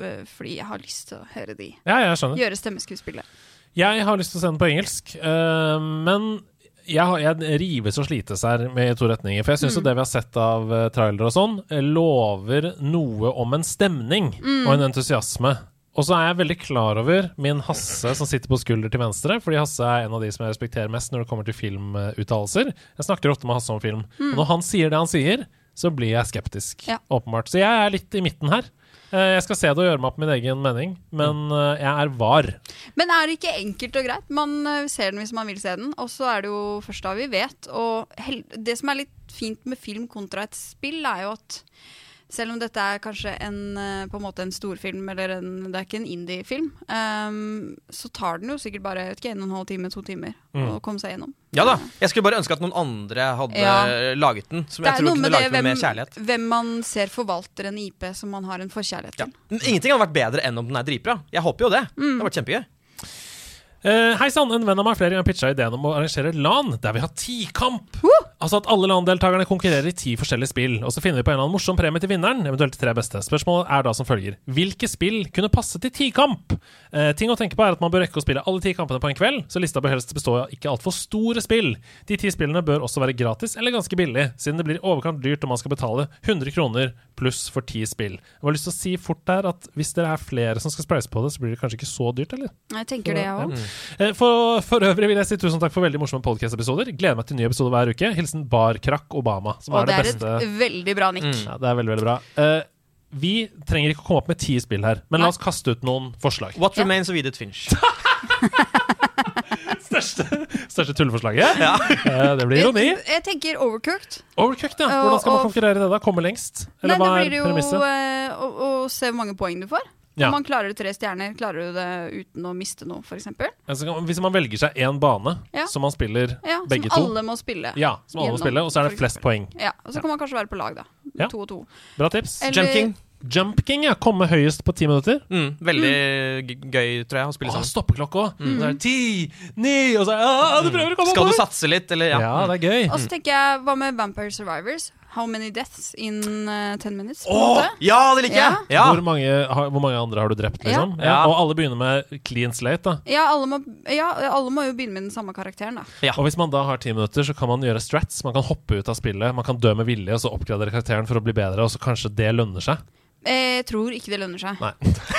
eh, fordi jeg har lyst til å høre de ja, gjøre stemmeskuespillet. Jeg har lyst til å se den på engelsk, men jeg, jeg rives og slites her med i to retninger. For jeg syns mm. det vi har sett av uh, trailere og sånn, eh, lover noe om en stemning og en entusiasme. Og så er jeg veldig klar over min Hasse som sitter på skulder til venstre, fordi Hasse er en av de som jeg respekterer mest når det kommer til filmuttalelser. Jeg snakker ofte med Hasse om film. Og når han sier det han sier, så blir jeg skeptisk. Ja. Åpenbart. Så jeg er litt i midten her. Eh, Jeg skal se det og gjøre meg opp min egen mening, men eh, jeg er var. Men er det ikke enkelt og greit? Man eh, ser den hvis man vil se den, og så er det jo først da vi vet. Og det som er litt fint med film kontra et spill, er jo at selv om dette er kanskje en, eh, på en måte en storfilm, eller en, det er ikke en indie-film, um, så tar den jo sikkert bare vet ikke, en og en halv time, to timer å komme seg gjennom. Ja da. Jeg skulle bare ønske at noen andre hadde Ja. laget den. Som Det jeg tror kunne med det laget med hvem, mer kjærlighet. hvem man ser forvalter en IP som man har en forkjærlighet til. Ja. Ingenting hadde vært bedre enn om den er dritbra. Jeg håper jo det. Det hadde vært kjempegøy. Uh, Hei sann, en venn av meg flere ganger pitcha ideen om å arrangere LAN der vi har tikamp. Altså at alle LAN-deltakerne konkurrerer i ti forskjellige spill, og så finner vi på en eller annen morsom premie til vinneren, eventuelt de tre beste. Spørsmålet er da som følger Hvilke spill kunne passe til tikamp? Uh, ting å tenke på er at man bør rekke å spille alle ti kampene på en kveld, så lista bør helst bestå av ikke altfor store spill. De ti spillene bør også være gratis eller ganske billig, siden det blir overkant dyrt om man skal betale 100 kroner pluss for ti spill. Jeg har lyst til å si fort der at hvis dere er flere som skal spleise på det, så blir det kanskje ikke så dyrt, eller? Jeg tenker det, jeg òg. Eh, For, for øvrig vil jeg si tusen takk for veldig morsomme podcast-episoder. Gleder meg til nye episoder hver uke. Hilsen Barkrakk Obama, som Og er det det er beste. et veldig bra nikk. Ja, det er veldig, veldig bra. Uh, vi trenger ikke å komme opp med ti spill her, men Nei. la oss kaste ut noen forslag. What Ja. remains of Edith Finch? Største tulleforslaget? Eh, det blir ironi. Jeg, jeg tenker overcooked. Overcooked, ja. Hvordan skal man konkurrere i det? da? Komme lengst? Nei, Eller da hva blir er det jo premisset? eh, å, å se hvor mange poeng du får. Ja. Om man klarer tre stjerner, klarer du det uten å miste noe, f.eks. Altså, hvis man velger seg én bane Ja. som man spiller Ja, begge som to alle må spille. Ja, som alle må spille, og så er det flest poeng. Ja, og så kan man kanskje være på lag, da. Ja. To og to. Bra tips. Eller- Jump King. Jump King, ja. Komme høyest på ti minutter. Mm, veldig mm. gøy, tror jeg, å spille sammen. stoppeklokke òg. Så er det ti, ni, og så du prøver å komme Skal du satse litt, eller? Ja. Ja, det er gøy. Og så tenker jeg, hva med Vampire Survivors? How many deaths in uh, ten minutes? På Åh, måte? ja, det liker jeg! Ja. Hvor, mange, har, hvor mange andre har du drept, liksom? Ja. Og alle begynner med clean slate, da. Ja alle, må, ja, alle må jo begynne med den samme karakteren, da. Og hvis man da har ti minutter, så kan man gjøre strats. Man kan hoppe ut av spillet, man kan dø med vilje, og så oppgradere karakteren for å bli bedre, og så kanskje det lønner seg. Jeg tror ikke det lønner seg. Nei.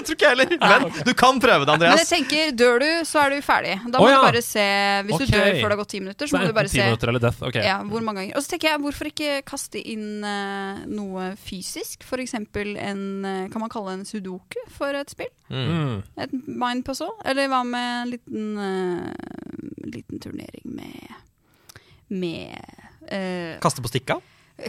Jeg tror ikke jeg heller. Men du kan prøve det, Andreas. Men jeg tenker, dør du, så er du ferdig. Da må må ja. du bare se Hvis okay. du dør før det har gått ti minutter, Så så må du bare se minutter eller death. Ok. ja, hvor mange ganger. Og så tenker jeg, hvorfor ikke kaste inn uh, noe fysisk? For eksempel en uh, Kan man kalle en sudoku for et spill? Mm. Et mind puzzle? Eller hva med en liten, uh, liten turnering med Med eh, Kaste på stikka?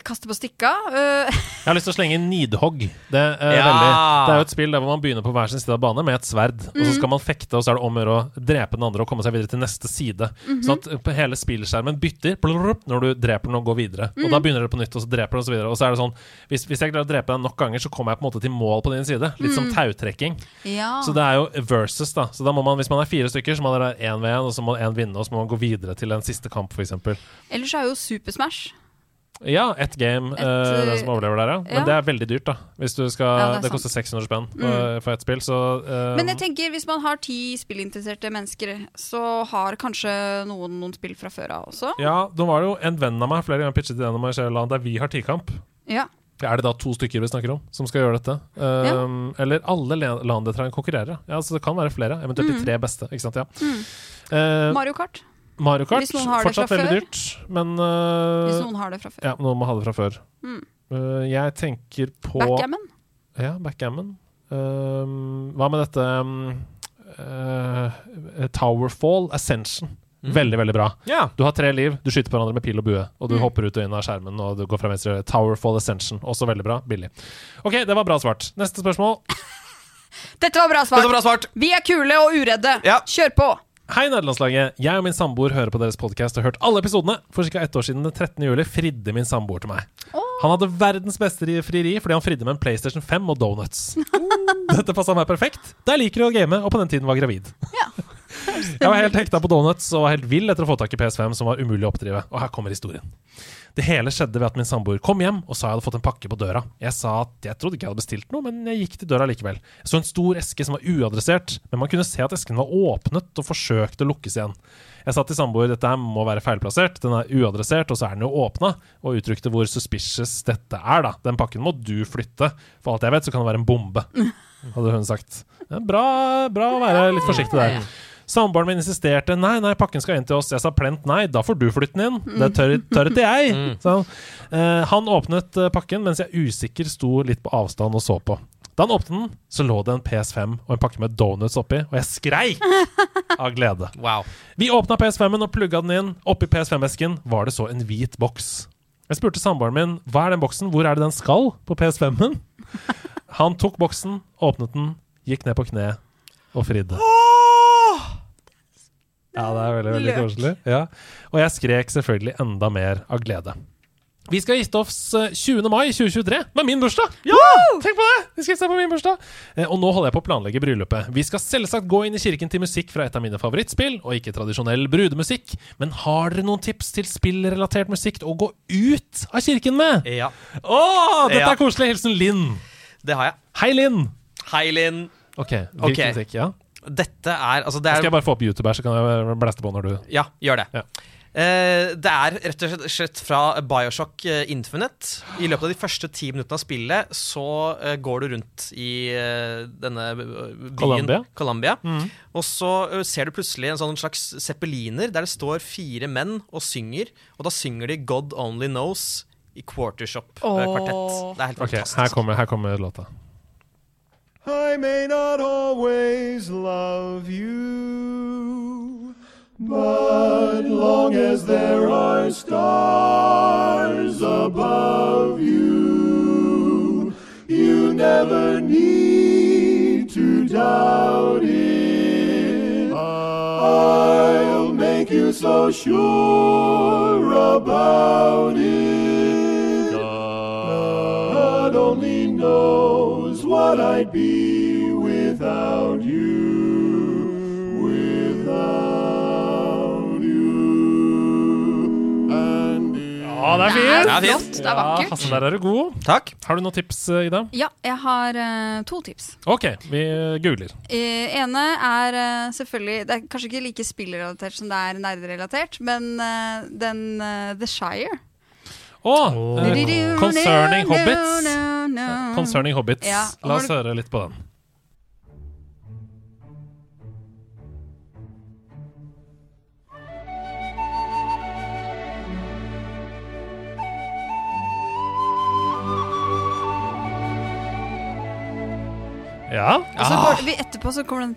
Kaste på stikka? eh, Jeg har lyst til å slenge inn Nidhogg. Det, er Ja. veldig, det er jo et spill der hvor man begynner på hver sin side av banen med et sverd. Og så skal man fekte, og så er det om å gjøre å drepe den andre og komme seg videre til neste side. Sånn at hele spillskjermen bytter blurrup, når du dreper den og går videre. Og da begynner det på nytt, og så dreper den og så videre. Og så er det sånn hvis, hvis jeg klarer å drepe deg nok ganger, så kommer jeg på en måte til mål på din side. Litt som tautrekking. ja. Så det er jo versus, da. Så da må man, hvis man er fire stykker, så må man ha én ved én, og så må én vinne, og så må man gå videre til en siste kamp, f.eks. Ellers er jo Super Smash Ja, ett game, Et, uh, den eh, som overlever der, ja. Men ja. det er veldig dyrt, da. Skal, Ja, det, det er koster 600 spenn Mm. for, for ett spill, så uh, Men jeg tenker, hvis man har ti spillinteresserte mennesker, så har kanskje noen noen spill fra før av også. Ja, nå var det jo en venn av meg flere ganger pitchet ideen om arrangere der vi har tikamp. Ja. Er det da to stykker vi snakker om som skal gjøre dette? Um, Eller alle landet trenger konkurrere. Ja, så det kan være flere. Eventuelt Mm. de tre beste. Ikke sant, ja. Eh, Mario Kart. Mario Kart, Hvis noen har det fortsatt fra veldig før. dyrt, men eh, Hvis noen har det fra før. Ja, noen må ha det fra før. Mm. Eh, jeg tenker på Backgammon. Ja, backgammon. Um, hva med dette um, eh, Towerfall Ascension. Veldig, veldig bra. Ja. Du har tre liv, du skyter på hverandre med pil og bue, og du Mm. hopper ut og inn av skjermen, og du går fra venstre. Towerfall Ascension. Også veldig bra. Billig. OK, det var bra svart. Neste spørsmål. Dette var bra Dette var bra svart. Vi er kule og uredde. Ja. Kjør på. Hei, nederlandslaget. Jeg og min samboer hører på deres podkast og har hørt alle episodene. For ca. ett år siden, den 13. juli, fridde min samboer til meg. Han hadde verdens beste ri- frieri fordi han fridde med en PlayStation 5 og donuts. Dette passa meg perfekt, da jeg liker å game og på den tiden var gravid. Jeg var helt hekta på donuts og var helt vill etter å få tak i PS5 som var umulig å oppdrive. Og her kommer historien. Det hele skjedde ved at min samboer kom hjem og sa jeg hadde fått en pakke på døra. Jeg sa at jeg trodde ikke jeg hadde bestilt noe, men jeg gikk til døra likevel. Jeg så en stor eske som var uadressert, men man kunne se at esken var åpnet og forsøkte å lukkes igjen. Jeg sa til samboer dette her må være feilplassert, den er uadressert, og så er den jo åpna, og uttrykte hvor suspicious dette er, da. Den pakken må du flytte. For alt jeg vet, så kan det være en bombe, hadde hun sagt. Bra, bra å være litt forsiktig der. Samboeren min insisterte nei, nei, pakken skal inn til oss. Jeg sa plent nei, da får du flytte den inn. Det tør, tør ikke jeg. Mm. han. Eh, han åpnet eh, pakken mens jeg usikker sto litt på avstand og så på. Da han åpnet den, så lå det en PS5 og en pakke med donuts oppi, og jeg skreik av glede. Wow. Vi åpna PS5-en og plugga den inn. Oppi PS5-esken var det så en hvit boks. Jeg spurte samboeren min hva er den boksen, hvor er det den skal på PS5-en. Han tok boksen, åpnet den, gikk ned på kne og fridde. Ja, det er veldig, veldig koselig. Ja. Og jeg skrek selvfølgelig enda mer av glede. Vi skal gifte oss eh, 20. mai 2023 med min bursdag! Ja! Tenk på det! Vi skal gifte på min bursdag Eh, Og nå holder jeg på å planlegge bryllupet. Vi skal selvsagt gå inn i kirken til musikk fra et av mine favorittspill, og ikke tradisjonell brudemusikk. Men har dere noen tips til spillrelatert musikk å gå ut av kirken med? Ja, Å, dette er koselig! Hilsen Linn. det har jeg. Hei, Linn! Hei, Linn. Ok, hvilken okay. musikk? Ja. Dette er Altså, det Skal er jeg bare få opp YouTube her, så kan jeg blæste på når du Ja, gjør det. Ja. Uh, det er rett og slett fra Bioshock eh, Infinite. I løpet av de første ti minuttene av spillet så uh, går du rundt i uh, denne byen byen Columbia. mm. Og så ser du plutselig en sånn slags zeppeliner der det står fire menn og synger. Og da synger de God Only Knows i quartershop-kvartett. Oh. Det er helt fantastisk. fantastisk. her kommer, her kommer låta. I may not always love you, but long as there are stars above you, you never need to doubt it. I'll make you so sure about it. God only knows what I'd be without you, without you. And Ja, det er fint! Det er fint. Flott, det er vakkert. Ja, Hasse, der er du god. Takk. Har du noen tips, eh, Ida? Ja, jeg har uh, to tips. Ok, vi googler. Uh, ene er uh, selvfølgelig Det er kanskje ikke like spillrelatert som det er nerderelatert, men eh, den eh, The Shire. Å! eh, Concerning Hobbits. Concerning Concerning Hobbits. Ja, La oss høre litt på den. Ja. Og så går vi etterpå så kommer den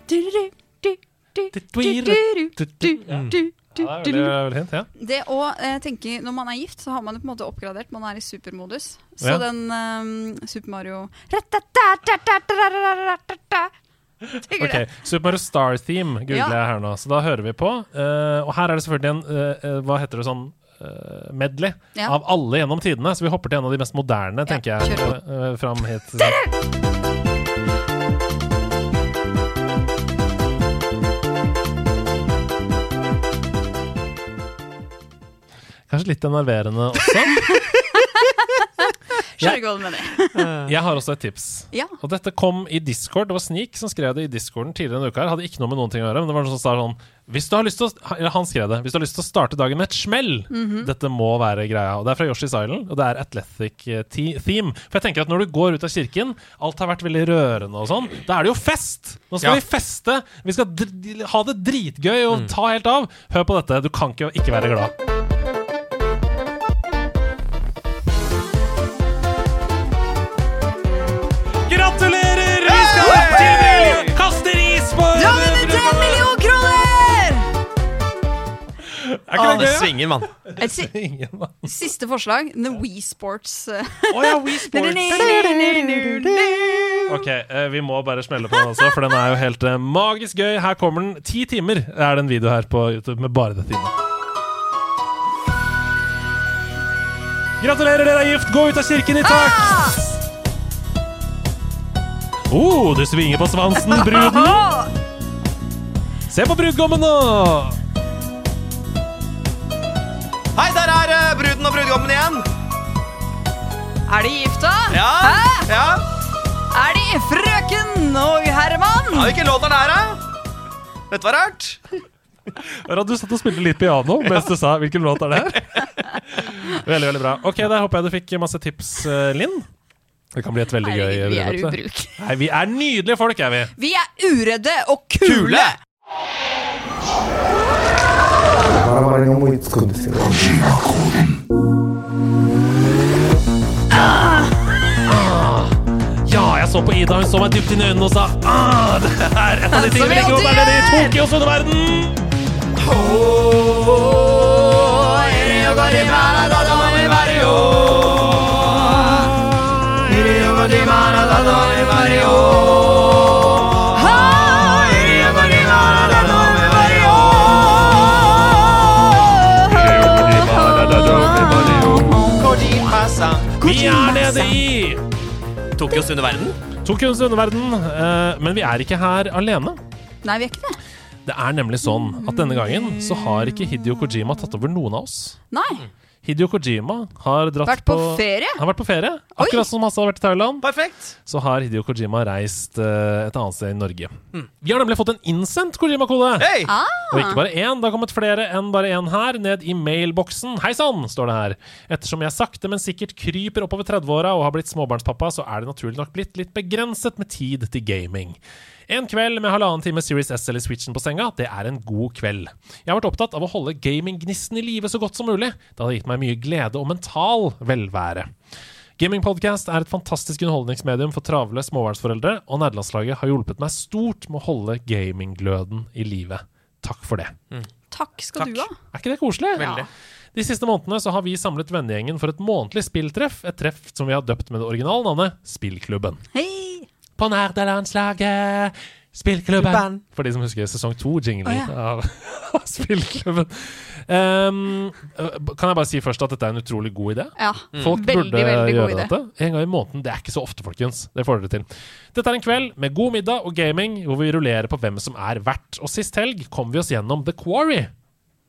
Ja, det er veldig, veldig fint. Ja. Det å eh, tenke Når man er gift, så har man det på en måte oppgradert. Man er i supermodus. Så Ja. den um, Super Mario Tenker Ok, det. Super Mario Star Theme googler Ja. jeg her nå, så da hører vi på. Uh, og her er det selvfølgelig en eh, Hva heter det sånn uh, medley av alle gjennom tidene. Så vi hopper til en av de mest moderne, tenker jeg. fram hit. Kanskje litt enerverende også. Skjønner ikke hva du mener. Jeg har også et tips. Ja. Og dette kom i Discord. Det var Sneak som skrev det i Discorden tidligere denne uka. her. Hadde ikke noe med noen ting å gjøre. Men det var noen som sa sånn hvis du har lyst til å, eller Han skrev det. Hvis du har lyst til å starte dagen med et smell, dette må være greia. Og Det er fra Yoshi's Island, og det er Athletic eh, theme. For jeg tenker at når du går ut av kirken, alt har vært veldig rørende og sånn, da er det jo fest! Nå skal Ja. vi feste! Vi skal dr ha det dritgøy og ta helt av. Hør på dette. Du kan ikke ikke være glad. Er ikke Ah, det det gøy? svinger, mann. Et si da. siste forslag. The Wii Sports. Å oh, ja, Wii Sports. Ok, eh, vi må bare smelle på den også, for den er jo helt eh, magisk gøy. Her kommer den. Ti timer er det en video her på YouTube med bare det inne. Gratulerer, dere er gift! Gå ut av kirken i takt! Oh, det svinger på svansen, bruden! Se på brudgommen nå! Hei, der er eh, bruden og brudgommen igjen. Er de gifta? Ja. Hæ? ja. Er de frøken og herremann? ja hvilken låt er det her, da? du hva rart. Hør at du satt og spilte litt piano mens du sa hvilken låt er det her. veldig, veldig bra. Ok, Da håper jeg du fikk masse tips, eh, Linn. Det kan bli et veldig gøy Herregud, vi er bryllup, det. ubruk. Nei, vi er nydelige folk, er vi. Vi er uredde og kule! Kule! Ja, jeg så på Ida, hun så meg dypt inn i øynene og sa ah, det er et av de tingene vi vi liker godt, alltid er nede i gjør. Tokyos underverden. Vi er nede i Tokyos underverden. Tokyos underverden, eh, men vi er ikke her alene. Nei, vi er ikke det. Det er nemlig sånn at denne gangen så har ikke Hidio Kojima tatt over noen av oss. Nei. Hideo Kojima har dratt Vært på ferie? Han har vært på ferie. Akkurat som Hasse har vært i Thailand, Perfekt. så har Hideo Kojima reist uh, et annet sted i Norge. Vi har nemlig fått en innsendt Kojima-kode! Hei! Og ikke bare én, det har kommet flere enn bare én her, ned i mailboksen. Hei sann, står det her. Ettersom jeg sakte, men sikkert kryper oppover 30-åra og har blitt småbarnspappa, så er det naturlig nok blitt litt begrenset med tid til gaming. En kveld med halvannen time Series S eller Switchen på senga, det er en god kveld. Jeg har vært opptatt av å holde gaminggnisten i live så godt som mulig. Det hadde gitt meg mye glede og mental velvære. Gamingpodcast er et fantastisk underholdningsmedium for travle småbarnsforeldre, og nederlandslaget har hjulpet meg stort med å holde gaminggløden i live. Takk for det. Takk skal du ha. Er ikke det koselig? Veldig. De siste månedene så har vi samlet vennegjengen for et månedlig spilltreff. Et treff som vi har døpt med det originale navnet Spillklubben. Hei! På nerdelandslaget Spillklubben. Klubben. For de som husker sesong to-jinglen oh, ja. av, Spillklubben. Um, kan jeg bare si først at dette er en utrolig god idé? Ja. Folk Veldig, burde veldig god gjøre idé. dette. En gang i måneden. Det er ikke så ofte, folkens. Det får dere til. Dette er en kveld med god middag og gaming, hvor vi rullerer på hvem som er verdt. Og sist helg kom vi oss gjennom The Quarry.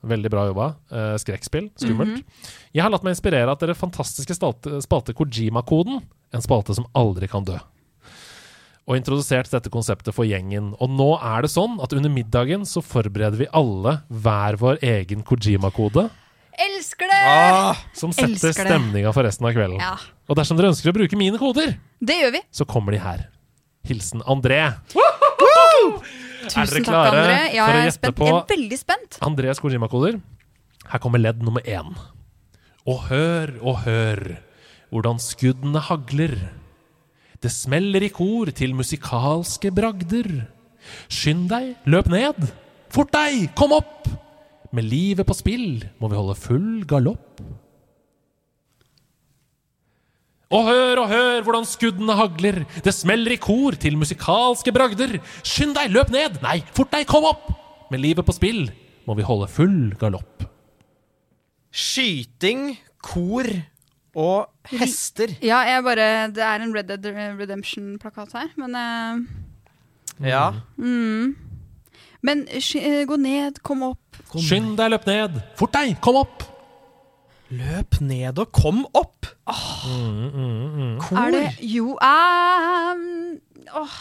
Veldig bra jobba. Eh, skrekkspill. Skummelt. Mhm. Jeg har latt meg inspirere av dere fantastiske spalte, spalte Kojima-koden. En spalte som aldri kan dø. Og introdusert dette konseptet for gjengen. Og nå er det sånn at under middagen så forbereder vi alle hver vår egen Kojima-kode. Elsker det! Ah, Som setter stemninga for resten av kvelden. Ja, Og dersom dere ønsker å bruke mine koder, det gjør vi. så kommer de her. Hilsen André. Tusen dere takk, klare André. Ja, for å jeg er gjette spent. på- Jeg er veldig spent. Andrés Kojima-koder. Her kommer ledd nummer én. Og hør og hør hvordan skuddene hagler. Det smeller i kor til musikalske bragder. Skynd deg, løp ned. Fort deg, kom opp! Med livet på spill må vi holde full galopp. Og hør og hør hvordan skuddene hagler. Det smeller i kor til musikalske bragder. Skynd deg, løp ned! Nei, fort deg, kom opp! Med livet på spill må vi holde full galopp. skyting, kor og hester. Ja, jeg bare Det er en Red Dead Redemption-plakat her, men uh, Ja. Men sky- eh, gå ned, kom opp. Skynd deg, løp ned! Fort deg, kom opp! Løp ned og kom opp! Kor. Er det Jo ehm, åh.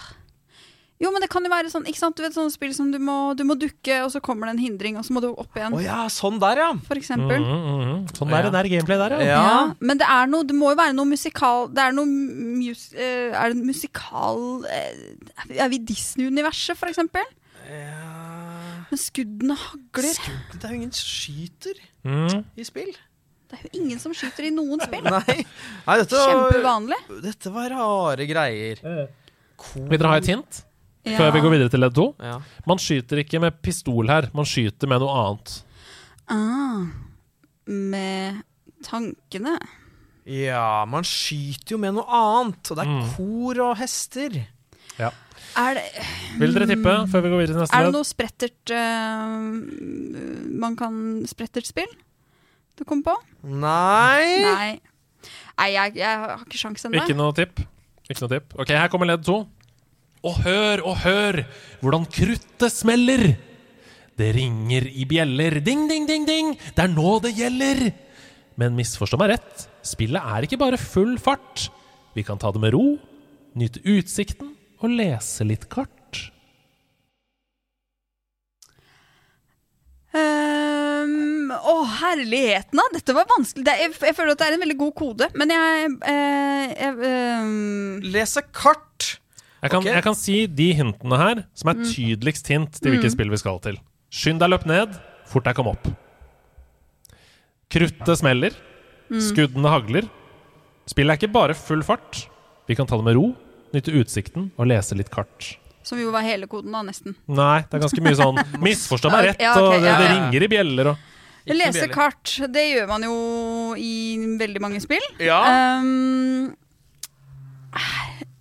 Jo, men det kan jo være sånn Ikke sant, du vet sånne spill som du må, du må dukke, og så kommer det en hindring, og så må du opp igjen, Oh, ja, sånn der, ja. for eksempel. Mm, mm, mm. Sånn der, Ja. det der gameplay der, ja. Ja. Ja, men det er noe Det må jo være noe musikal Det er noe mus, eh, Er det musikal eh, Er vi i Disney-universet, for eksempel? Ja. Men skuddene hagler. Skuddene, det er jo ingen som skyter Mm. i spill. Det er jo ingen som skyter i noen spill. Nei, Nei dette, var, dette var rare greier. Vil dere ha et hint Ja. før vi går videre til ledd to? Ja. Man skyter ikke med pistol her, man skyter med noe annet. Ah, med tankene. ja, man skyter jo med noe annet, og det er Mm. kor og hester. Er det, Vil dere tippe før vi går videre til neste er det noe sprettert uh, Man kan Sprettert spill? Du kom på? Nei. Nei. Nei, jeg, jeg har ikke sjans ennå. Ikke noe tipp? Ikke noe tipp. Ok, her kommer ledd to. Og hør, og hør hvordan kruttet smeller! Det ringer i bjeller. Ding, ding, ding, ding! Det er nå det gjelder! Men misforstå meg rett, spillet er ikke bare full fart. Vi kan ta det med ro, nyte utsikten og lese litt kart. Um, Å, herligheten, da! Dette var vanskelig. Det jeg, jeg føler at det er en veldig god kode, men jeg, eh, jeg um... Lese kart. Jeg kan, okay. jeg kan si de hintene her som er tydeligst hint til hvilket spill vi skal til. Skynd deg, løp ned. Fort deg, kom opp. Kruttet smeller. Skuddene hagler. Spillet er ikke bare full fart. Vi kan ta det med ro, nyte utsikten og lese litt kart. Som jo var hele koden, da, nesten. Nei, det er ganske mye sånn Misforstå meg rett, Ja, og det, det ringer i bjeller og Lese kart, det gjør man jo i veldig mange spill. Ja. Um,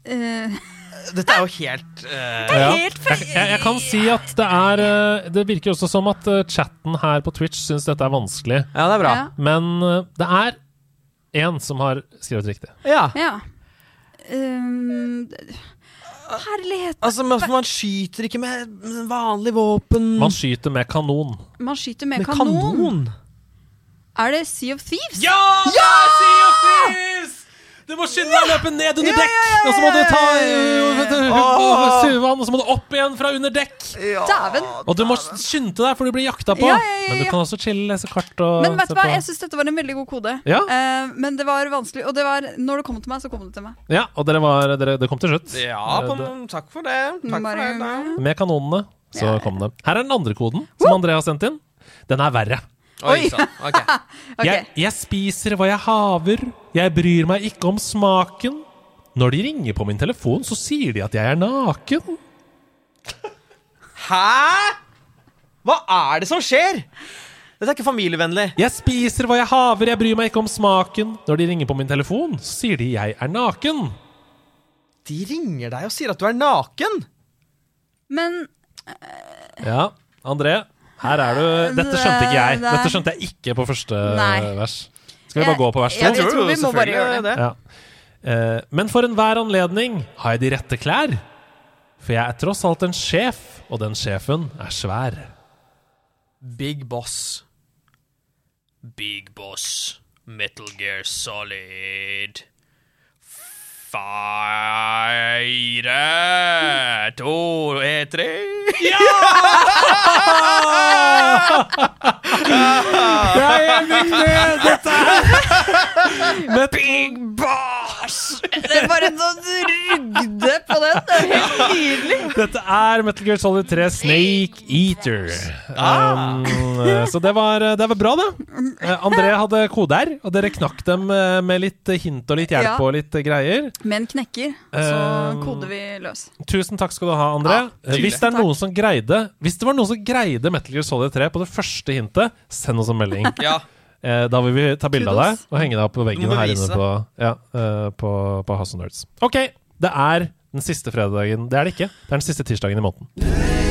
eh, Dette er jo helt uh... Det er helt fe- jeg, jeg, jeg kan si at det er uh, Det virker også som at uh, chatten her på Twitch syns dette er vanskelig. Ja, det er bra. ja, Men det er én som har skrevet riktig. Ja. ja. Um, herlighet. Altså, man, man skyter ikke med med vanlig våpen. Man skyter med kanon. Man skyter med, med kanon. kanon. Er det Sea of Thieves? Ja! det er Sea of Thieves! Du må skynde deg å løpe ned under dekk, og så må du ta suvan, og så må du opp igjen fra under dekk. Dæven. Og du må skynde deg, for du blir jakta på. Ja, ja, ja, Men du kan også chille, lese kart og Men vet du hva, jeg syns dette var en veldig god kode. Eh, men det var vanskelig. Og det var, når det kom til meg, så kom det til meg. Ja, og dere var, det kom til slutt. Ja, Eh, takk for det. Takk for det. Med kanonene så kom det. Her er den andre koden som André har sendt inn. Den er verre. Oi sann. Ok. Ok. Jeg, jeg spiser hva jeg haver. Jeg bryr meg ikke om smaken. Når de ringer på min telefon, så sier de at jeg er naken. Hæ?! Hva er det som skjer? Dette er ikke familievennlig. Jeg spiser hva jeg haver, jeg bryr meg ikke om smaken. Når de ringer på min telefon, så sier de jeg er naken. De ringer deg og sier at du er naken. Men Ja, André, her er du Dette skjønte ikke jeg. Dette skjønte jeg ikke på første Nei. vers. Skal vi bare gå på vers Jeg, to? jeg tror vi må bare gjøre det. Ja. Eh, men for enhver anledning har jeg de rette klær. For jeg er tross alt en sjef, og den sjefen er svær. Big Boss. Big Boss. Metal Gear Solid. Fire To, tre Jeg er viktig! Dette er Big Boss! Det er bare sånn rugde på den. Det er helt nydelig. Dette er Metal Gear Solid 3 Snake Eater. Um, eh, så det var, det var bra, det. Eh, André hadde koder, og dere knakk dem eh, med litt hint og litt hjelp Ja. og litt eh, greier. Med en knekker, så Um, koder vi løs. Tusen takk skal du ha, André. Eh, Hvis det er noen som greide Hvis det var noen som greide Metal Gear Solid 3 på det første hintet, send oss en melding. Ja. Eh, da vil vi ta bilde av deg og henge deg opp på veggen her inne på, ja, eh, på, på House of Nerds. Ok, det er den siste fredagen Det er det ikke. Det er den siste tirsdagen i måneden.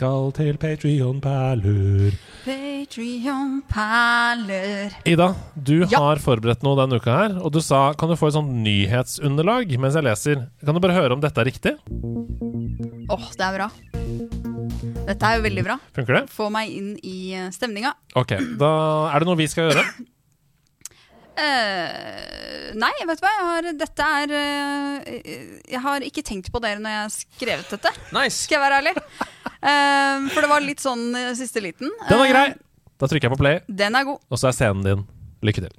Skal til Patrion-perler. Patreon-perler. Ida, du Ja. har forberedt noe denne uka her, og du sa kan du få et sånt nyhetsunderlag mens jeg leser. Kan du bare høre om dette er riktig? Åh, det er bra. Dette er jo veldig bra. Funker det? Få meg inn i eh, stemninga. Ok, da er det noe vi skal gjøre. Uh, nei, vet du hva? Jeg har, dette er uh, Jeg har ikke tenkt på dere når jeg har skrevet dette, Nice. skal jeg være ærlig. Eh, for det var litt sånn uh, siste liten. Den er grei. Da trykker jeg på play, Den er god. og så er scenen din. Lykke til.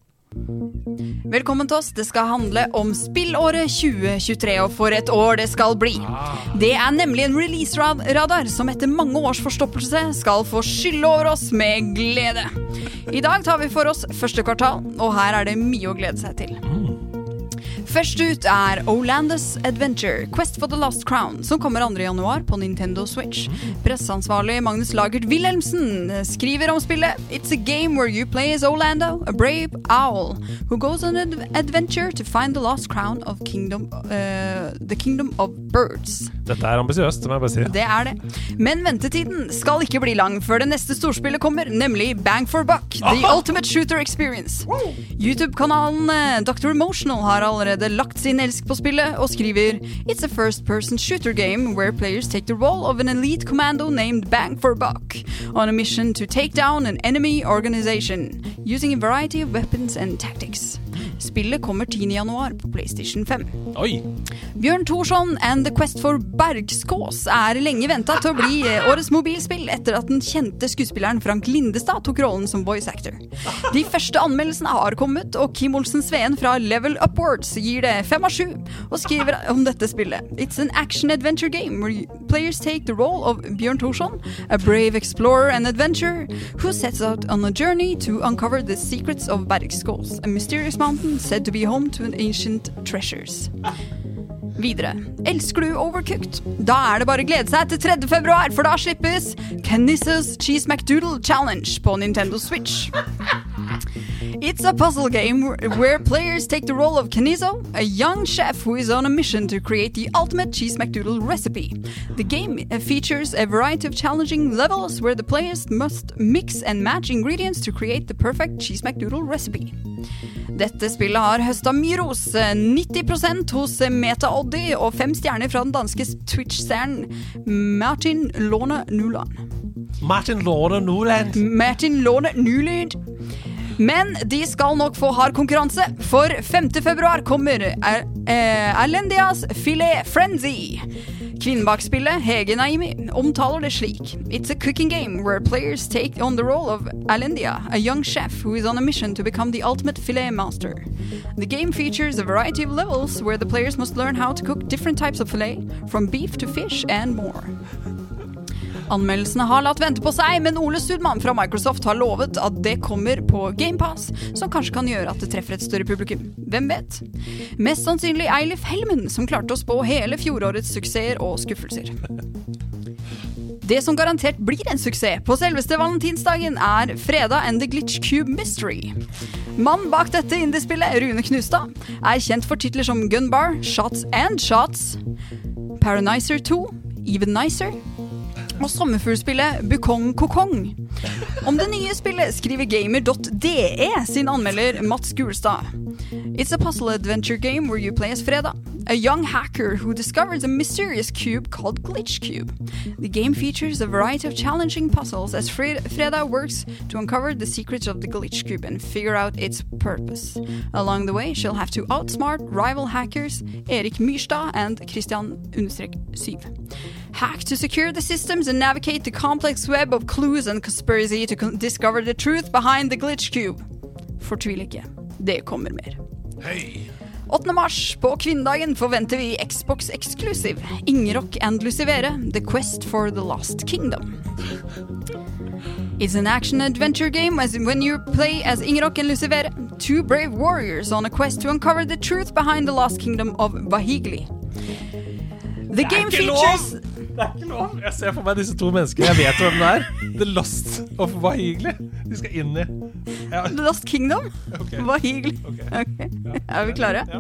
Velkommen til oss. Det skal handle om spillåret 2023, og for et år det skal bli. Det er nemlig en release-radar som etter mange års forstoppelse skal få skylle over oss med glede. I dag tar vi for oss første kvartal, og her er det mye å glede seg til. Først ut er Olandus Adventure, Quest for the Last Crown, som kommer 2. januar på Nintendo Switch. Presseansvarlig Magnus Lagert Wilhelmsen skriver om spillet It's a game where you play as Olando, a brave owl, who goes on an adventure to find the last crown of kingdom, uh, the kingdom of birds. Dette er ambisiøst, må jeg bare si. Det er det. Men ventetiden skal ikke bli lang før det neste storspillet kommer, nemlig Bang for Buck, The Ultimate Shooter Experience. YouTube-kanalen eh, Dr. Emotional har allerede lagt sin elsk på spillet og skriver It's a first-person shooter game where players take the role of an elite commando named Bang for Buck on a mission to take down an enemy organization using a variety of weapons and tactics. Spillet kommer 10. januar på PlayStation 5. Oi! Bjørn Thorsson and The Quest for Bergskås er lenge venta til å bli eh, årets mobilspill etter at den kjente skuespilleren Frank Lindestad tok rollen som voice actor. De første anmeldelsene har kommet, og Kim Olsen Sveen fra Level Upwards gir det fem av sju og skriver om dette spillet. It's an action-adventure game where players take the role of Bjørn Thorsson, a brave explorer and adventurer who sets out on a journey to uncover the secrets of Bergskås, a mysterious mountain said to be home to an ancient treasures. Videre. Elsker du Overcooked? Da er det bare å glede seg til 3. februar, for da slippes Kennis's Cheese McDoodle Challenge på Nintendo Switch. It's a puzzle game where players take the role of Kenizo, a young chef who is on a mission to create the ultimate cheese McDoodle recipe. The game features a variety of challenging levels where the players must mix and match ingredients to create the perfect cheese McDoodle recipe. Dette spillet har høsta mye ros. eh, 90 hos Meta-Oddy og fem stjerner fra den danske Twitch-stjernen Martin Låne Nuland. Martin Låne Nuland. Martin Låne Nulid. Men de skal nok få hard konkurranse, for 5. februar kommer er, eh, Erlendias Filet Frenzy. Kvinnen bak spillet, Hege Naimi, omtaler det slik. It's a cooking game where players take on the role of Alendia, a young chef who is on a mission to become the ultimate filet master. The game features a variety of levels where the players must learn how to cook different types of filet, from beef to fish and more. Anmeldelsene har latt vente på seg, men Ole Sudman fra Microsoft har lovet at det kommer på GamePass, som kanskje kan gjøre at det treffer et større publikum. Hvem vet? Mest sannsynlig Eilif Helmen, som klarte å spå hele fjorårets suksesser og skuffelser. Det som garantert blir en suksess på selveste valentinsdagen, er Fredag and the Glitch Cube Mystery. Mannen bak dette indiespillet, Rune Knustad, er kjent for titler som Gunbar, Shots and Shots, Paranizer 2, Even Nicer og sommerfuglspillet Bukong Kokong. Om det nye spillet skriver gamer.de sin anmelder Mats Gulstad. It's a puzzle adventure game where you play as Freda, a young hacker who discovers a mysterious cube called Glitch Cube. The game features a variety of challenging puzzles as Fred- Freda works to uncover the secrets of the Glitch Cube and figure out its purpose. Along the way, she'll have to outsmart rival hackers Erik Myrstad and Christian understrek. Hack to secure the systems and navigate the complex web of clues and conspiracy to con- discover the truth behind the glitch cube. Fortvil ikke. Det kommer mer. 8. mars, på kvinnedagen, forventer vi Xbox eksklusiv Ingerock and Lucivere, The Quest for the Last Kingdom. It's an action-adventure game as when you play as Ingerock and Lucivere, two brave warriors on a quest to uncover the truth behind the Last kingdom of Vahigli. The game features Det er ikke lov! Jeg ser for meg disse to menneskene. Jeg vet hvem det er. The Lost of Wahigli. De skal inn i ja. The Lost Kingdom. Ok. hyggelig. Okay. Ok. Er vi klare? Ja.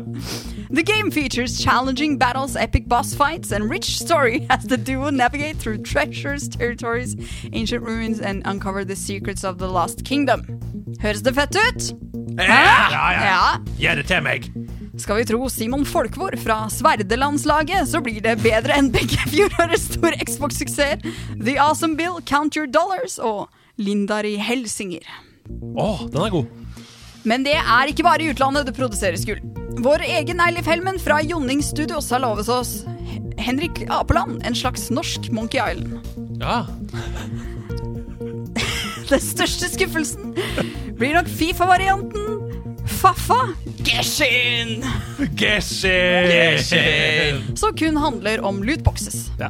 The game features challenging battles, epic boss fights, and rich story as the duo navigate through treacherous territories, ancient ruins, and uncover the secrets of the lost kingdom. Høres det fett ut? Hæ? Ja. Gjør det til meg! Skal vi tro Simon Folkvord fra Sverdelandslaget, så blir det bedre enn begge fjorårets store Xbox-suksesser, The Awesome Bill, Count Your Dollars og Lindari Helsinger. Å, den er god. Men det er ikke bare i utlandet det produseres gull. Vår egen Eilif Helmen fra Jonning Studios har lovet oss Henrik Apeland, en slags norsk Monkey Island. Ja. Den største skuffelsen blir nok Fifa-varianten Faffa Geshin, Geshin! som kun handler om lootboxes. Ja.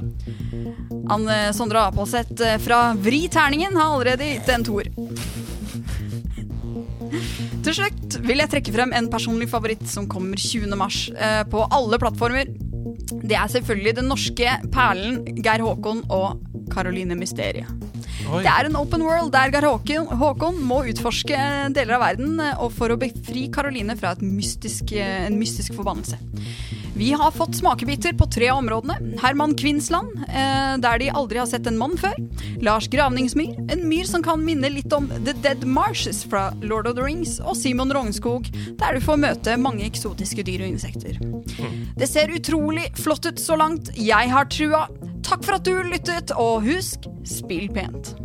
Anne Sondre Apalseth eh, fra Vri terningen har allerede gitt en toer. Til slutt vil jeg trekke frem en personlig favoritt som kommer 20. mars eh, på alle plattformer. Det er selvfølgelig den norske perlen Geir Håkon og Caroline Mysteriet. Oi. Det er en open world der Geir Håkon, Håkon må utforske deler av verden eh, og for å befri Caroline fra mystisk, eh, en mystisk forbannelse. Vi har fått smakebiter på tre områdene. Herman Kvinnsland, eh, der de aldri har sett en mann før. Lars Gravningsmyr, en myr som kan minne litt om The Dead Marshes fra Lord of the Rings. Og Simon Rognskog, der du får møte mange eksotiske dyr og insekter. Det ser utrolig flott ut så langt. Jeg har trua. Takk for at du lyttet, og husk, spill pent.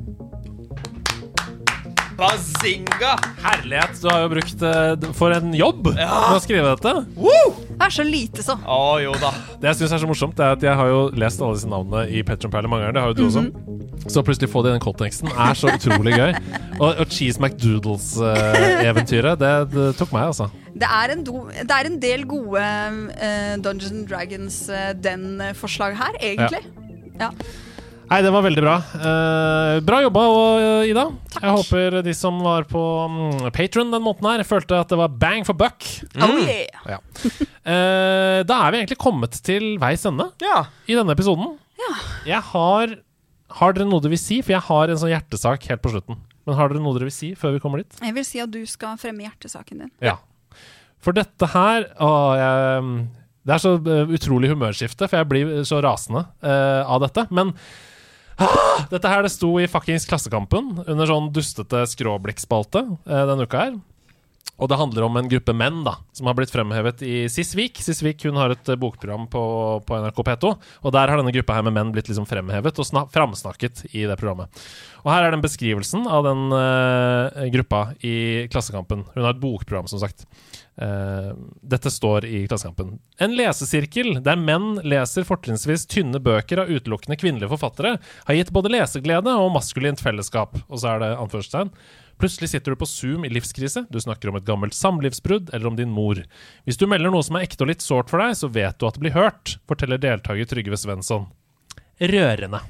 Bazinga! Herlighet, du har jo brukt eh, for en jobb Ja. med å skrive dette. Det er så lite, så. Å jo da. Det jeg synes er så morsomt, er at jeg har jo lest alle disse navnene i Petron Perle mange ganger. Det har jo du også. Så plutselig få det i den konteksten er så utrolig gøy. Og, og Cheese McDoodles-eventyret, det, det tok meg, altså. Det er en, do, det er en del gode eh, Dungeons and Dragons eh, her, egentlig. Ja. Nei, det var veldig bra. Eh, bra jobba, og, Ida. Jeg håper de som var på um, Patron den måneden her, følte at det var bang for buck. Oh yeah! Ja. Eh, da er vi egentlig kommet til veis ende Ja. i denne episoden. Jeg har Har dere noe dere vil si? For jeg har en sånn hjertesak helt på slutten. Men har dere noe dere vil si før vi kommer dit? Jeg vil si at du skal fremme hjertesaken din. Ja. For dette her å, jeg, Det er så eh, utrolig humørskifte, for jeg blir så rasende uh, av dette. Men dette her det sto i fuckings Klassekampen under sånn dustete skråblikkspalte eh, denne uka her. Og det handler om en gruppe menn da som har blitt fremhevet i Sisvik. Sisvik hun har et eh, bokprogram på, på NRK P2, og der har denne gruppa her med menn blitt liksom fremhevet og sna- framsnakket i det programmet. Og her er den beskrivelsen av den uh, gruppa i Klassekampen. Hun har et bokprogram, som sagt. Uh, dette står i Klassekampen. En lesesirkel der menn leser fortrinnsvis tynne bøker av utelukkende kvinnelige forfattere, har gitt både leseglede og maskulint fellesskap. Og så er det anførselstegn. Plutselig sitter du på Zoom i livskrise, du snakker om et gammelt samlivsbrudd eller om din mor. Hvis du melder noe som er ekte og litt sårt for deg, så vet du at det blir hørt, forteller deltaker Trygve Svensson. Rørende.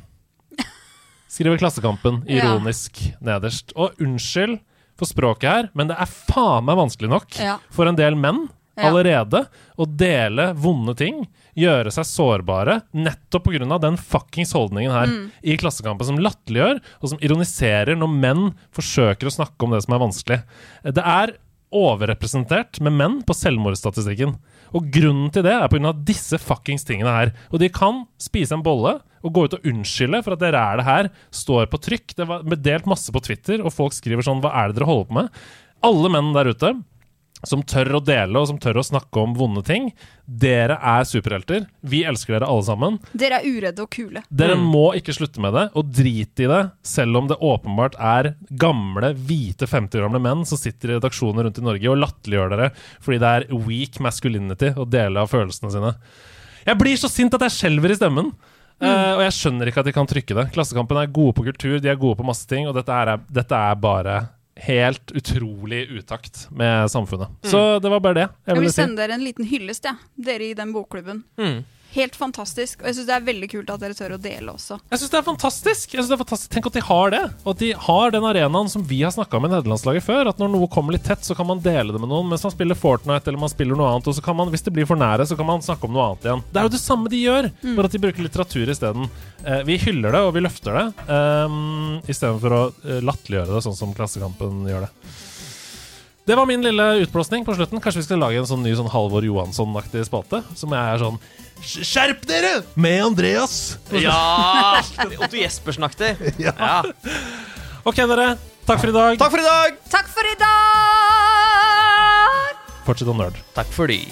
Skriver Klassekampen ironisk nederst. Og unnskyld for språket her, men det er faen meg vanskelig nok Ja. for en del menn Ja. Allerede å dele vonde ting, gjøre seg sårbare, nettopp pga. den fuckings holdningen her Mm. i Klassekampen som latterliggjør og som ironiserer når menn forsøker å snakke om det som er vanskelig. Det er overrepresentert med menn på selvmordsstatistikken. Og grunnen til det er pga. disse fuckings tingene her. Og de kan spise en bolle og gå ut og unnskylde for at dere er det her står på trykk. Det var delt masse på Twitter, og folk skriver sånn Hva er det dere holder på med? Alle menn der ute som tør å dele og som tør å snakke om vonde ting. Dere er superhelter. Vi elsker dere alle sammen. Dere er uredde og kule. Dere må ikke slutte med det, og drit i det, selv om det åpenbart er gamle, hvite 50 år gamle menn som sitter i redaksjoner rundt i Norge og latterliggjør dere fordi det er weak masculinity å dele av følelsene sine. Jeg blir så sint at jeg skjelver i stemmen. Eh, og jeg skjønner ikke at de kan trykke det. Klassekampen er gode på kultur, de er gode på masse ting, og dette er, dette er bare helt utrolig utakt med samfunnet. Så det var bare det jeg Jeg vil sende si. dere en liten hyllest, jeg. Dere i den bokklubben. Mm. Helt fantastisk. Og jeg syns det er veldig kult at dere tør å dele også. Jeg synes det er fantastisk. Jeg synes det er fantastisk Tenk at de har det. Og at de har den arenaen som vi har snakka i nederlandslaget før. At når noe kommer litt tett, så kan man dele det med noen mens man spiller Fortnite eller man spiller noe annet. Og så kan man, hvis det blir for nære, så kan man snakke om noe annet igjen. Det er jo det samme de gjør, bare at de bruker litteratur isteden. Eh, vi hyller det, og vi løfter det, um, istedenfor å uh, latterliggjøre det, sånn som Klassekampen gjør det. Det var min lille utblåsning på slutten. Kanskje vi skal lage en sånn ny sånn Halvor Johansson-aktig spate? Som jeg er sånn Skjerp dere! Med Andreas! Ja! Otto Jespersen-aktig. Ja. Ok, dere. Takk for i dag. Takk for i dag! Takk for i dag! Fortsett å nerd. Takk for de.